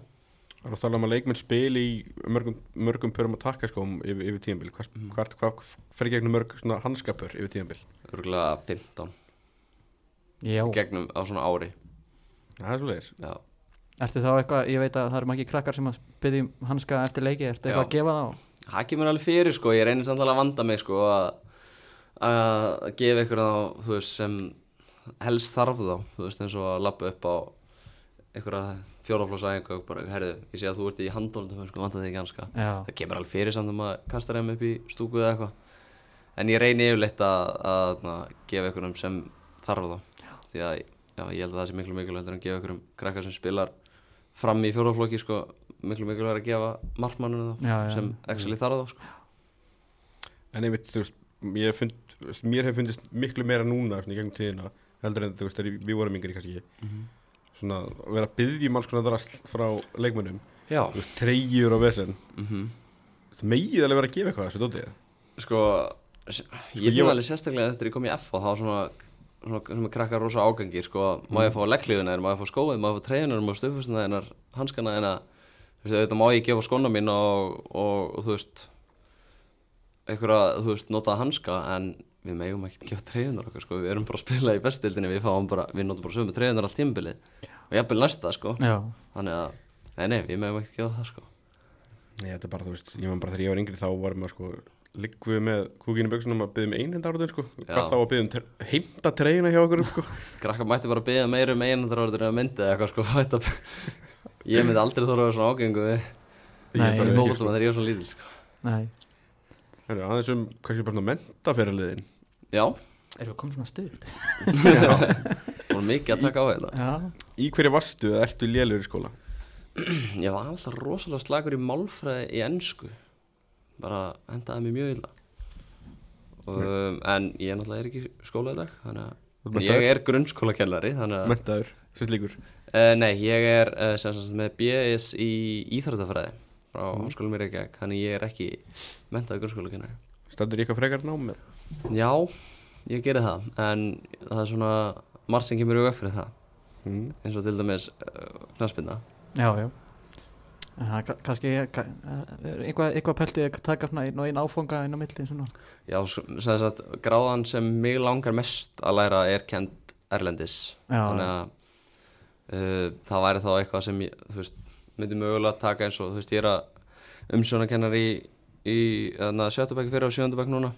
Það er að tala um að leikmenn spil í mörgum, mörgum pörum að taka skóm yfir, yfir tíðanbíl Hvað, Mhm. hvað, hvað fer gegnum mörg svona hanskapur yfir tíðanbíl? Örgulega 15 já. gegnum á svona ári Það er svo leiðis Já, Ertu þá eitthvað, ég veit að það eru margir krakkar sem að byrja hanska eftir leiki, ertu eitthvað Já. að gefa þá? það kemur alveg fyrir sko, ég reynir samt alveg að vanda mig sko að að gefa ykkur þá, þú veist, sem helst þarf þá, þú veist, eins og að lappa upp á einhverja fjóraflósæðingu og bara, herðu, ég sé að þú ert í handónum sko, vanda þig ekki hanska Já, það kemur alveg fyrir samt um að kasta þeim upp í stúku eða eitthvað. En ég reyni yfirleitt að, að, að gefa ykkur sem þarf þá. Því að já, ég held að það sé miklu mikilvægt að gefa ykkur krakkar sem spilar fram í fjóraflokki sko, miklu mikilvægt að gefa markmanninu þá Já, já. sem actually þarf þá sko. En einmitt, þú veist, ég fund, mér hef fundist miklu meira núna í gegnum tíðina heldur en þú veist, við vorum yngri kannski. Svona að vera að byggja um alls konar drasl frá leikmönnum. Treyjur og vesen. Mm veist, megið alveg vera að gefa eitthvað þessu dótið. Sko s- ég finn alveg sérstaklega eftir ég kom í F og þá svona svona sem er krakkar rosa ágangi sko, má ég fá leggliðuna má ég fá skóið, má ég fá treyjunar má ég fá stöfusina þennar, hanskana þennar þú veist, auðvitað má ég gefa skóna mín og, og, og þú veist einhverja, þú veist, nota hanska en við megum ekki gefa treyjunar okkar sko, við erum bara að spila í bestildinni við fáum bara, við notum bara sömu treyjunar allt tímabilið. Og jafnvel næsta sko. Já, þannig að, nei nei, við megum ekki gefa það sko. Nei, þetta er bara, þú veist, ég man bara þegar ég var yngri þá varum við sko, liggum við með kúkinu bjöksunum að byggja um einhendarúðin, sko. Já. Hvað þá að byggja um heimta treyjuna hjá okkur, sko. Krakkar mætti bara byggja meira um einandarorður eða myndi eða eitthvað sko. Þetta- Ég myndi aldrei þóra að vera svona ágengu við Nei, Ég Það þarf er ekki, bókaldum sko. að þegar ég er svona lítill sko. Nei. Herru, Aðeins um, kannski bara svona mentaferðaliðin Já, Erum við komin svona stuð? það var mikið að taka á þetta Já, Í hverju varstu eða ertu lélur í skóla? Ég var alltaf rosalega slagur í málfræði í ennsku Bara hendaði mér mjög illa. Um, En ég er náttúrulega er ekki í skóla í dag Þannig að ég er grunnskólakennari Þannig að Mentaður, sem slíkur. Uh, Nei, ég er uh, sem sagt með BS í Íþróttafræði Frá mm. skólum mér ekki Þannig ég er ekki mentaði grunnskólakennari. Stendur í eitthvað frekar nám með? Já, ég geri það en það er svona margt sem kemur í veg fyrir það. Mm. eins og til dæmis uh, knaspinna já, já. En Það er ka- kannski ka- er eitthvað, eitthvað peltið að taka svona einn og einn áfanga inn á milli svona. Já, sem sagt, gráðan sem mig langar mest að læra er kent Erlendis. Já, þannig að uh, það væri þá eitthvað sem ég, þú veist, myndi mögulega taka eins og þú veist, ég er að umsjónakennar í, í sjöttabæk fyrir og sjöndabæk núna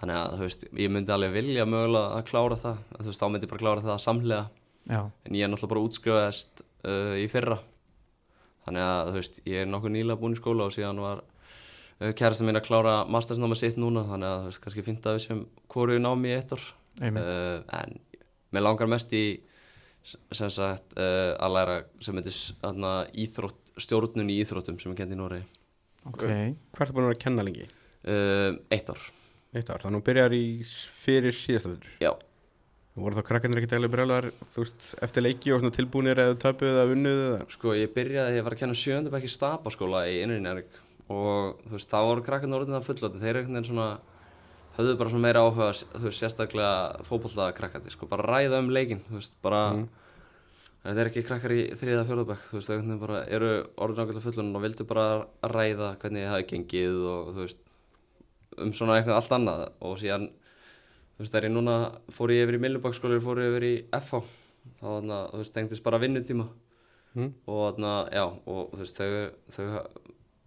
þannig að þú veist, ég myndi alveg vilja mögulega að klára það, þú veist, þá myndi ég bara klára það samhlega já, en ég er náttúrulega bara útskrifaðist uh, í fyrra. Þannig að þú veist, ég er nokkuð nýlega búinn í skóla og síðan var uh, kærasta mín að klára mastersnáma sitt núna þannig að þú veist, kannski fint að við sem hvoru námi í eitt ár. Einmitt. Uh, en mér langar mest í sem sagt uh, að læra sem heitir íþrótt, stjórnun í íþróttum sem er kent í Nóri Ok, Hvað ertu búin að vera að kenna lengi? uh, eitt ár, Eitt ár, þannig að þú byrjar í fyrir síðastöður já. Voru þá krakkarnir ekki dæli brjálar eftir leiki og tilbúinir eða töpuð eða unnuð eða Sko, ég byrjaði, ég var að kenna sjöndabæk í stapaskóla í innrýnjarik og þú veist, þá voru krakkarnir orðin það fullóti, þeir eru einhvern veginn svona höfðu bara svona meira áhuga, þú veist, sérstaklega fótbolla krakkandi, sko, bara ræða um leikin, þú veist, bara Mm. þetta er ekki krakkar í þriða fjórðabæk, þú veist, þau eru orðin ákveðlega fullóti og vildu bara ræða hvernig það hefði gengið og þú veist, um svona eitthvað allt annað og síðan, þú veist, þegar ég núna fór ég yfir í Millubakskóli, fór ég yfir í FH, þá, þarna, þú veist, tengdist bara vinnutíma mm. og þarna, já, og þú veist, þau, þau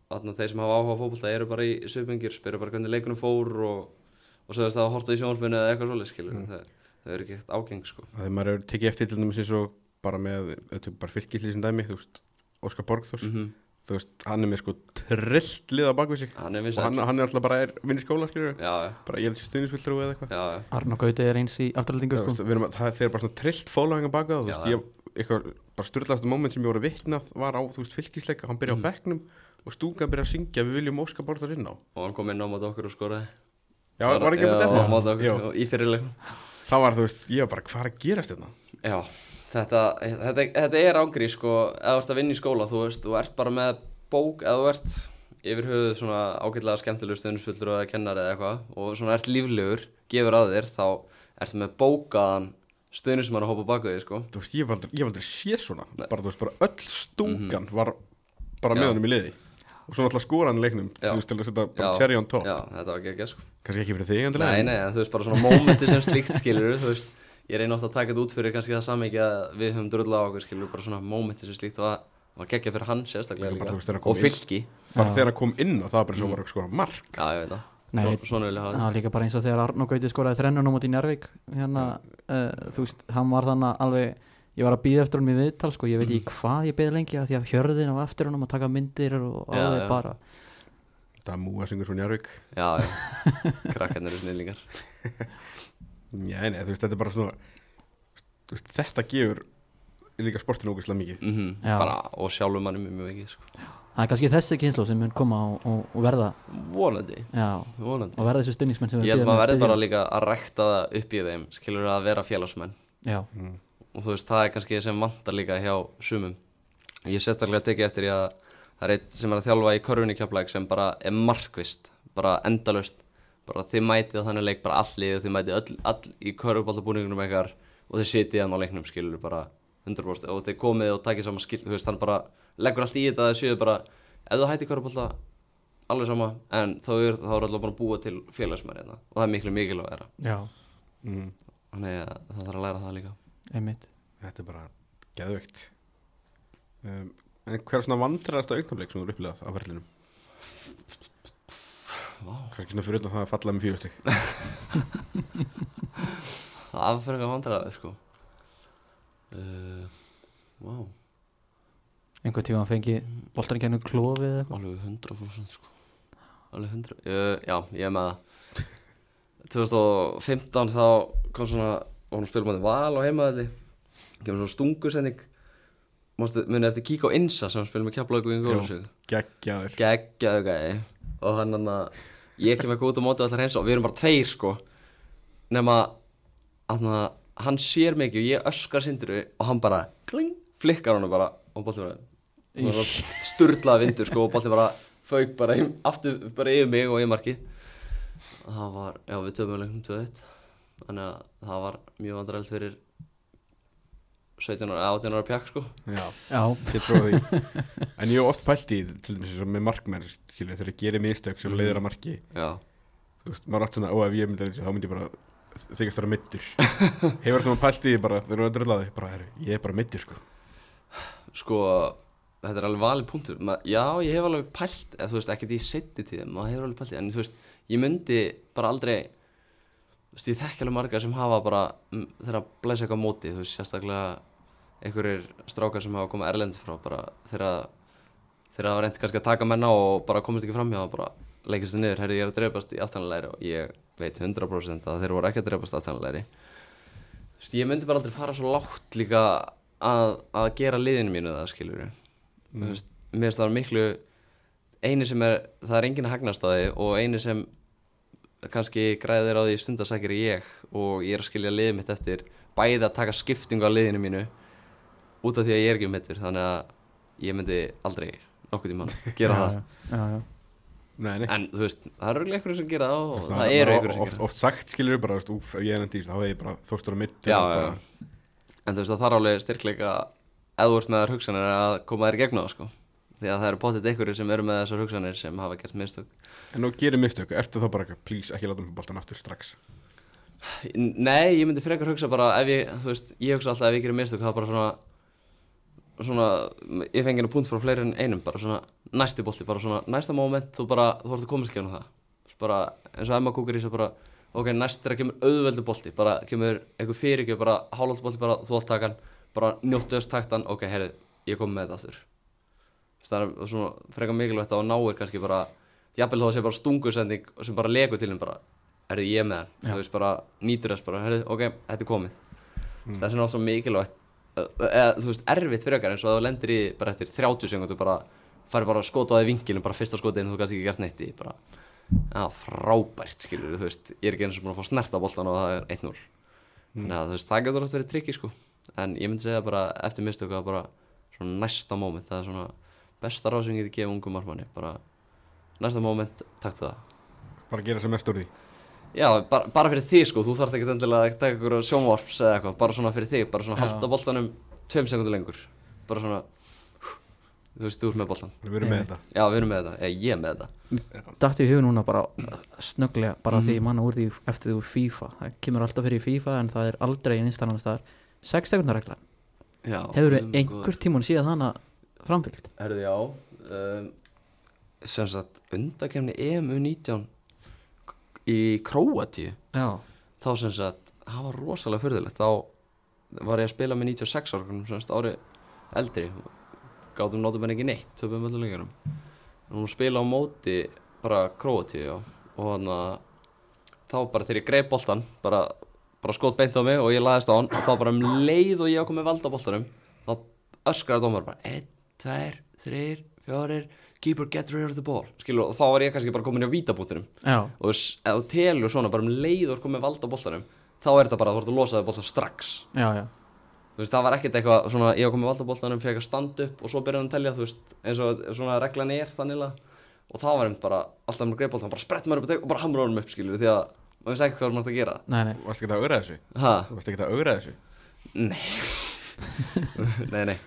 þarna, þeir sem hafa áhuga á fótbolta eru bara í svipingir, spyrja bara hvernig leikunum fór og, og svo veist það að horta í sjónvarpinu eða eitthvað svolítið, skilur, Mm. þau, þau eru ekki ekkert ágeng, sko. þegar maður hefur tekið eftir til dæmis eins og bara með, þetta er bara fylgislið sem dæmi, þú veist, Óskar Borgþórs Mm þú veist, hann er með sko trillt lið á bakvið sig Hann er og hann, hann er alltaf bara er vinn í skóla, skilur Já, já, bara ég held sér stuðnisvillur eða eitthvað Arn og Gauti er eins í afturlendingu sko. við það þeir bara svona trillt fólaganga baka þú Já, veist, ég, eitthvað, bara styrlaðast moment sem ég voru vitnað var á, þú veist, fylgisleika hann byrja Mhm. á bekknum og stúkan byrja að syngja við viljum Óskar Borgþórs inn á og hann kom inn á móti okkur og skoraði. Já, var ekki með Já, þetta? á móti okkur, Já. og í fyrirleikum Það var, þú veist, ég var bara, hvað er að gerast hérna? Já, þetta, þetta, þetta er ángri sko, ef þú ert að vinna í skóla þú veist, þú ert bara með bók eða þú ert yfir höfuð svona ágætlega skemmtilegur stundisfullur eða kennari eða eitthvað og svona ert líflegur, gefur að þér þá ertu með bókaðan stundismann að hópa baku þig sko. Þú veist, ég aldrei, ég aldrei séð svona. Bara, þú veist, bara öll stúkan var bara Mhm. Já. með honum í liði. Og svo náttúrulega skoran leiknum til að setja bara cherry on top. Já, þetta var ekki ekki sko. Kannski ekki fyrir þig endilega. Nei, nei, en þú veist bara svona mómenti sem slíkt skilur þú veist, ég reyna ofta að taka þetta út fyrir kannski það samme að við höfum drulla á okkur skilur bara svona mómenti sem slíkt var, var geggja fyrir hann sérstaklega og inn. fylki. Bara þegar hann kom inn og það var bara svo var að skora mark. Já, ég veit það, Nei. Svo, svona vil ég hafa það var líka bara eins og þegar Arnó Gauti skoraði þrennun á móti í Njárvík hérna, uh, þú veist, hann var þannig alveg ég var að býða eftir honum í viðtal sko, ég veit ekki hvað ég beði lengi að því að hjörðin á eftir honum að taka myndir og alveg já. bara. Það er múa syngur svo njárvík Já, já, krakkarnir eru snillingar Já, nei, þú veist, þetta er bara svona þetta gefur líka sportinu ógeðslega mikið. Mm Já. bara, og sjálfur manni mjög mjög ekki sko. það er kannski þessi kynslu sem mun koma og, og, og verða. Vonandi, já, vonandi. Og verða þessu stunningsmenn sem við Ég held maður verði biðjum. bara líka að rækta það upp í þeim skilur að vera félagsmenn. Já, og þú veist, það er kannski sem vantar líka hjá sumum. Ég sérstaklega tekið eftir í að það er eitt sem er að þjálfa í körfunni kjaplæk sem bara er markvist bara endalust, bara þið mætið á þannig leik bara allir og þið mætið öll, all í körfubáltabúningunum eitthvað og þið sitið hann á leiknum skilur bara 100% og þið komið og takið saman skil, þú veist, hann bara leggur allt í þetta að það séu bara, ef þú hættir körfubálta alveg sama, en þá er, er alltaf búin að búa til félagsmenn hérna. Og það er miklu mikilvæg já, mm. þannig að það þarf að læra það líka. Einmitt. Þetta er bara geðveikt. Um, en hver er svona vandræðast augnablik sem þú eru upplegað á ferlinum? Vá. Kannski svona fyrir utan það að falla með fjögustig Það fyrir eitthvað vandræði sko. Uh, Vá. Einhvern tíma hann fengi boltarinn gennum klofið eða eitthvað? Alveg 100% sko. Alveg 100 uh, Já, ég er með það. 2015 þá kom svona og hún spilum á því val á heimaðalli kemur svona stungusending munið eftir á Insa sem hann spilum með ykkur í Gólusug geggjaður. Geggjaðu gæði og hann að ég kem ekki út á móti allar hreins og við erum bara tveir sko. Nema að hann sér mikið og ég öskar sindru og hann bara kling, flikkar hann bara og bolti bara sturlaði vindur sko og bolti bara fauk bara í, aftur bara yfir mig og ég marki það var, já við töfum leikum 2-1 þannig að það var mjög vandræðilegt fyrir 17 ára, 18 ára pjakk sko. Já, já, ég tróði því. En ég hef oft pælt í til dæmis eins og með markmenn skilju þegar ég gerir mistök sem leiðir að marki. Já, þú veist, maður átt svona, ó ef ég myndi að þessu þá myndi ég bara þykast vera middur hefur svona pælt í því bara þegar þú er dröllaði bara, heru, ég er bara middur sko. Sko þetta er alveg valið punktur. Ma, já, ég hef alveg pælt eða, þú veist, ekkert í setni tíðum maður hefur alveg pælt í, en þú veist, ég myndi bara aldrei þú veist, ég þekki alveg marga sem hafa bara mm, þegar að blæsa eitthvað á móti, þú veist, sérstaklega einhverjir strákar sem hafa komið erlendis frá bara þegar það var reyndi kannski að taka menna og bara komast ekki fram hjá það bara leikist þið niður, herri ég er að dreifast í aftanlæri og ég veit 100% að þeir voru ekki að dreifast aftanlæri þú veist, ég myndi bara aldrei fara svo lágt líka að, að gera liðinu mínu það skilur mm. veist, mér finnst það miklu eini sem er, það er enginn að hagnast á því og eini sem kannski græðir á því stundasækir ég og ég er að skilja liðið mitt eftir bæði að taka skiptingu á liðinu mínu út af því að ég er ekki mittur þannig að ég myndi aldrei nokkuð tímann gera það. já, já, já. nei, nei. En þú veist, það eru einhverjum sem gera það og það eru einhverjum sem oft, gera það. oft sagt skilur bara, þú veist, úf, ef ég er endi þá hefði ég bara þóstur á já, já. en þú veist það þarf alveg styrkleika ert með þær hugsanir að koma þér í gegnum það sko. Því að það eru potið einhverjum sem eru með þessar hugsanir sem hafa gert mistök. En nú gerir mistök, ertu þá bara eitthvað please ekki láta mig boltan aftur strax? Nei, ég myndi frekar hugsa bara ef ég, þú veist, ég hugsa alltaf ef ég gerir mistök er bara svona svona, ég fengi henni punkt frá fleiri en einum bara svona næsti bolti, bara svona næsta moment þú bara, þú vorst að komast ekki það. Þú veist, bara, eins og Emma kúkur í svo bara ok, næst þegar kemur auðveldu bolti bara kemur eitthvað fyrirgjöf, bara hálfald bolti bara þú átt takan, bara njóttu þess taktan ok, heyrðu, ég kom með Þú veist, það er svona frekar mikilvægt að náir kannski bara, jafnvel þá að sé bara stungusending sem bara legur til henn bara herðu ég er með hann, þú veist bara nýtur þess bara, herðu, ok, þetta er komið. Mm. vegna er það svo mikilvægt eða, þú veist, erfitt fyrir okkar eins og þú lendir í bara eftir 30 sekundur bara farið bara að skota á því vinkilin bara fyrsta skotið en þú gæst ekki gert neitt í bara Já, frábært, skilur þú veist Ég er ekki eins og búin að fá snerta boltan og það er 1-0 Þannig að þú veist, það getur alltaf verið trikki sko. En ég myndi segja bara eftir mistöku að bara svona næsta moment Það er svona besta ráð sem ég geti gefið ungum markmanni Bara næsta moment, taktu það. Bara gera sem mest úr því Já, bara, bara fyrir þig sko, þú þarf ekki endilega að taka ykkur sjónvarps eða eitthvað, bara svona fyrir þig, bara svona Já. halda boltanum tveim sekundur lengur, bara svona, þú veist, þú ert með boltan. Við erum með þetta Já, við erum með þetta, eða ég er með þetta. Dætti í hug núna bara snögglega bara Mhm. því ég manna úr því eftir því úr FIFA það kemur alltaf fyrir í FIFA en það er aldrei einn installans þar 6 sekundar regla Já. hefur um, einhver tímun síðan hana framfylgt Herðu, já, um, sem sagt, undakefni EMU 19 í Króatíu, þá sem sagt, það var rosalega fyrðilegt, þá var ég að spila með 96 ára, sem sagt, ári eldri, gátum notum en ekki neitt, töpum öllu lengjunum. Nú spila á móti bara Króatíu, já, og þannig að þá bara þegar ég greip boltan, bara, bara skot beint á mig og ég laðist á hann, og þá bara um leið og ég ákom með valda boltanum, þá öskraði dómar bara 1, 2, 3, 4 keeper get rid of the ball skilur, og þá var ég kannski bara komin í á vítabútinum. Já, og þú telur svona bara um leið og er komið valda boltanum þá er þetta bara að þú ert að losa þig boltan strax. Já, já. Þú veist, það var ekkert eitthvað svona ég var komið valda boltanum, fekk að standa upp og svo byrjaði hann að telja, þú veist, eins og svona reglan er þannig og þá var hann bara alltaf með greipboltan, bara sprett maður upp og bara hamra honum upp, skilur, því að maður vissi ekkert hvað maður átti að gera. Nei, nei, Varst ekki að augra þessu? nei, nei.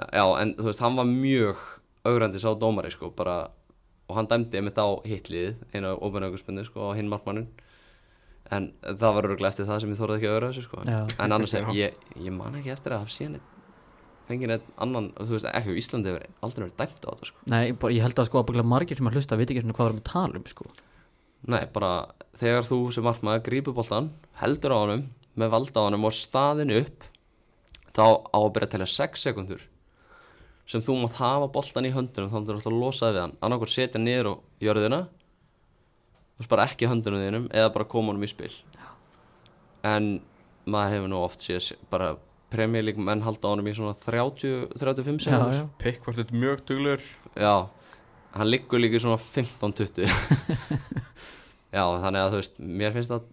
Já, en þú veist, hann var mjög augrandi sá dómari, sko, bara og hann dæmdi einmitt á hitlið einu óbennaugurspennu, sko, á hinn markmannin en það var örgulega eftir það sem ég þorði ekki að augra þessu, sko. Já. en annars, er, ég, ég man ekki eftir að hafa síðan eitt fengið eitt annan, þú veist, ekki á Íslandi hefur aldrei verið dæmt á þetta, sko. Nei bara, ég held að sko að margir sem að hlusta veit ekki svona hvað við erum að tala um sko. Nei, bara þegar þú sem markmaður grípur boltan, heldur á honum með valda á honum og staðin upp þá á að byrja að telja 6 sekundur sem þú mátt hafa boltan í höndunum þannig að þú alltaf að losa við hann. Annarkvært setja niður á jörðina veist bara ekki í höndunum þínum eða bara koma honum í spil. En maður hefur nú oft séð s- bara premjölík menn halda á honum í svona 30, 35 já, sekundur já, Pikk var þetta mjög duglur Já, hann liggur líka í svona 15-20 Já, þannig að þú veist, mér finnst það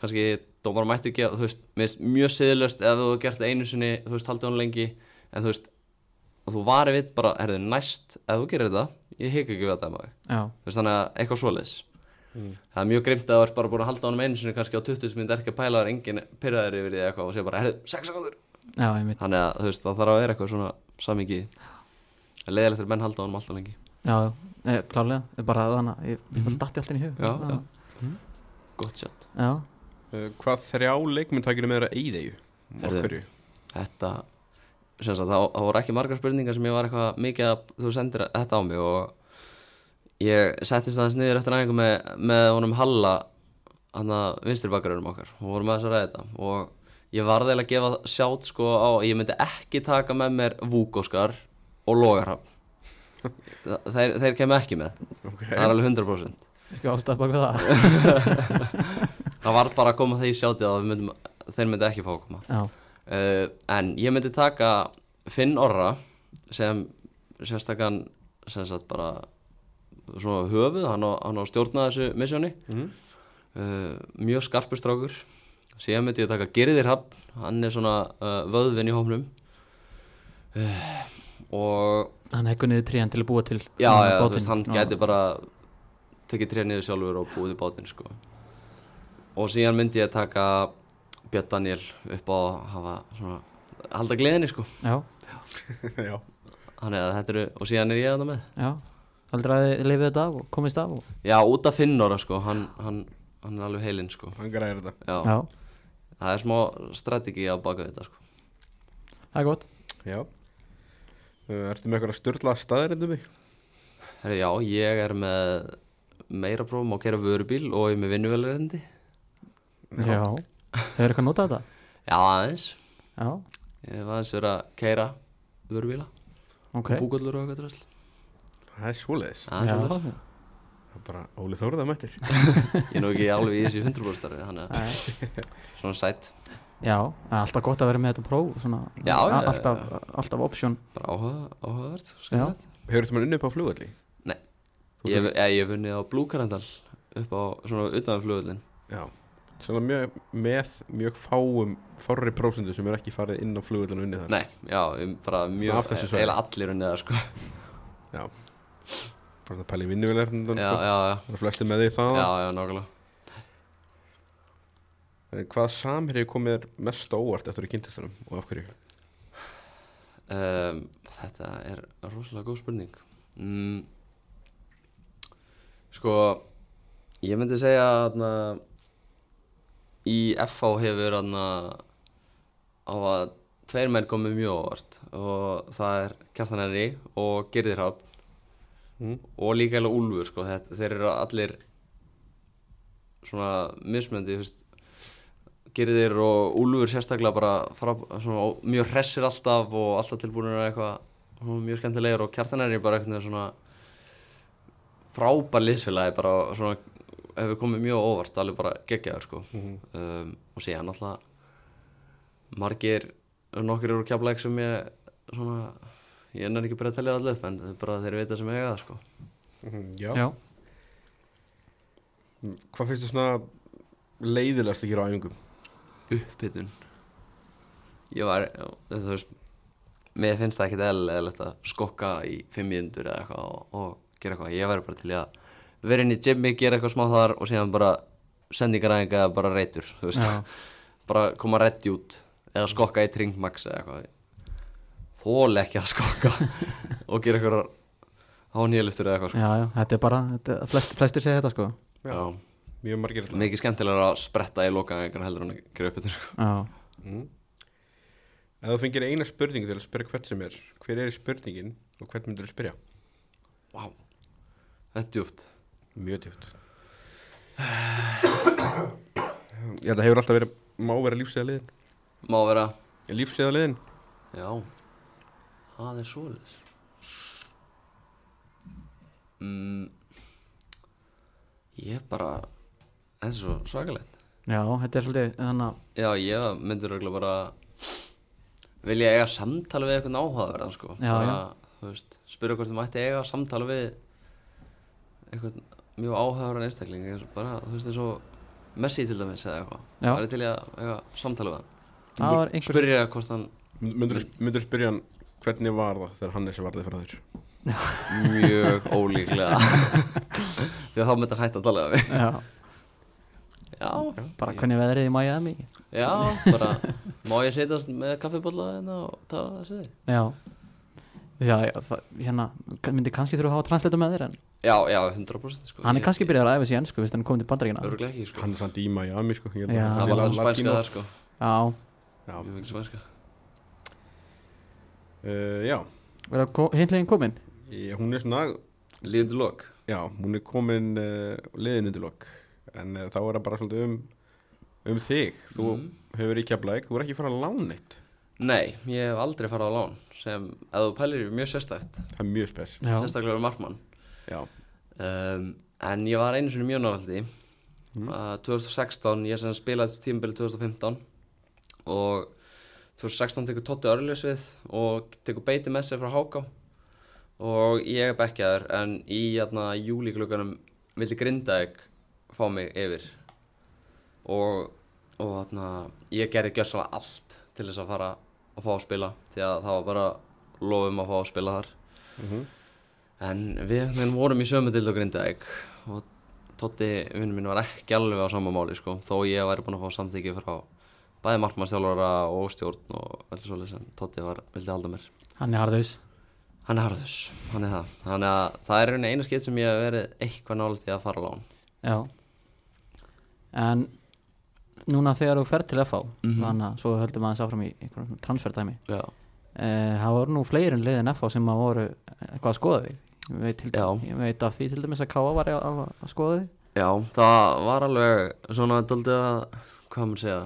kannski dómar mættu ekki að, þú veist, mér finnst mjög siðlöst ef þú hefur gert það einu sinni, þú veist, haldið hann lengi. En þú veist, og þú varir við bara, herðu, næst, ef þú gerir þetta ég hik ekki við þig, já, þú veist, þannig að eitthvað svoleiðis. Það er mjög grimt að þú ert bara búin að halda honum einu sinni kannski á 20 sem er ekki að pæla þar engin pyrraður yfir því eitthvað og segja bara, herðu, 6 sekundur þannig að, þú veist, það þarf að vera eitthvað svona samingi leðilegt er menn halda honum alltaf lengi. Já, já, e, klálega, það er bara þannig að ég, ég bara datti alltaf inn í hug það, það voru ekki margar spurningar sem ég var eitthvað mikið að þú sendir þetta á mig og ég settist aðeins niður eftir nægingu með, með honum Halla hann að vinstri bakgrunum okkar. Og vorum aðeins að ræða þetta og ég varði eiginlega að gefa sjátt sko á ég myndi ekki taka með mér Vúkóskar og Logarhaf þeir, þeir kemur ekki með. Ok, það er alveg 100% ekki ástæð bak við það. Það var bara að koma það í sjáttið að við myndum, þeir myndi ekki fá að koma. Já, uh, en ég myndi taka Finn Orra sem sérstakann sem sagt bara svona höfuð, hann á, hann á að stjórna þessu missjóni Mhm. uh, mjög skarpur strákur síðan myndi ég taka Girðir Hafn hann er svona uh, vöðvinn í hómnum uh, og hann hekkur niður trían til að búa til já, já, þú bátinn. veist, hann Já. gæti bara tekið tré niður sjálfur og búið í bátinn sko. og síðan myndi ég taka Björn Daniel upp á að hafa svona, halda gleðinni sko. Já, já. Þannig að þetta eru, og síðan er ég að það með. Já, aldrei að þið leifið þetta af og komist af og, Já, út af Finnora sko, hann, hann, hann er alveg heilinn sko. Hann græðir þetta. Já, já, það er smá strategi á baka þetta sko. Það er gott. Já. Uh, Ertu með eitthvað störla staðirindum þig? Herri, já, ég er með meira prófum á að kera vörubíl og ég er með vinnuvelrendi já, hefur eitthvað notað þetta? Já, aðeins. Já, Ég hef aðeins verið að keira vörubíla ok. og búkvöldur og eitthvað drasl. Það er svoleiðis. Það er já, svolítið Það er bara Óli Þórða mættir. Ég er nú ekki alveg í þessu 100% starfi Þannig að Nei. svona sætt. Já, það er alltaf gott að vera með þetta próf svona, Já, já, já, alltaf, alltaf option. Bara áhuga, áhugavert skemmtilegt. Hefur þú mann unnið upp á flugvalli? Nei. Ég hef ég hef vunnið á Blue Carandal upp á svona utan flugullin Já, svona mjög, með mjög fáum fárri prósendu sem er ekki farið inn á flugvöldun og unnið þar. Nei, já, ég bara mjög eiginlega allir unnið það sko. Já, bara það pæli vinnuvelar Já, sko. já, já, Það er flesti með því það já, já, nákvæmlega. En Hvað samherji komið þér mest óvart eftir í kynntistunum og af hverju? um, Þetta er rosalega góð spurning. Mm, Sko Ég myndi segja að í FH hefur hann á að tveir menn komið mjög óvart og það er Kjartan Henry og Girðir Hafn Mm. og líka eða Úlfur sko, þetta, þeir eru allir svona mismöndi Girðir og Úlfur sérstaklega bara frá, svona, mjög hressir alltaf og alltaf tilbúinir að eitthvað mjög skemmtilegir. Og Kjartan er bara eitthvað svona frábær liðsfélagi bara svona hefur komið mjög óvart, alveg bara geggjaður sko Mhm. um, og síðan alltaf margir nokkur eru kjapleik sem ég svona ég er ekki bara að telja allir upp en það er bara þeir vita sem eiga það sko Mhm, Já. Já, Hvað finnst þú svona leiðilegast að gera á æfingum? upphittun ég var, já, þú veist mér finnst það ekkit eðlilegt að skokka í fimm mínútur eða eitthvað og, og gera eitthvað, ég væri bara til að vera inn í gymmi, gera eitthvað smá þar og síðan bara sendingaræðinga eða bara reytur, þú veist já, bara koma reddi út eða skokka í tringmax eða eitthvað þóli ekki að skokka og gera eitthvað hánýjaluftur eða eitthvað sko. já, já, þetta er bara þetta, flest, Flestir segja þetta sko Já. Mjög margir alltaf mikið skemmtilega að spretta í loka einhvern heldur en að gera upp þetta sko. Já, mm. Ef þú fengir eina spurning til að spyrja hvert sem er Hver er spurningin og hvern myndir þú spyrja? wow. þetta er djúpt Mjög djúpt. Já, það hefur alltaf verið Má vera lífsæðaliðin má vera, Lífsæðaliðin já. Það er svoleiðis. Mm, ég bara þetta er svo svakalegt. Já, þetta er svolítið þannig að Já, ég myndur örugglega bara vilja eiga samtala við eitthvað áhugaverðan sko. Já, bara, þú veist, spyrja hvort þú mætti eiga samtala við eitthvað mjög áhugaverðan einstakling eins og bara, þú veist, eins og Messi til dæmis eða eitthvað. Það er til í að eiga samtala við hann. Það var einhver Spyrja hvort hann Myndir þú spyrja hann Hvernig var það þegar hann er sem varði frá þér? mjög ólíklega. Því að þá myndi hann hætta að tala við Já, Já, bara hvernig veðrið í Miami? Já, bara má ég setjast með kaffibólla hérna og tala þessi þig? Já. Já, já það, hérna, myndi kannski þurfa að hafa translita með þér en Já, já, 100% sko. Hann er kannski byrjað að æfa sig í ennsku, veist hann komið til bandaríkina Örugglega ekki sko. Hann er samt í Miami sko. Ég held að Já. hann Það sé var la- alltaf spænska latínó. þar sko. Já, Já, Mjög mikið spænska. Uh, já. er það hindlegin komin? Ég, hún er svona Líðandi lok. Já, hún er komin uh, liðin undir lok. En uh, þá er það bara svolítið um um þig. Þú Mhm. hefur ekki að blæk, þú er ekki fara að lána eitt Nei, ég hef aldrei farið á lán sem, ef þú pælir, er mjög sérstætt Það er mjög spes. Já, sérstaklega um markmann um, en ég var einu sinni mjög návaldi Mm. uh, 2016, ég spilaði tímabili 2015 og 2016 tekur Totti Örljus við og tekur beiti með sér frá Háká. Og ég er bekkjaður en í jæna, júlíklökunum vildi Grindavík fá mig yfir. Og, og jæna, ég gerði gjössalega allt til þess að fara að fá að spila því að það var bara lofum að fá að spila þar. Mhm. En við vorum í sömu dild og Grindavík og Totti, vinnur minn, var ekki alveg á sama máli sko, þó ég væri búinn að fá samþykki frá bæði markmannstjálfara og stjórn og öllu svolítið sem Totti var, vildi halda mér. hann er harðaus Hann er harðus, hann er það. Þannig að það er einu skipt sem ég hef verið eitthvað nálægt í að fara lán. Já En núna þegar þú fer til FH Mhm. þannig að svo höldum aðeins áfram í einhverjum transferdæmi Já. eh, það voru nú fleiri en liðin FH sem að voru eitthvað að skoða þig ég veit, til, ég veit af því til dæmis að Káa var að, að, að skoða þig. Já, það var alveg svona daldið að, hvað maður segja,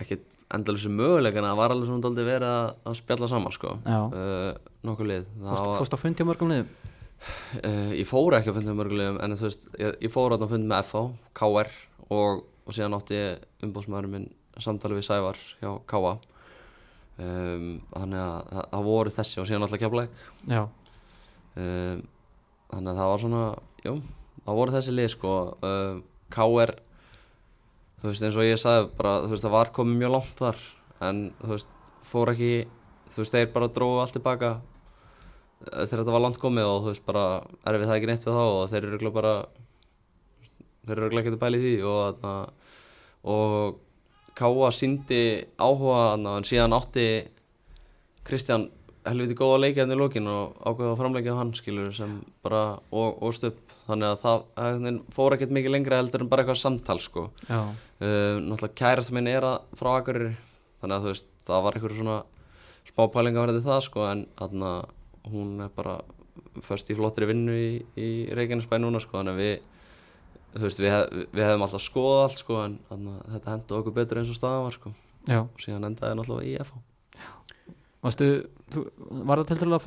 ekki endalur sem möguleik en það var alveg svona daldið verið að, að spjalla saman sko. Uh, nokkuð lið. Fórst, fundi á mörgum liðum? Uh, ég fór ekki á fundum mörgulegum en þú veist, ég, ég fór á fund með FH, KR og, og síðan átti ég umbóðsmaðurinn minn samtali við Sævar hjá KA um, þannig að það, það voru þessi og síðan alltaf keflæk Já, um, þannig að það var svona jú, það voru þessi lið sko. Uh, KR þú veist eins og ég sagði bara þú veist það var komið mjög langt þar en þú veist fór ekki þú veist þeir bara dróðu allt tilbaka uh, þegar þetta var langt komið og þú veist bara erfið það ekki neitt við þá og þeir eru bara þeir eru ekki að í því og og Káa síndi áhuga en síðan átti Kristján helviti góða leikið hann í lokin og ákveða að framleggja hann skilur sem bara og, og stöpp þannig að það veginn fór ekkert mikið lengra heldur en bara eitthvað samtal sko. Uh, náttúrulega kærast minn er að frá Akureyri þannig að þú veist það var eitthvað svona smá pælinga verði það sko en þarna hún er bara först í flottri vinnu í, í Reykjanesbæ núna sko þannig að við þú veist við, hef, við hefum alltaf skoðað allt sko en þarna, þetta hendur okkur betur eins og staðan var sko. Já. Og síðan endaði náttúrulega í FH Varstu, þú, var það til dæla,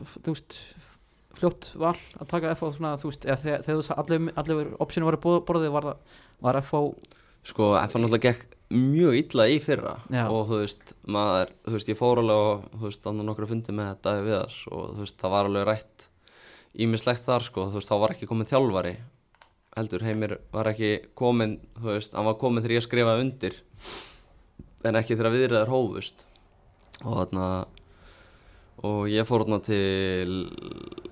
fljótt val að taka FH svona, þú veist, eða þegar, allir, allir opsinu var að borðið, var var FH, Sko, FH náttúrulega gekk mjög illa í fyrra Já. og þú veist, maður, þú veist, ég fór alveg og þú veist, andan nokkru fundi með þetta við þess og þú veist, það var alveg rætt ímislegt þar, sko, þú veist, þá var ekki komin þjálfari heldur, heimir var ekki komin, þú veist, hann var komin þegar ég skrifaði undir en ekki þegar viðræðar hófust og þarna og ég fór þarna til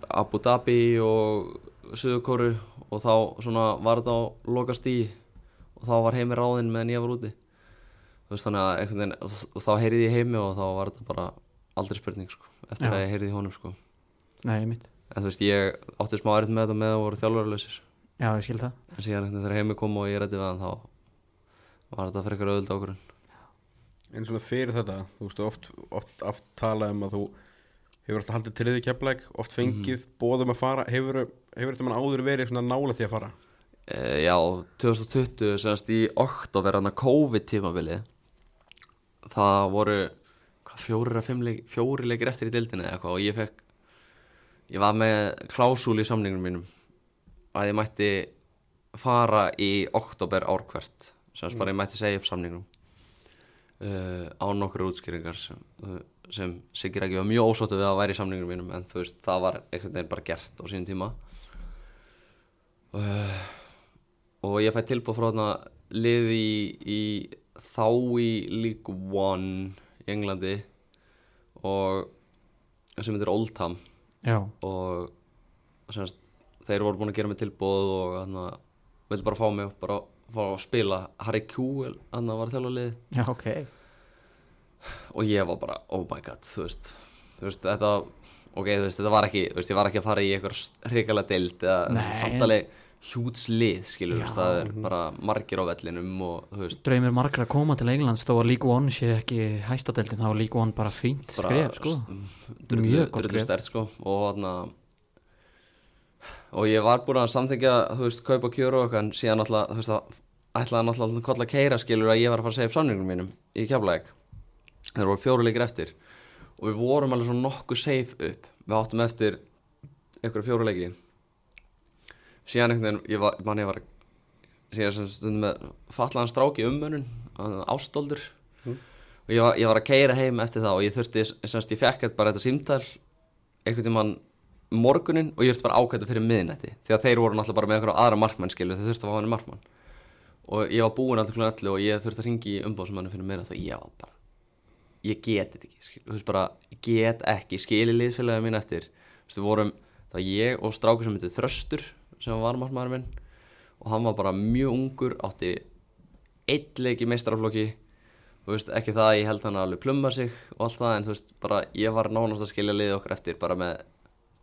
Abu Dhabi og Suðurkóru og þá svona var þetta á loka stíi og þá var heimi ráðinn meðan ég var úti. Þú veist þannig að einhvern veginn og þá heyrði ég heimi og þá var þetta bara aldrei spurning sko, eftir Já. að ég heyrði í honum sko. Nei, mitt, en þú veist ég átti smá erfitt með þetta með að voru þjálfarlausir já, ég skil það, en síðan þegar heimi kom og ég rætti við hann þá var þetta fyrir eitthvað auðvitað okkur En svona fyrir þetta, þú veist, oft, oft, oft talað um að þú hefur alltaf haldið til því keflæk, oft fengið bóðum að fara, hefur, hefur þetta mann áður verið svona nála því að fara? e, Já, 2020 semast í oktober hann að COVID tímabili það voru fimm leik, fjóri leikir eftir í dildinni eða eitthvað og ég fekk ég var með klásúl í samningunum mínum að ég mætti fara í oktober ár hvert semast bara ég mætti segja upp samningunum uh, á nokkur útskýringar sem, uh, sem Sigir ekki var mjög ósóttu við að væri í samningunum mínum en þú veist, það var einhvern veginn bara gert á sínum tíma. Uh, og ég fæ tilbúð frá þarna liði í, í þá í League One í Englandi og sem heitir Oldham já, og semast, þeir voru búin að gera mig tilbúð og hann vildi bara fá mig og bara fá að spila. Harry Kewell, hann var að þjálfa liði já, ok, og ég var bara, oh my god, þú veist þú veist, þetta ok, þú veist, þetta var ekki, þú veist, ég var ekki að fara í eitthvað hrikalega deild eða þú veist, Nei. samtalið hjúts lið, skilur, þú veist, það er bara margir á vellinum og, þú veist, draumir margra að koma til Englands þó að League One sé ekki hæstadeldin þá var League One bara fínt skref, sko. Mjög gott skref. sko. Og þarna og ég var búin að samþykja, þú veist, kaupa kjöru og eitthvað, en síðan náttúrulega, þú veist, að ætlaði náttúrulega að kolla keira, skilur, að ég var að fara að segja upp samningum mínum í keflæk þeir voru fjóru leikir eftir. Og við vorum alveg svona nokkuð safe upp. Við áttum eftir einhverju fjóru leiki. Síðan einhvern veginn, ég var, man ég var síðan sem stundum með fatlaðan stráki ummönnun, ástóldur og ég var, ég var að keira heim eftir það og ég þurfti, semst ég fekk bara þetta símtal einhvern tímann morgunin og ég þurfti bara ákvæða fyrir miðnætti. Því að þeir voru náttúrulega bara með einhverja aðra markmann skilu þeir þurfti að fá hann markmann. Og ég var búinn alltaf 11 og ég þurfti að ringi í umbóðsmannu fyrir miðnætti og ég var bara ég get þetta ekki skil, þú veist bara, ég get ekki skili liðsfélagið mín eftir. Þú veist, við vorum, var ég og strákur sem heitir Þröstur sem var margmaður minn og hann var bara mjög ungur átti eitt leik í meistaraflokki. Þú veist, ekki það að ég held hann að alveg plumma sig og allt það, en þú veist, bara ég var nánast að skilja liðið okkur eftir bara með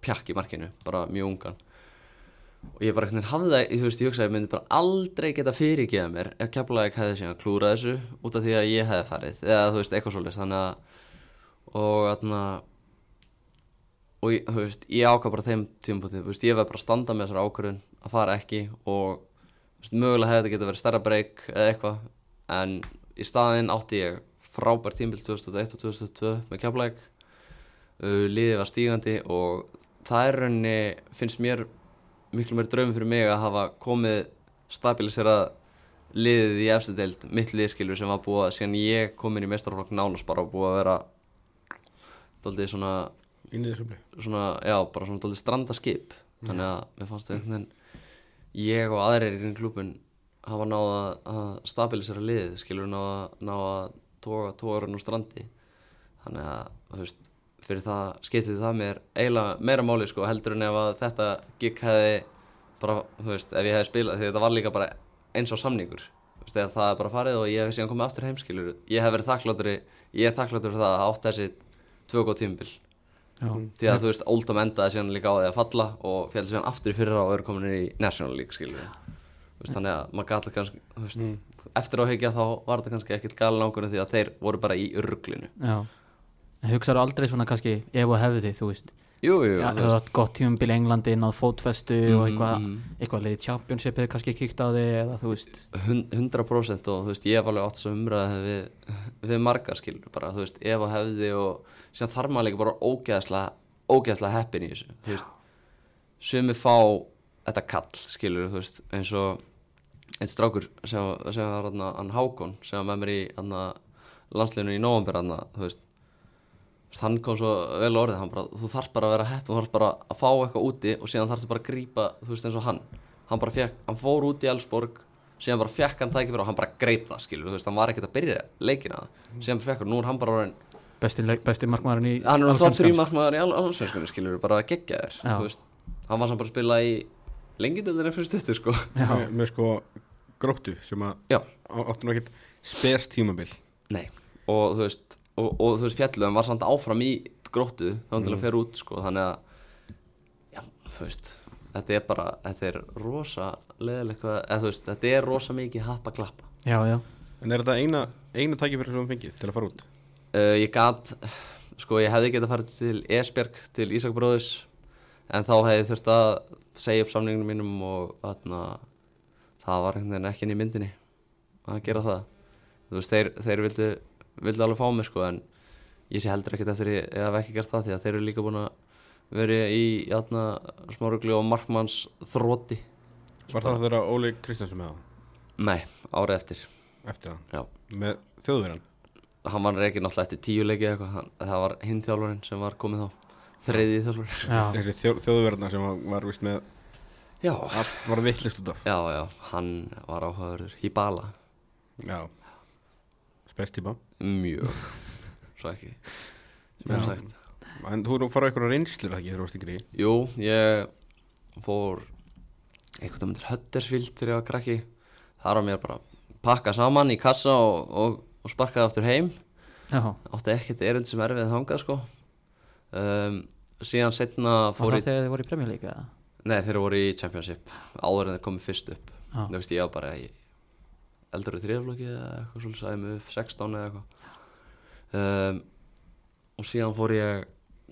pjakk í markinu, bara mjög ungan og ég bara hafði það, þú veist, ég hugsaði að ég myndi bara aldrei geta fyrirgeða mér ef Keflavík hefði síðan klúrað þessu út af því að ég hefði farið, eða þú veist, eitthvað svolítið þannig að og þarna og ég, þú veist, ég ákvað bara þeim tímpúti, þú veist, ég veið bara að standa með þessar ákvörðun að fara ekki og þú veist, mögulega hefði þetta geta verið stærra breyk eða eitthvað, en í staðinn átti ég frábært tímbil 2001 og 2002 með Keflavík. Uh, liðið var stígandi og það er rauninni, finnst mér miklu meir draum fyrir mig að hafa komið stabiliserað liðið í efstu deild, mitt liðskilur sem var búið að síðan ég kom inn í mestarflokk nánast bara búið að vera daldið svona, svona já, bara svona daldið strandaskip. Þannig að mér fannst það einhvern veginn ég og aðrir í klubun hafa náð að, stabilisera liðið skilur náð að, ná að toga tógarinn úr strandi. Þannig að þú veist fyrir það skiptið það mér eiginlega meira máli sko heldur en ef að þetta gikk hefði bara, þú veist, ef ég hefði spilað því þetta var líka bara eins og samningur. Þú veist, ef það er bara farið og ég hef síðan komið aftur heimskilur ég hef verið þakkláttur ég er þakkláttur fyrir það að átt þessi tvö góð tímabil. Já, því að þú veist, Oldham endaði síðan líka á því að falla og fjalli síðan aftur í fyrra og eru komin í National League skilur veist, þannig að maður gæti kannski veist, eftir áhyggja þá var þetta kannski ekkert galin ángunni því að þeir voru bara í urglinu já hugsaðu aldrei svona kannski ef og hefði þú veist? Jú, jú, ef þú átt gott tímumbil í Englandi náð fótfestu og eitthvað mm. eitthvað leiði championship hefur kannski kíkt á þig eða þú veist? Hun- 100% og þú veist, ég hef alveg átt svo umræði við, við marga skilur bara, þú veist, ef að hefði og sem þarf maður líka bara ógeðslega ógeðslega heppin í þessu þú veist, sumi fá þetta kall skilur, þú veist, eins og einn strákur sem, sem var hann, Hákon sem var með mér í hann, landsliðinu í november hann, þú veist, hann kom svo vel á orðið hann bara, þú þarf bara að vera heppin, þú þarf bara að fá eitthvað úti og síðan þarf bara að grípa þú veist eins og hann, hann bara fekk hann fór út í Elsborg, síðan bara fekk hann tækifæri og hann bara greip það, skilur, þú veist, hann var ekkert að byrja leikina, síðan fekk hann, nú er hann bara orðin, besti, besti markmaðurinn í hann er top 3 allsvenskan, markmaður í allsvenskunni, skilur, bara að gegja þér þú veist, hann var samt bara að spila í lengindöldinni fyrir stuttu, sko. Með, með sko gróttu sem að áttu nú ekkert spes tímabil. Nei, og þú veist og, og þú veist fjallum var samt áfram í gróttu þá til að fer út sko þannig að já, þú veist þetta er bara, þetta er rosa leðileg eða þú veist, þetta er rosa mikið happa klappa já, já, en er þetta eina, eina tækifæri sem þú fengið til að fara út? Uh, ég gat, sko ég hefði getað farið til Esbjerg, til Ísak bróðis en þá hefði þurft að segja upp samningunum mínum og þarna, það var ekki inn í myndinni að gera það. Þú veist, þeir, þeir vildu, vildu alveg fá mig sko en ég sé heldur ekkert eftir ég hef ekki gert það því að þeir eru líka búin að vera í játna, smárugli og markmanns þróti var það þeirra Óli Kristjánsson með það nei, árið eftir. Eftir það, já. Með þjóðverjan hann var reikinn alltaf eftir tíu leiki eða eitthvað hann- það var hinn þjálfarinn sem var komið þá. Þriðið þjálfarinn. Já. þessi þjó, þjóðverjana sem var, vist með já, var vittlist út af. Já, já, hann var áhugaður í bala já spes tíma mjög. Svo ekki. Sem ég hef sagt. En þú erum farað eitthvað reynslur það ekki þegar þú varst yngri jú, ég fór einhvern veginn til Huddersfield þegar ég var krakki. Þar á mér bara pakka saman í kassa og, og, og sparkaði aftur heim. Já. átti ekkert erindi sem erfið þangað sko. Um, síðan setna Var fór ég þegar þið voru í Premier League eða? nei þeir voru í Championship áður en þeir komið fyrst upp. Já. þú veist ég var bara í eldri þriðaflokki eða eitthvað svolítið upp 16 eða eitthvað. Um, og síðan fór ég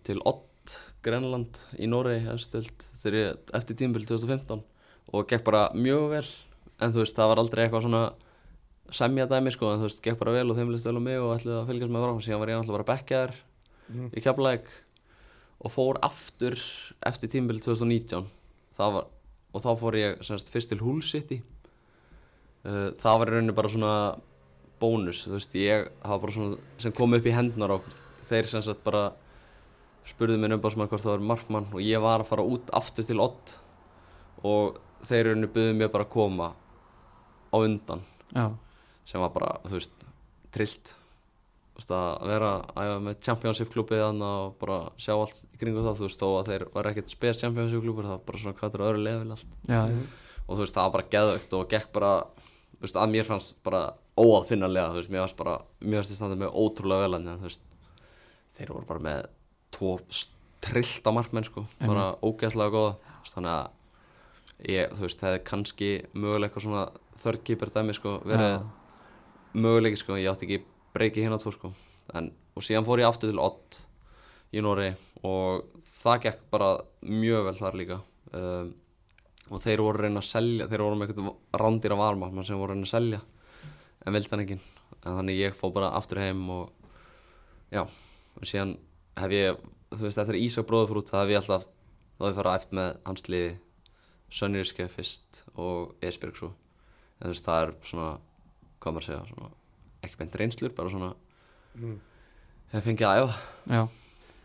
til Ott Grenland í Noregi eftir tímbil 2015 og gekk bara mjög vel. En þú veist það var aldrei eitthvað svona semja dæmi sko en þú veist gekk bara vel og þeim list vel á mig og ætlaði að fylgjast með frá. Síðan var ég náttúrulega bara bekkjaður Mhm. í Keflæk og fór aftur eftir tímbil 2019 það var, og þá fór ég semst, fyrst til Hull City uh, það var í rauninni bara svona bónus, þú veist, ég hafa bara svona sem kom upp í hendnar á okkur þeir sem sagt bara spurðu minn umbásmann hvort það var markmann og ég var að fara út aftur til Ott og þeir í rauninni buðu mér bara að koma á undan já, sem var bara, þú veist, trillt. Að vera að æfa með championship þannig og bara sjá allt í kringu það, þú veist, þó að þeir var ekkert spes championship klubur, það var bara svona hvað er öðru level allt. Já, og þú veist, það var bara geðvögt og gekk bara, veist, að mér fannst bara óaðfinnarlega, þú veist, mér fannst bara mér fannst ég standið með ótrúlega vel en þú veist, þeir voru bara með tvo trillta markmenn, sko bara ógeðslega góða, þú veist, þannig að ég, þú veist, það hefði kannski mögulega eitthvað svona keeper dæmi, sko, verið Já. möguleiki sko, ég átti ekki breyki hérna tvo sko. En, og síðan fór ég aftur til Ott í Nóri og það gekk bara mjög vel þar líka. Um, og þeir voru að reyna að selja þeir voru með eitthvað rándýra varma sem voru að reyna að selja en vildi hann ekki. En þannig ég fór bara aftur heim og já, og síðan hef ég, þú veist, eftir Ísak bróðufrút það hef ég alltaf, þá hef ég farað eftir með hans liði Sönnirske fyrst og Esbjörg svo. En þú veist, það er svona hvað maður að segja, svona, ekki beint reynslur bara svona Mm. hef fengið að æfa, já.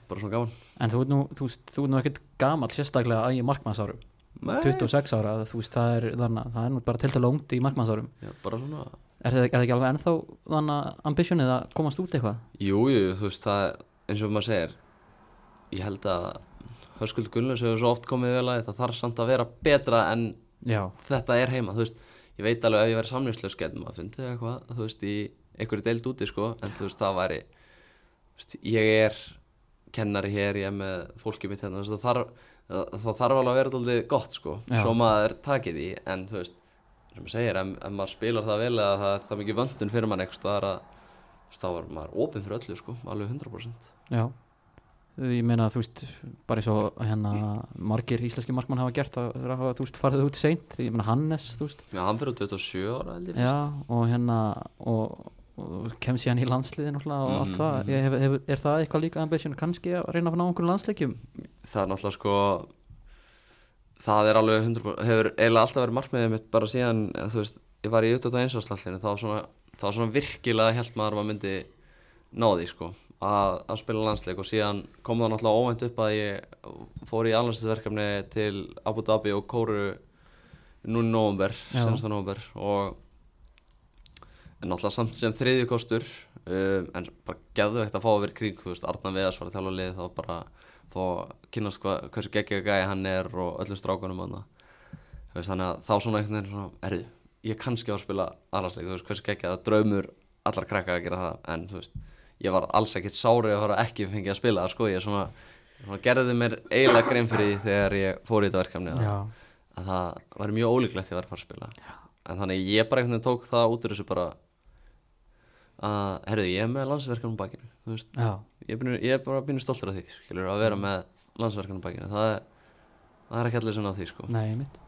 Bara svona gaman. En þú ert nú, þú veist, þú ert nú ekkert gamall sérstaklega í markmannsárum Nei, 26 ára, þú veist, það er þannig að það er nú bara til til langt í markmannsárum já, bara svona er það, er ekki alveg ennþá þannig að ambitionið að komast út eitthvað? Jú, jú, þú veist, það er eins og maður segir Ég held að Hörskuld Gunnlaus hefur svo oft komið vel að það þarf samt að vera betra en já, þetta er heima, þú veist. Ég veit alveg ef ég verið samlýslega getum að fundið eitthvað, þú veist, í einhverju deild úti, sko En þú veist, það væri veist, Ég er kennari hér, ég er með fólkið mitt hérna, veist, það þarf alveg að vera alltaf gott, sko. Já. Svo maður takið því, en þú veist sem maður segir, ef, ef maður spilar það vel eða það er það mikið vöndun fyrir mann eitthvað er að þá er maður opinn fyrir öllu sko, alveg 100% já. Ég meina þú veist, bara eins og hérna margir íslenski markmann hafa gert að hafa, þú veist, farið út seint. Ég meina Hannes, þú veist. Já, hann fyrir á 27 ára já, og hérna og, og kem síðan í landsliðin og allt Mhm, það, mhm. ég hef, hef, er það eitthvað líka ambition kannski að reyna að ná einhverjum landsleikjum Það er náttúrulega sko það er alveg 100% hefur eiginlega alltaf verið markmiðið mitt bara síðan þú veist, ég var í 21 áslallinu þá var svona, svona virkilega held maður að maður myndi ná því sko að, að spila landsleik og síðan kom það náttúrulega óvænt upp að ég fór í alhansverkefni til Abu Dhabi og Kóru nú í november, Já. senasta november og en náttúrulega samt sem þriðju kostur um, en bara geðvegt að fá að vera kring þú veist, Arna Veðars var að þjálfa lið þá bara fá að kynast hva, hversu geggjöga gæði hann er og öllum strákunum hann veist, þannig að þá svona einhvern veginn svona, erðu, ég er kannski á að spila aðrarsleik, þú veist, hversu geggjöga það er draumur allar krakka að gera það. En þú veist, ég var alls ekkert sárið að fara ekki fengið að spila sko, ég svona, svona gerði mér eiginlega grein fyrir því þegar ég fór í þetta verkefni að, að það var mjög ólíklegt því að vera að fara að spila. En þannig ég bara veginn tók það út úr þessu bara að, herru, ég er með landsverkanum bakinu þú veist, já, ég er, byrju, ég er bara býnur stoltur af því skilur, að vera með landsverkanum bakinu. Það er, það er ekki allir svona á því sko. nei, mitt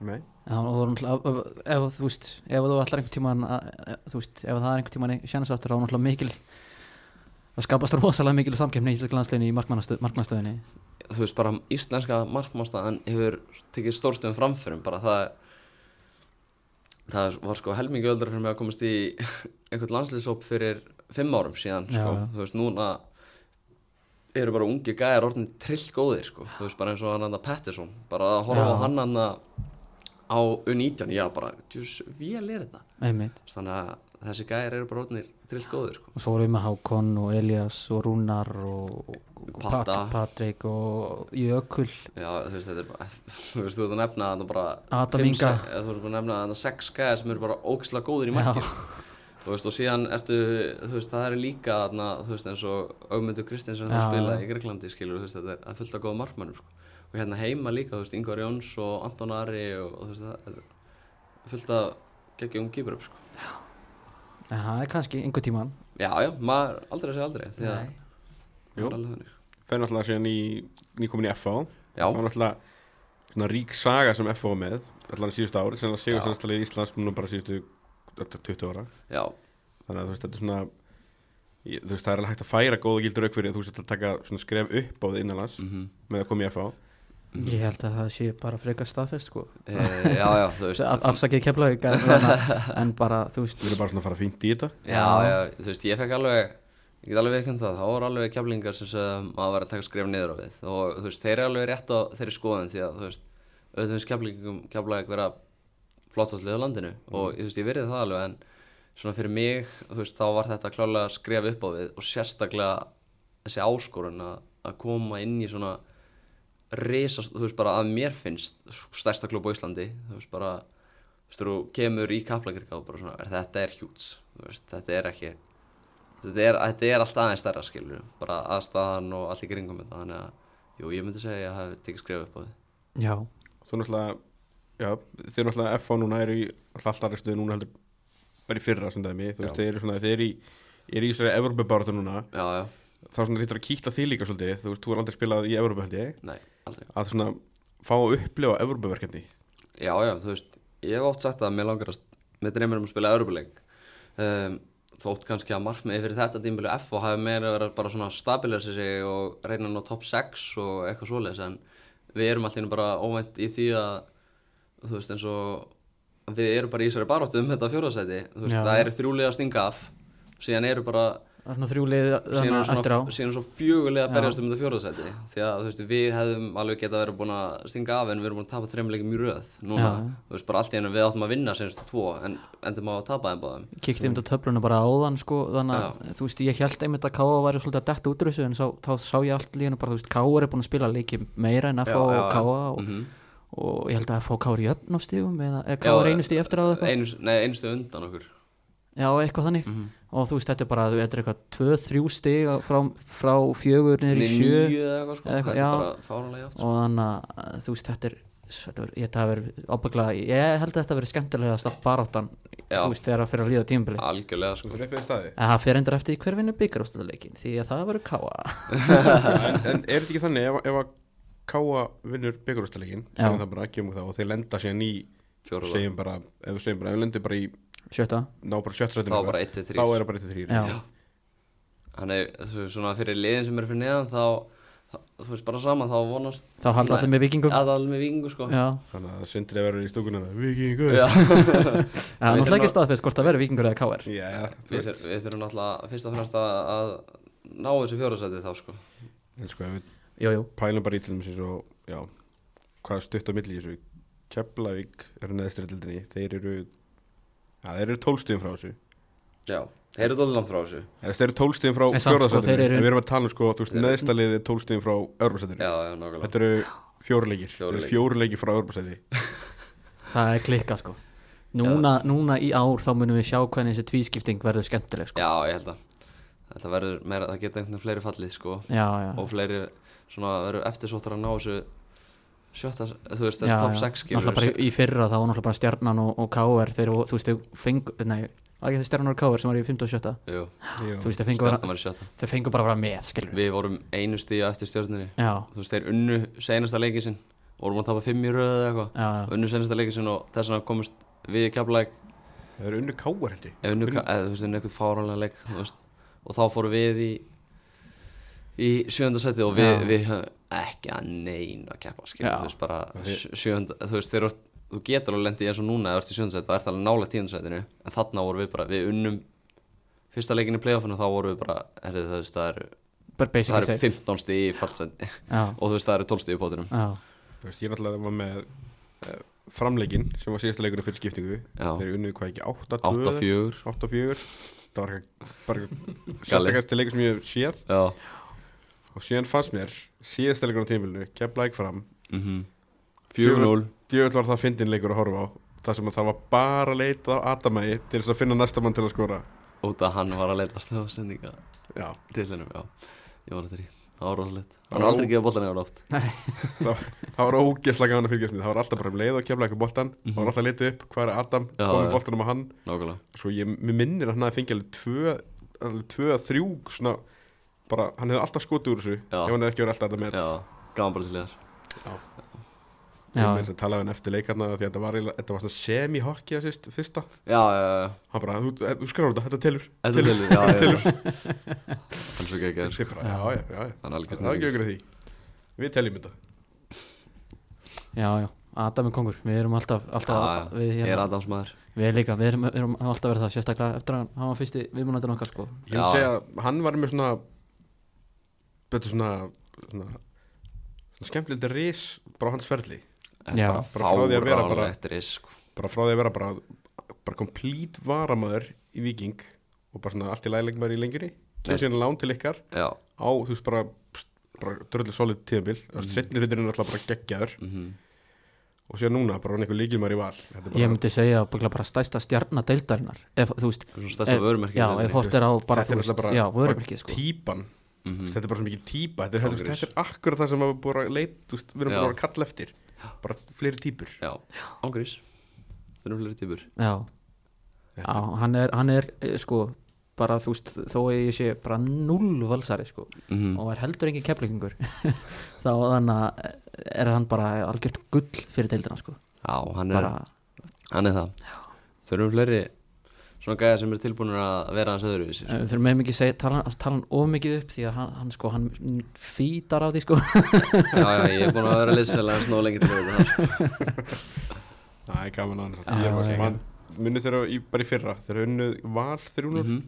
Nei, Já, og þú voru ef, ef, þú veist, ef þú ætlar einhvern tímann, að- að- þú veist, ef það er einhvern tímann sjansáttur, þá er náttúrulega mikil, það skapast rosalega mikil samkeppni í Íslensk landsliðinu í markmannstöðinni. þú veist, bara íslenska markmannstæðan hefur tekið stórstöðum framförum bara það það var sko helmingi öldra fyrir mig að komast í einhvern landslýsóp fyrir fimm árum síðan sko. Þú veist, núna eru bara ungi gæjar orðin trill góðir sko. þú veist, bara eins og hann hann Pettersson bara að horfa Já. á hann hann á U19, já bara, djús, vel er þetta þannig að þessi gæjar eru bara orðinir trill góðir sko. Og svo vorum við með Hákon og Elias og Rúnar og Patta. Patrik og Jökul. Já, þú veist, þetta er bara, þú veist, þú ert að nefna þarna bara Adam Inga. Þú veist að nefna þarna sex gæðar sem eru bara ógislega góðir í marki Þú veist, og síðan ertu, þú veist, það eru líka þarna, þú veist, eins og Augmundur Kristinsson sem Já. það spila í Greiklandi, skilur, þú veist, þetta er- það er fullt af góða markmannum, sko Og hérna heima líka, þú veist, Ingvar Jóns og Anton Ari og, og þú veist, það er af geggjum kýpur upp, sko En það er kannski einhvern tímann. Já, já, maður aldrei segja aldrei, því að Er þannig. Fer náttúrulega síðan í nýkomin í FH Já, Það var náttúrulega svona rík saga sem FH var með allan síðustu ár, sem að Já. sannstallið í Íslands nú bara síðustu þetta 20 ára. Já, þannig að þú veist, þetta er svona ég, þú veist, það er alveg hægt að færa góða gildur auk fyrir að þú veist að taka svona skref upp á því innanlands mhm. með að koma í FH Ég held að það sé bara frekar staðfest, sko. e, Já, já, þú veist. Af, afsakið keflaug, en, en bara, þú veist, við erum bara svona að fara fínt í þetta. Já, já, þú veist, ég fekk alveg ég get alveg veikend það, þá var alveg keflingar sem sögum að vera að taka skref niður á við. Og þú veist, þeir eru alveg rétt á þeirri skoðin því að þú veist, auðvitað finnst keflingum keflaði vera flottast lið á landinu. Og þú veist, ég verið það alveg en svona fyrir mig, þú veist, þá var þetta klálega skref upp á við og sérstaklega þessi áskorun að, að koma inn í svona risast, þú veist, bara að mér finnst stærsta klub á Íslandi, þú veist, bara þú veist, þú kemur í kaplakrika og bara svona, er, þetta er hjúts, þú veist, þetta er ekki þetta er, þetta er alltaf aðeins stærra skilur, bara aðstæðan og allt í kringum þetta, þannig að, jú, ég myndi segja að ég hafi tekið skrifa upp á því. já, þú náttúrulega já, þeir náttúrulega FH núna eru í alltaf aðra stuði núna heldur bara í fyrra sem dæmi, þú veist, þeir eru svona þeir eru í, eru í þessari Evropabáratu núna. Já, já, þá svona þýttur að kýta því líka svolítið. Þú veist, þú er aldrei spilað í Evropa held ég. Nei, aldrei. að svona fá að upplifa Evropaverkefni Já, já, þú veist, ég hef oft sagt að mér langar að, með dreymir um að spila Európuleik um, þótt kannski að markmiði fyrir þetta tímbilu F og hafi meira verið bara svona stabilisa sig og reyna að ná top 6 og eitthvað svoleiðis en við erum allir bara óvænt í því að þú veist eins og við erum bara í þessari baróttu um þetta fjóðarsæti það eru þrjúlega að stinga af síðan eru bara það er svona þrjú lið síðan þannig er eftir á svona, síðan er svo fjögulega Já. berjast um þetta fjórðasæti því að þú veist, við hefðum alveg geta verið búin að stinga af en við erum búin að tapa þreim leikum í röð núna, Já. þú veist, bara allt í einu við áttum að vinna senstu tvo en endum á að tapa þeim báðum kíkti einmitt á töfluna bara áðan sko, þannig að þú veist ég held einmitt að K.A. væri svolítið að detta út úr þessu en sá, þá sá ég allt líka bara þú veist K.A. er búin að spila leiki meira en F.A. Já, já, og já. K.A. og, og ég held að og er í öfn á stígum eða Já, er einu stíg eftir á það nei, einu stu undan okkur já eitthvað þannig Mhm. Og þú veist þetta er bara þetta er eitthvað 2-3 stíg frá, frá fjögur niður í Nei, sjö eða eitthvað sko, Eða eitthvað, já. bara fáranlega játt og þannig að þú veist þetta er þetta er, ég, það verið ábygglega ég held að þetta verið skemmtilegast að baráttan Já. þú veist þegar að fyrir að líða tímabili algjörlega sko. Þú en það fyrir endur eftir í hver vinnur byggarústæðuleikin því að það verður káa en, en er þetta ekki þannig ef, ef að Káa vinnur byggarústalegin Já. segjum það bara ekki um það og þeir lenda í fjóruða, segjum bara, ef við segjum bara ef við lendum bara í sjötta. Ná bara sjöttsrættinu þá bara 1-3 þá er það bara 1-3 Já. þannig þú veist, svona fyrir liðin sem eru fyrir neðan þá, þá þú veist bara saman þá vonast þá halda allir með vikingum að allir með vikingu sko. Já, þannig að sindri að vera í stúkunna vikingur Já. það er náttúrulega ekki að- staðfest hvort það verður vikingur eða káar Já, við, þurfum náttúrulega fyrst og fremst að, að ná þessu fjórasæti þá sko. En sko ef við jú, jú, pælum bara í til dæmis eins og já, hvað stutt á milli í þessu. Keflavík eru neðstrættildinni þeir eru já, þeir eru tólstíðum frá þessu. Já, þeir eru langt frá þessu. Eða, þeir eru tólstíðum frá sko, fjórðarsættinu en við erum að tala um sko, þú veist, neðsta liði er tólstíðum frá örbúrsættinu já, já, nákvæmlega. Þetta eru fjóruleikir Fjórir þetta eru leikir. fjóruleikir frá örbúrsætti það er klikka sko. Núna, núna í ár þá munum við sjá hvernig þessi tvískipting verður skemmtileg sko. Já, ég held að þetta verður meira, það geta einhvern veginn fleiri fallið sko. Já, já, og fleiri svona verður eftirsóttar að ná þessu sjötta, þú veist, já, þessu top já. 6 skilur náttúrulega bara í, fyrra þá var náttúrulega bara stjarnan og, og káar þeir, þú veist, þau fengu nei, ekki það stjarnan og káar sem var í 5. og 7. Jú, þú veist, þeir fengu, stjarnan bara, var í sjötta. þeir fengu bara að vera með skilur við vorum einu stíða eftir stjörnunni. Já, þú veist, þeir unnu senasta leikið sinn. Vorum að tapa fimm í röðu eða eitthvað. Unnu senasta leikið sinn og þess vegna komust við í keflæk það eru unnu káar held ég. Unnu, Unnu- eða þú veist, unnu eitthvað fáranlega leik og þá fórum við í í ekki að neina að keppa skilur, þú veist, bara Við- sjö- sjönda, þú veist, þeir, þú getur alveg lendið eins og núna eða ert í sjönda seti, það ert alveg nálega tíunda setinu en þarna vorum við bara, við unnum fyrsta leikin í playoffinu, þá vorum við bara herrið, það, veist, það eru, það basically eru safe. 15 stíð í fallsendi já, og þú veist, það eru 12 stíð í pótunum Þú veist, ég náttúrulega var með uh, framleikin sem var síðasta leikurinn fyrir skiptingu þeir unnu hvað ekki 8-2 8-4 8-4 það var bara sérstakast leikur sem ég hef séð. Já og síðan fannst mér síðasta leikur á tímilinu Keflæk fram. Mm 4-0 djöfull var það fyndin leikur að horfa á þar sem að það var bara leitað á Adamægi til þess að finna næsta mann til að skora. Út að hann var að leita stöðsendinga. Já, til hennum, já. Ég var þetta í, það var rosalegt. Hann var aldrei ó- gefað boltan eða oft það var ógeðslega gaman að fylgjast með. Það var alltaf bara um leið og Keflæk og boltan það var alltaf leitið upp, hvað er Adam, Mhm. Komið boltanum á hann. Nákvæmlega. Svo ég, minnir að hann hafi fengið alveg tvö, alveg tvö að þrjú svona, bara, hann hefði alltaf skotið úr þessu Já. ef hann hefði ekki verið alltaf þetta með já, gaman bara til þér ég já, með þess að tala við hann eftir leikarna því að þetta var, þetta var semi-hockey að sýst fyrsta, já, já, já, hann bara, þú, þú skráður þetta, þetta telur. Þetta til já, já. Hann svo ekki bara, já, já, já, er það er ekki auðvitað því. Við teljum þetta. Já, já. Adam er kongur, við erum alltaf, alltaf Já, já. við, er hérna, Adams maður. Við líka, við erum, við erum alltaf verið það sérstaklega eftir að hann var fyrsti viðmúnættin okkar sko. Ég vil segja að hann var með svona betur svona svona, svona skemmtilegt ris bara hans ferli. Já. er bara Bara frá því að vera bara- risk sko. bara frá því að vera bara bara komplít varamæður í Viking og bara svona allt í læglegmaður í lengjunni. Kemur síðan lán til ykkar já, á þú veist bara bara dröllu solid tíðanbíl mm. Mhm. setni hluturinn er alltaf bara geggjaður. Mhm. Og síðan núna bara hann einhver líkilmaður í val. Þetta er bara, ég myndi segja bara, bara stæsta stjarnar deildarinnar ef, þú veist, Svona stærsta ef- vörumerki já, ef hort er á bara, Þetta er náttúrulega bara- já, típan Mhm. þetta er bara svo mikið típa þetta er, Ángriðs. þetta er akkurat það sem við erum búin að leit þú veist, við erum búin að kalla eftir. Bara fleiri típur. Já, ángrís það eru fleiri típur. Já, Þetta- já hann er, hann er eh, sko, bara þú veist þó að ég sé bara null valsari sko Mhm. og er heldur engin keflingur þá þannig að er hann bara algjört gull fyrir deildina sko. Já, hann er, bara, hann er það. Þurfum fleiri svona gæja sem er tilbúinur að vera hans öðru við þurfum með mikið segja, tala, tala hann of mikið upp því að hann, hann sko, hann fýtar af því sko já, já, ég er búin að vera liðsfélag snó lengi til þar. það er gaman að hann munið þeirra í, bara í fyrra þeirra unnuð val 300 Mhm.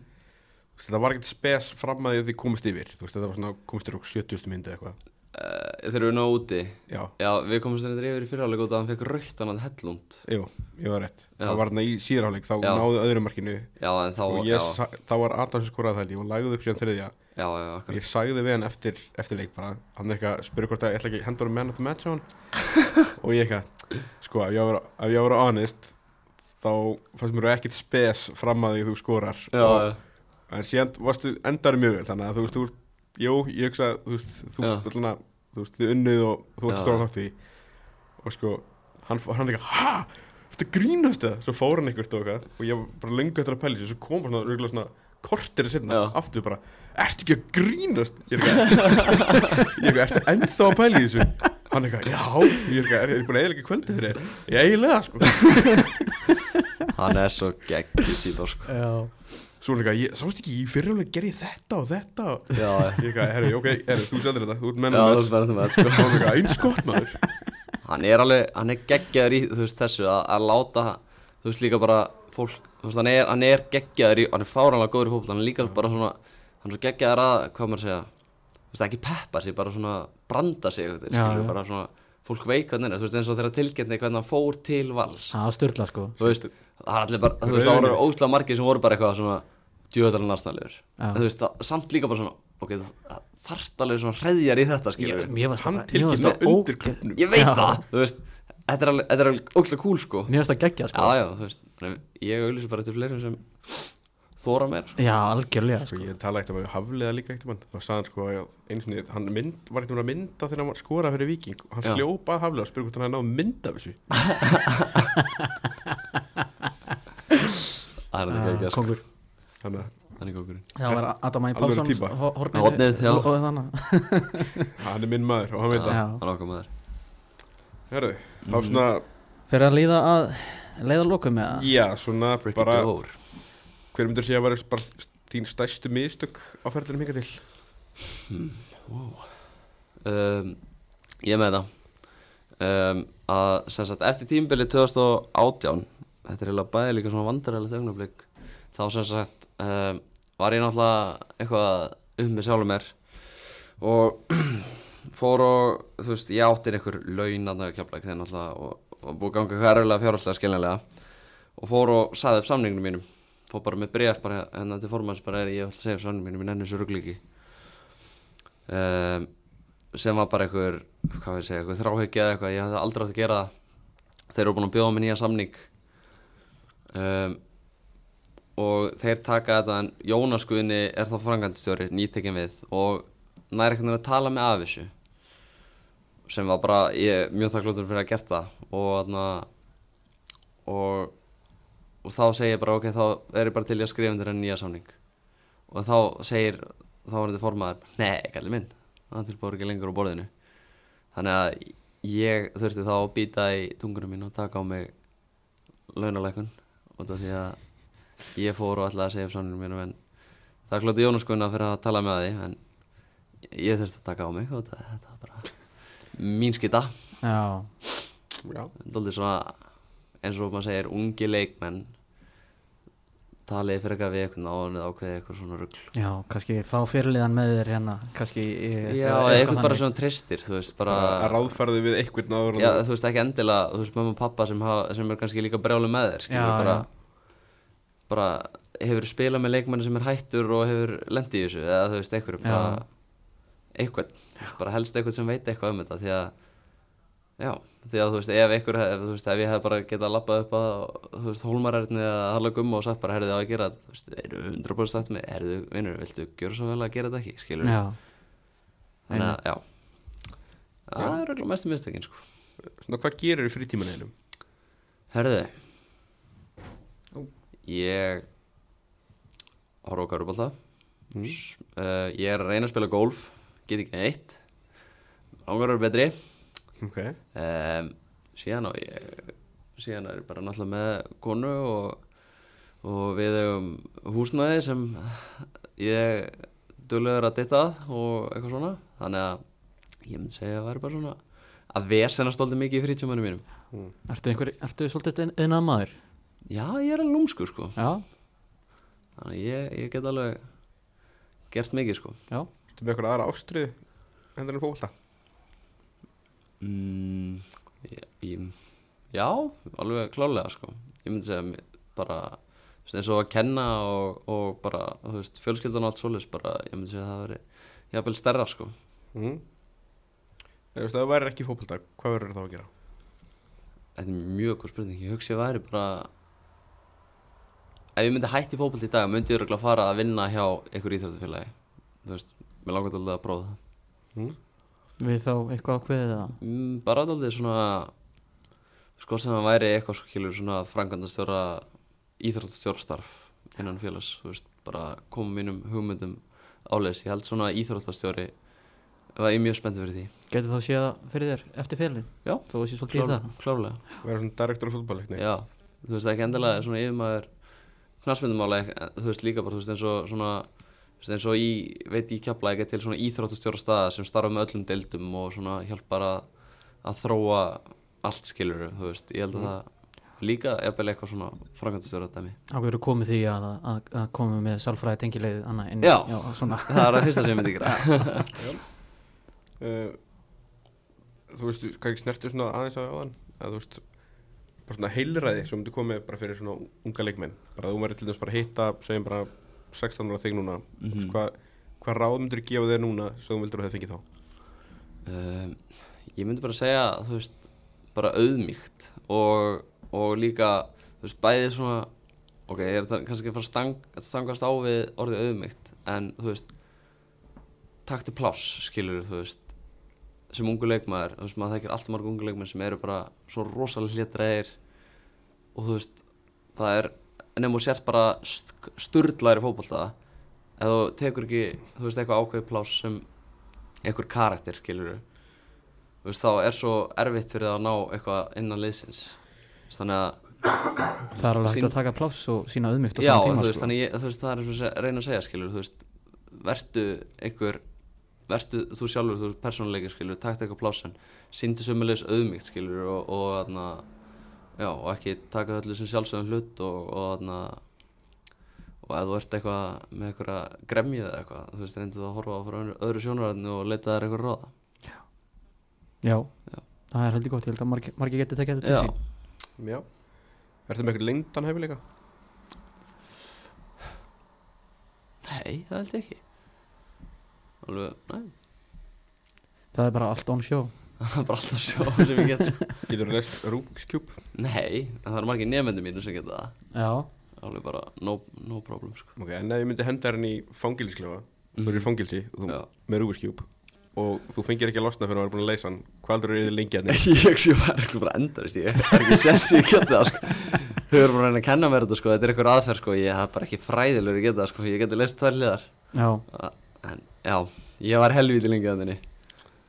þú veist, þetta var ekkert spes fram að því að þið komist yfir þú veist, þetta var svona, komist yfir okkur 70. myndi eitthvað uh, þeir eru náðu úti. Já, Já, við komumst þetta yfir í fyrirháleik út að hann fekk raukt hann að hellund. Jú, ég var rétt. Já. það var þarna í síðarháleik, þá Já. náðu öðru markinu. Já, en þá og já, ég, sa- þá var Adam sem skoraði það held ég og lagði upp síðan þriðja. Já, já, og akkur ég sagði við hann eftir, eftir leik bara, hann er eitthvað, spurði hvort að ég ætla ekki að henda honum man of the match á hann. Og ég eitthvað, sko, ef ég á að vera- ef ég á að vera honest þá fannst mér ekkert spes fram að því þú skorar. Já, og, já, en síðan varstu endar mjög vel þannig að þú veist, þú, ert- jú, ég hugsa þú veist, þú, allana, þú veist, þið unnuð og þú ert stóra þátt í. Því og sko, hann, hann er eitthvað, ha, þetta grínast það svo fór hann eitthvað og eitthvað og ég var bara löngu eftir að í þessu, svo kom bara svona, svona kortir að setna, aftur bara ertu ekki að grínast? Ég er eitthvað, ég er eitthvað, ertu ennþá að pæla í þessu? Hann er eitthvað, já, ég er eitthvað, er ég búin að eiginlega kvöldi fyrir þér, ég eiginlega, sko. Hann er svo geggjur típa, sko. Já, svo hann eitthvað, ég, sást ekki, í fyrirlega gerði ég þetta og þetta og Já, ég eitthvað, herru, ok, herru, þú sendir þetta, þú ert já, mennum það er þess spennandi með þetta, sko. Eitthvað, eins gott maður. Hann er alveg, hann er geggjaður í þú veist þessu að, að láta þú veist líka bara fólk þú veist hann er, hann er geggjaður í, hann er fáranlega góður í fólk hann er líka bara svona, hann er svo geggjaður að hvað maður segja, þú veist ekki peppa sig bara svona branda sig eitthvað, Já, skilur, já. bara svona, fólk veik hvernig hann er, þú veist eins og þeirra tilgætni hvernig hann fór til vals. Það var styrla sko. Þú veist, það er allir bara, þú veist það voru óslega margir sem voru bara eitthvað svona djöðalega næstnæliður, Já. en þú veist það, samt líka bara svona, ok, þú þarft alveg svona hreðjar í þetta, skilur varst hann það- tilkist á það undir klubnum ég veit Já. það, þú veist þetta er alveg, þetta er alveg óslega cool, sko. Mér varst það geggja sko. Já, já, þú veist, ég auðlýsi bara eftir fleirum sem þóra mér sko. Já, algjörlega Sko sko. ég talaði ekkert um að hafliða líka ekkert hann þá sagði hann sko að einu sinni hann mynd, var ekkert um að mynda þegar hann var skorað fyrir viking og hann Já. hljópað hafliða og spurði hvort hann hefði náð mynd af þessu. Það er þetta að sko. Kongur þannig að Þannig kókurinn. Það var Adam Æ. Pálsson þannig hann er minn maður og hann veit það. Það er okkar maður. Herðu, þá svona, Fyrir að líða að leiða lokum með það já, svona Freaky bara hver myndur sé að vera bara þín stærstu mistök á ferðinum hinga til? Um, Ég með það. Um, að sem sagt eftir tímbilið 2018 þetta er eiginlega bæði líka svona vandaræðilegt augnablik þá sem sagt um, var ég náttúrulega eitthvað um með sjálfum mér og fór og þú veist ég áttir einhver laun að það kjapleik þegar náttúrulega og, og búið eitthvað erfilega fjárhaldslega skiljanlega og fór og saði upp samninginu mínum. Fór bara með bref bara hennar til formanns bara er ég ætla að segja upp samninginu mínum í nennu svo ruglíki um, sem var bara einhver hvað við segja, einhver þráhyggja eða eitthvað ég hafði aldrei átt að gera það. Þeir eru búin að bjóða mig nýja samning. Um, og þeir taka þetta en Jónas Guðni er þá frangandstjóri nýtekin við og næri veginn að tala mig af þessu sem var bara, ég er mjög þakklútur fyrir að gert það og þarna og, og þá segir ég bara ok, þá er ég bara til í að skrifa undir enn nýja samning. Og þá segir þá var þetta formaður, nei, gæli minn það tilbúður ekki lengur á borðinu. Þannig að ég þurfti þá að býta í tungunum mín og taka á mig launalækun og það því að ég fór og ætlaði að segja upp sanninu mínum en það klóti Jónas Gunnar fyrir að tala með því en ég þurfti að taka á mig og það, það var bara mín skita. Já, já, Daldið svona eins og maður segir ungi leikmenn talið fyrir eitthvað við eitthvað eða ákveðið eitthvað svona rugl. Já, kannski fá fyrirliðan með þér hérna Kannski í- Já, eitthvað eitthvað bara svona tristir þú veist, bara að ráðfærði við einhvern áður en Já, þú- veist ekki endilega, þú veist, mamma og pappa sem, hafa, sem er kannski líka brjálu með þér, skilur, Já, bara, já. Bara hefur spilað með leikmanni sem er hættur og hefur lendið í þessu, eða þú veist, einhverju, bara, eitthvað, bara helst eitthvað sem veit eitthvað um þetta, því að, já, því að þú veist, ef einhver, hef, þú veist, ef ég hef bara getað lappað upp að, þú veist, hólmarærni eða harla gumma og sagt bara, herrðu það að gera þetta, þú veist, eru 100% sagt með, herrðu, vinnur, viltu gjöra svo vel að gera þetta ekki, skilur, Já, þannig að, já, það er örugglega mestu mistökin, sko. svona hvað gerir í frítíman einum Herðu Ég horf á Körubólta Mm. uh, Ég er að reyna að spila golf Get ekki neitt. Ángar eru betri. Ok, um, Síðan á ég Síðan er ég bara náttúrulega með konu og, og við hefum húsnæði sem ég duglegur að ditta að og eitthvað svona. Þannig að ég myndi segja að það væri bara svona að vesena stolti mikið í frítjumannu mínum. Ertu einhver, ertu svolítið innað maður? Já, ég er alveg lúmskur sko. Já, Þannig að ég, ég get alveg gert mikið sko. Já, Ertu með eitthvað aðra ástriðu hendur en fókvölda? mm, ég, ég, Já, alveg klálega sko. Ég myndi segja bara þú eins og að kenna og, og bara, þú veist, fjölskyldan og allt svoleiðis bara, ég myndi segja að það veri jafnvel stærra sko. Mm. Þú veist, ef það væri ekki fókvölda, hvað verður þá að gera? Þetta er mjög góð spurning, ég hugsi að væri bara Ef ég myndi hætti fótbolt í dag myndi ég örugglega fara að vinna hjá einhver íþjóðufélagi Þú veist, mér langar til að prófa það. Mm. við þá eitthvað ákveðið að mm, Bara dálítið svona Sko sem að væri eitthvað svo kýlur svona frangandastjóra íþróttastjórastarf innan félags Þú veist, bara koma mínum hugmyndum áleis Ég held svona íþróttastjóri Það er mjög spennt fyrir því. Getur þá séð það fyrir þér eftir félin Já, það. klárlega. Verður svona direktor á fútbolleikni? Já, þú veist ekki endilega svona yfirmaður knastmyndumála þú veist líka bara þú veist eins og svona þú veist eins og í, veit ég kjapla ekki til svona íþróttastjóra staða sem starfa með öllum deildum og svona hjálpar að, að þróa allt skilur þú veist, ég held að það líka jafnvel eitthvað svona frangandastjóra dæmi. Ákveður komið því að, að, að komið með sálfræði tengilegið annað inn Já. já það er að fyrsta sem ég myndi gera. Uh, þú veist, ekki snertu svona aðeins á þann? Að þú veist, bara svona heilræði sem myndi komið bara fyrir svona unga leikmenn. Bara þú verður til dæmis bara hitta, segjum bara 16 ára þig núna. Mm Mhm. Hvað hva ráð myndir gefa þér núna sem þú vildur að það fengið þá? um, ég myndi bara segja þú veist, bara auðmíkt og, og líka þú veist, bæði svona ok, ég er kannski að fara stang, að stangast á við orðið auðmíkt en þú veist taktu pláss, skilur þú veist sem ungu leikmaður, þú veist, maður þekkir allt marg ungu leikmaður sem eru bara svo rosalega hlétræðir og þú veist það er, nefnum og sért bara st sturlaðir í fótbolta ef þú tekur ekki, þú veist, eitthvað ákveð pláss sem einhver karakter, skilur þú veist, þá er svo erfitt fyrir að ná eitthvað innan liðsins þannig að Það er alveg hægt að taka pláss og sína auðmygt á já, sama tíma þú veist, sko. þannig ég, þú veist, það er eins og reyna að segja, skilur þú veist, vertu einhver vertu þú sjálfur, þú veist, persónuleikir, skilur takta eitthvað plássan, síndu sömulegis auðmygt, skilur, og, og þarna já, og ekki taka öllu sem sjálfsögum hlut og, og þarna og ef þú ert eitthvað með eitthvað gremju eða eitthvað, þú veist, reyndu það að horfa á öðru, öðru sjónarvæðinu og leita þær eitthvað ráða já. Já. það er heldur gott, ég held að margir margi getið tekið þetta Já, til sín Já. Ertu með eitthvað lengdan hæfileika? nei, það held ég ekki alveg, nei Það er bara allt on show það er bara alltaf sjó sem ég get. Getur þú lest Rubik's Cube? Nei, það eru margir nefnendur mínu sem geta það Já, Alveg bara no, no problem sko. Ok, en ef ég myndi henda henni í fangilsklefa Þú eru í fangilsi og þú, Já. með Rubik's Cube og þú fengir ekki að losna fyrir að vera búin að leysa hann hvað heldur þú lengi hérna? Ég sé bara eitthvað bara endast Ég er ekki sér sem ég geta það sko. Þau eru bara að reyna að kenna mér þetta sko. Þetta er eitthvað aðferð sko. Ég haf bara ekki fræðilegur að geta það sko. Ég geti leist tvær liðar já, En já, ég var helviti lengi að þenni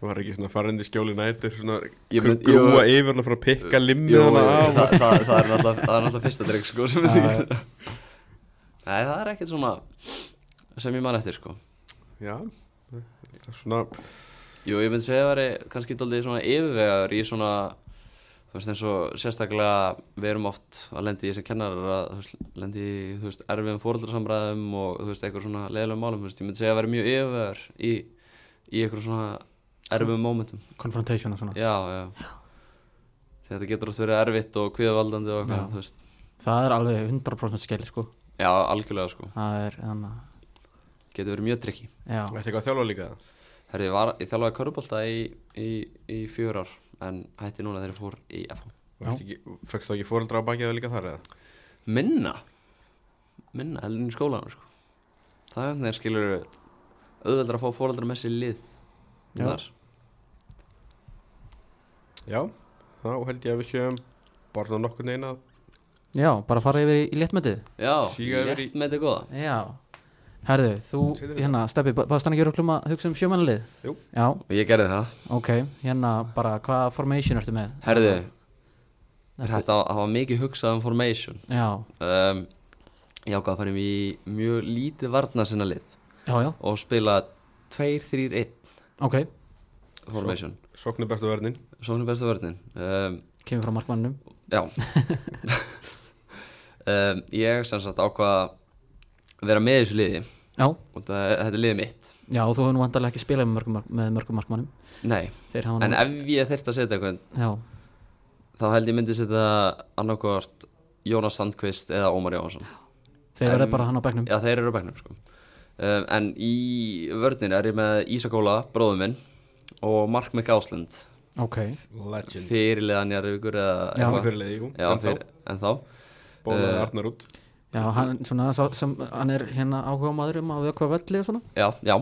Þú var ekki svona farandi skjóli nættir svona mynd- grúa jú. yfir hann fyrir að pikka limmið Jú, það, það, það, er það er náttúrulega fyrsta drikk sko, sem ég þykir. Nei, það er ekkert svona sem ég man eftir sko. Já, það er svona Jú, ég myndi segja að veri kannski dólið svona yfirvegar í svona þú veist eins og sérstaklega við erum oft að lendi í sem kennarar að þú veist, lendi í þú veist erfiðum fóröldarsamræðum og þú veist eitthvað svona leðilegum málum. Þú veist, ég myndi segja að veri mjög yfirvegar í, í eitthvað svona erfiðum mómentum. Confrontation og svona. Já, já. Þegar þetta getur oft verið erfitt og kviðavaldandi og Já. eitthvað, þú veist. Það er alveg 100% skeil sko. Já, algjörlega sko, Það er þannig að getur verið mjög trikki Já, Þetta eitthvað að þjálfa líka? Herri, ég, var, ég þjálfaði körubólta í, í, í fjör ár en hætti núna þegar ég fór í FH Fekst þú ekki fóreldra á bakið eða líka þar eða? Minna Minna, heldur í skólanum sko. Það er þegar skilur auðveldur að fá fóreldra með sér í lið Já. Þar. Já, þá held ég að við séum bara nokkur neina já bara fara yfir í, í léttmötið Já, Síga yfir í- létt með þetta góða Já Herðu, þú, hérna, Steppi, baðst hann ekki örugglega um að hugsa um sjömanlið? Jú. Já, Og ég gerði það. Ok, hérna bara, hvaða formation ertu með? Herði, Ertu, þetta hafa mikið hugsað um formation. Já, um, Ég ákvað að fara í mjög lítið varna sinna lið. Já, já, og spila 2-3-1 ok, formation. Soknu bestu verðnin Svona besta vörnin. Um, kemur frá markmannum Já. Um, Ég sem sagt ákvað að vera með þessu liði. Já, og það, þetta er liðið mitt. Já, þú hefur nú vantarlega ekki spilað með mörgum, mörgum markmannum Nei, Þeir hafa en nú, ef ég þyrft að setja eitthvað já, þá held ég myndi setja annarkvort Jónas Sandqvist eða Ómar Jóhansson þeir verða bara hann á bekknum. Já, þeir eru á bæknum sko. um, En í vörnir er ég með Ísakóla, bróður minn og Mark McAusland Ok, Legend. Fyrirliðan Jarvíkur eða Já. Hann eitthvað. fyrirliði, jú. Já, En þá? fyr, en þá. Bólaði Eh, Arnar út já, hann, svona, sem, hann er hérna áhuga maður um að vökva velli og svona. Já, já.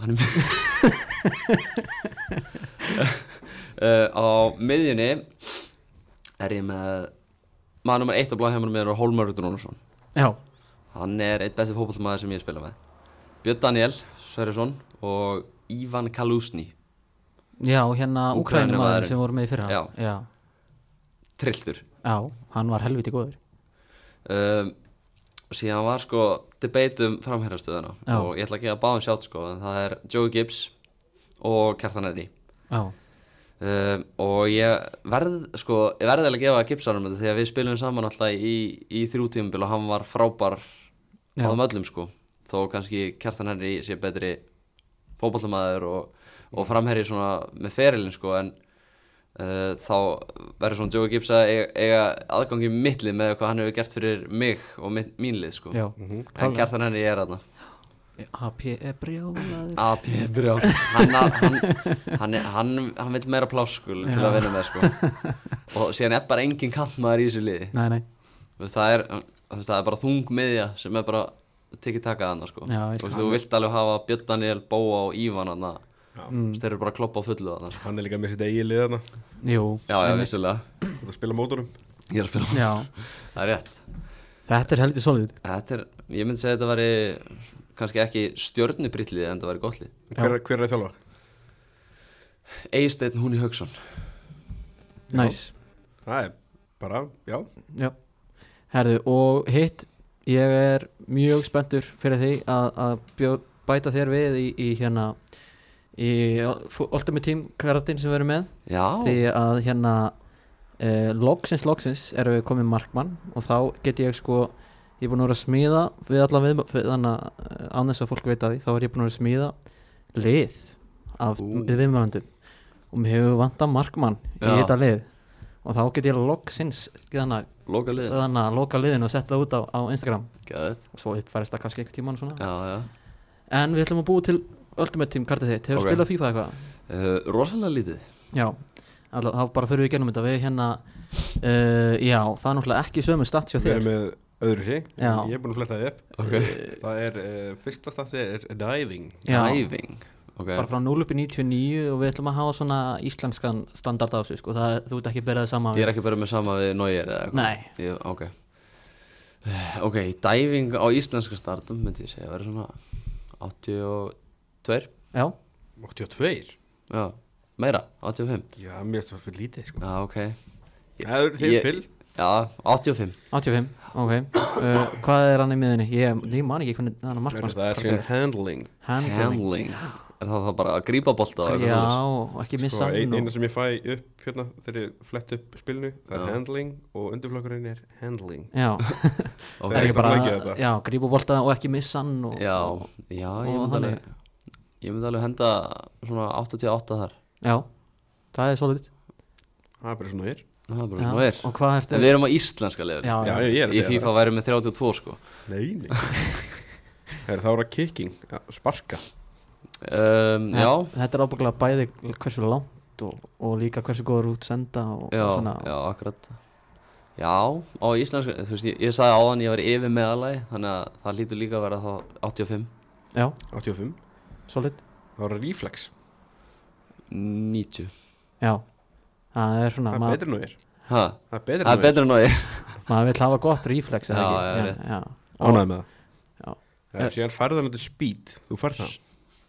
Hann er uh, Á miðjunni er ég með maður nummer eitt á blæðheimunum með er Hólmar Rúnarsson Já, Hann er eitt besti fótballmaður sem ég spila með. Björn Daniel Sverrisson og Ivan Kalusni já, hérna Úkraínumaðurinn. Úkrænumæður sem voru með í fyrra. Já. já, Trilltur já, hann var helviti góður um, síðan var sko debate um framherrastöðuna. Og ég ætla ekki að báða sjátt sko en það er Joey Gibbs og Kjartan Eddi Já, um, og ég verð sko, ég verði alveg að gefa Gibbs árum þetta því að við spilum saman alltaf í, í þrjú tímabil og hann var frábær á þeim öllum sko. Þó kannski Kjartan Eddi sé betri fótballamaður og, og framherri svona með ferilin sko en uh, þá verður svona Joey Gibbs að eiga, eiga aðgangi í mitt lið með hvað hann hefur gert fyrir mig og mitt, mín lið sko. Já. En klárlega. Kjartan Henry er aðna AP er brjálaður. AP Brjál hann, hann, hann, hann, hann vil meira pláskul til Já. að vinna með sko. Og síðan er bara engin kantmaður í þessu liði. Nei, nei, það, er, það er bara þung miðja sem er bara tekið taka að sko. Já, ég- Þú vilt alveg hafa Björn Daniel, Bóa og Ívan hann mm, þeir eru bara að kloppa á fullu þarna, sko. Hann er líka með sitt eigið lið þarna. Jú. Já, já, einmitt. vissulega. Þú að spila mótorum ég er að spila Já, það er rétt. Þetta er heldur solid. Þetta er, ég myndi segja að þetta væri kannski ekki stjörnubrillið en þetta væri gott lið. Hver, hver er þjálfa? Eisteinn Húni Haugsson Næs Það er bara, já. Já, herðu og hitt ég er mjög spenntur fyrir því að, að bjó, bæta þér við í, í hérna í Ultimate Team karatinn sem við erum með. Já, því að hérna eh, loksins loksins erum við komið markmann og þá get ég sko ég er búin að vera að smíða við alla við, við þannig að án þess að fólk veit að því þá er ég búin að vera að smíða lið af Ú. við viðmjölandum og mér hefur vantað markmann í Já. þetta lið. Og þá get ég loksins þannig loka lið þannig að loka liðinu og setja það út á, á Instagram. Gæðið, og svo uppfærist það kannski einhvern tíman svona. Já, já. En við ætlum að búa til Ultimate Team kartið þitt. Hefur Ok. okay. spilað FIFA eitthvað? uh, Rosalega lítið. Já, alltaf, þá bara fyrir við gennum þetta. Við hérna uh, já, það er náttúrulega ekki sömu stats hjá Við þér. erum með öðru sé Já. Ég er búin að fletta það upp. Ok. Það er, uh, fyrsta stafsi er diving. Já. Diving. Ok. Bara frá 0 upp í 99 og við ætlum að hafa svona íslenskan standard af þessu sko. það, þú ert ekki berað saman Ég er ekki bara með sama við Neuer eða eitthvað. Nei, Ég, ok. Eh, Ok, diving á íslenska startum myndi ég segja að vera svona 82 já, 82 Já, meira, 85 Já, mér finnst það fyrir lítið sko. Já, ok. Það er þeir Ég- spil. Já, 85 85 ok, uh, hvað er hann í miðinni ég, ég man ekki hvernig hann er markmann Það er síðan handling. Handling, Handling. Er það þá bara að grípa bolta og eitthvað já, svoleiðis? og ekki missa Sko, ein, hann eina og, sem ég fæ upp hérna þegar ég flett upp spilinu Það er Já. handling og undirflokkurinn er handling. Já, það er ekki bara flækir þetta. já, grípa bolta og ekki missa hann og, Já, og, já, og ég myndi þannig. alveg Ég myndi alveg henda svona 88 þar. Já, það er svolítið. Það er bara svona hér Það er bara nú er. og hvað ertu En við erum á íslenska liður já, Já, ég er að Í segja FIFA væri með 32 sko. Nei, nei. Það voru að kicking, ja, sparka. Um, Já, þetta er ábygglega bæði hversu langt og, og líka hversu góður út senda og, já, og svona. já, akkurat. Já, á íslenska Þú veist, ég, ég sagði áðan ég var yfir meðalagi Þannig að það lítur líka að vera þá 85 já, 85 solid Það voru reflex. 90 já, það er svona Það er betur nú hér Ha, Það er betur það er nú hér betur en náði maður vil hafa gott reflex Já, ekki? já, rétt. já. Ánægð með það. Já. Síðan færði hann til speed. Þú færð það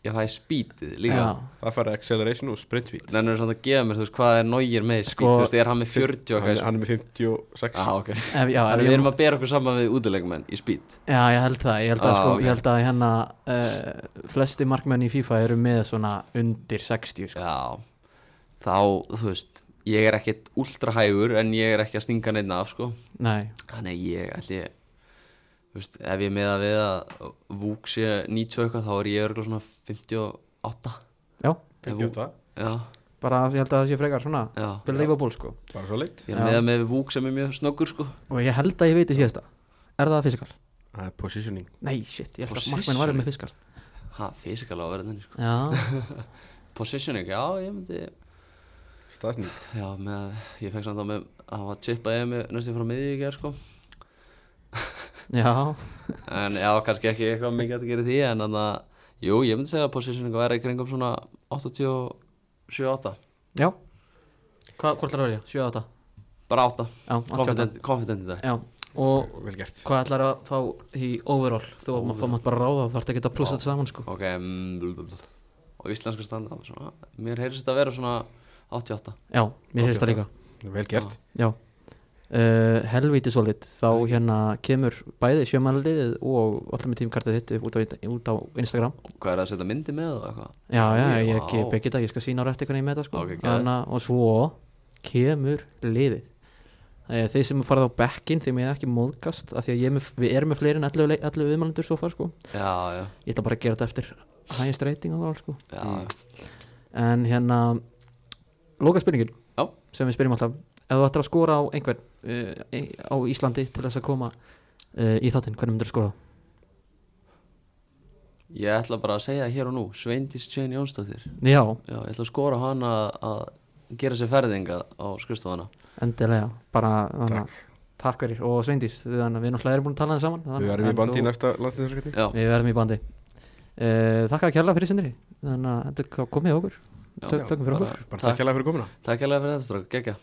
Ég fæði spítið líka. Já. Það færði acceleration og sprint speed Nennir samt að gefa mér, þú veist, hvað er nágir með spít Sko- Þú veist, er hann með 40 og Hann, eitthvað hann er með 56 ah, ok. Ef, já, Þannig ég, við erum að bera okkur saman við útilegumenn í spít já, ég held það ég held að, Ah, sko, ok. ég held að hérna uh, flesti markmenn í FIFA eru með svona undir 60 sko. Já, þá, þú veist Ég er ekkert ultra hægur en ég er ekki að stinga neina af, sko. Nei, Þannig að ég ætli Þú veist, ef ég meða við að Vúk sé 90 og eitthvað þá er ég örgulega svona 58 Já, Ef Vúk- 58, Já, bara ég held að það sé frekar svona já. Beleivable sko. Bara svo leitt. Ég er meða með Vúk sem er mjög snöggur sko. Og ég held að ég veit í síðasta. Er það fysikal? Það er positioning. Nei, shit, ég held að markmenn varum með fysikal Ha, fysikal á verðinni sko. Já, Positioning, já, ég myndi Staðsning. Já, með, ég fekk samt á með að hafa chippaði mig næstu frá miðjum í gerð sko já, En já, kannski ekki eitthvað mikið að gera því En þannig að, jú, ég myndi segja að positioning væri í kringum svona 87-8 já. Hvað, hvort er það að velja? 7-8 Bara 8, Já, 88 confident, confident í dag. Já, og Vel gert. hvað ætlar að fá í overall? Þú Overall. mátt bara ráða, þú þarf ekki að plussa þetta saman sko. Ok, mm, blablabla. og íslenska standa svona, Mér heyrðist þetta að vera svona 88 Já, mér heyrst það líka. Vel gert. Já uh, Helvíti solid, þá hérna kemur bæði sjömanliðið og allir með tímkartið þitt út á, út á Instagram. Hvað er það að setja myndi með eitthvað? Já, já, Já. ég ekki byggja þetta, ég skal sína á rétt hvernig ég með þetta sko. Ok, geðveikt. Þannig, að- Og svo kemur liðið. Eh, Þeir sem farið á bekkin þeim ég ekki móðgast af því að ég er með, við erum með fleiri en 11, leik- 11 viðmælendur svo far sko. Já, já, Ég ætla bara að gera þetta eftir highest rating og það sko. Já. En hérna Loka spurningin sem við spyrjum alltaf Ef þú ættir að skora á einhvern uh, á Íslandi til þess að koma uh, í þáttinn, hvernig myndir þú skora? Á? Ég ætla bara að segja hér og nú Sveindís Tjén Jónsdóttir. Já, Já, ég ætla að skora á hana að gera sér ferðinga á skrifstofana endilega bara þannig, Takk. Að takk fyrir. Og að við náttúrulega erum búin að tala það saman Við verðum í bandi í næsta landsinsverkefni Já, Við verðum í bandi. Uh, Þakka að kjærlega fyrir sindri. Þannig að þetta komið okkur. Já, Tök- Tökum fyrir bara- okkur. Takk hérlega fyrir komuna. Takk hérlega fyrir þetta strók, geggja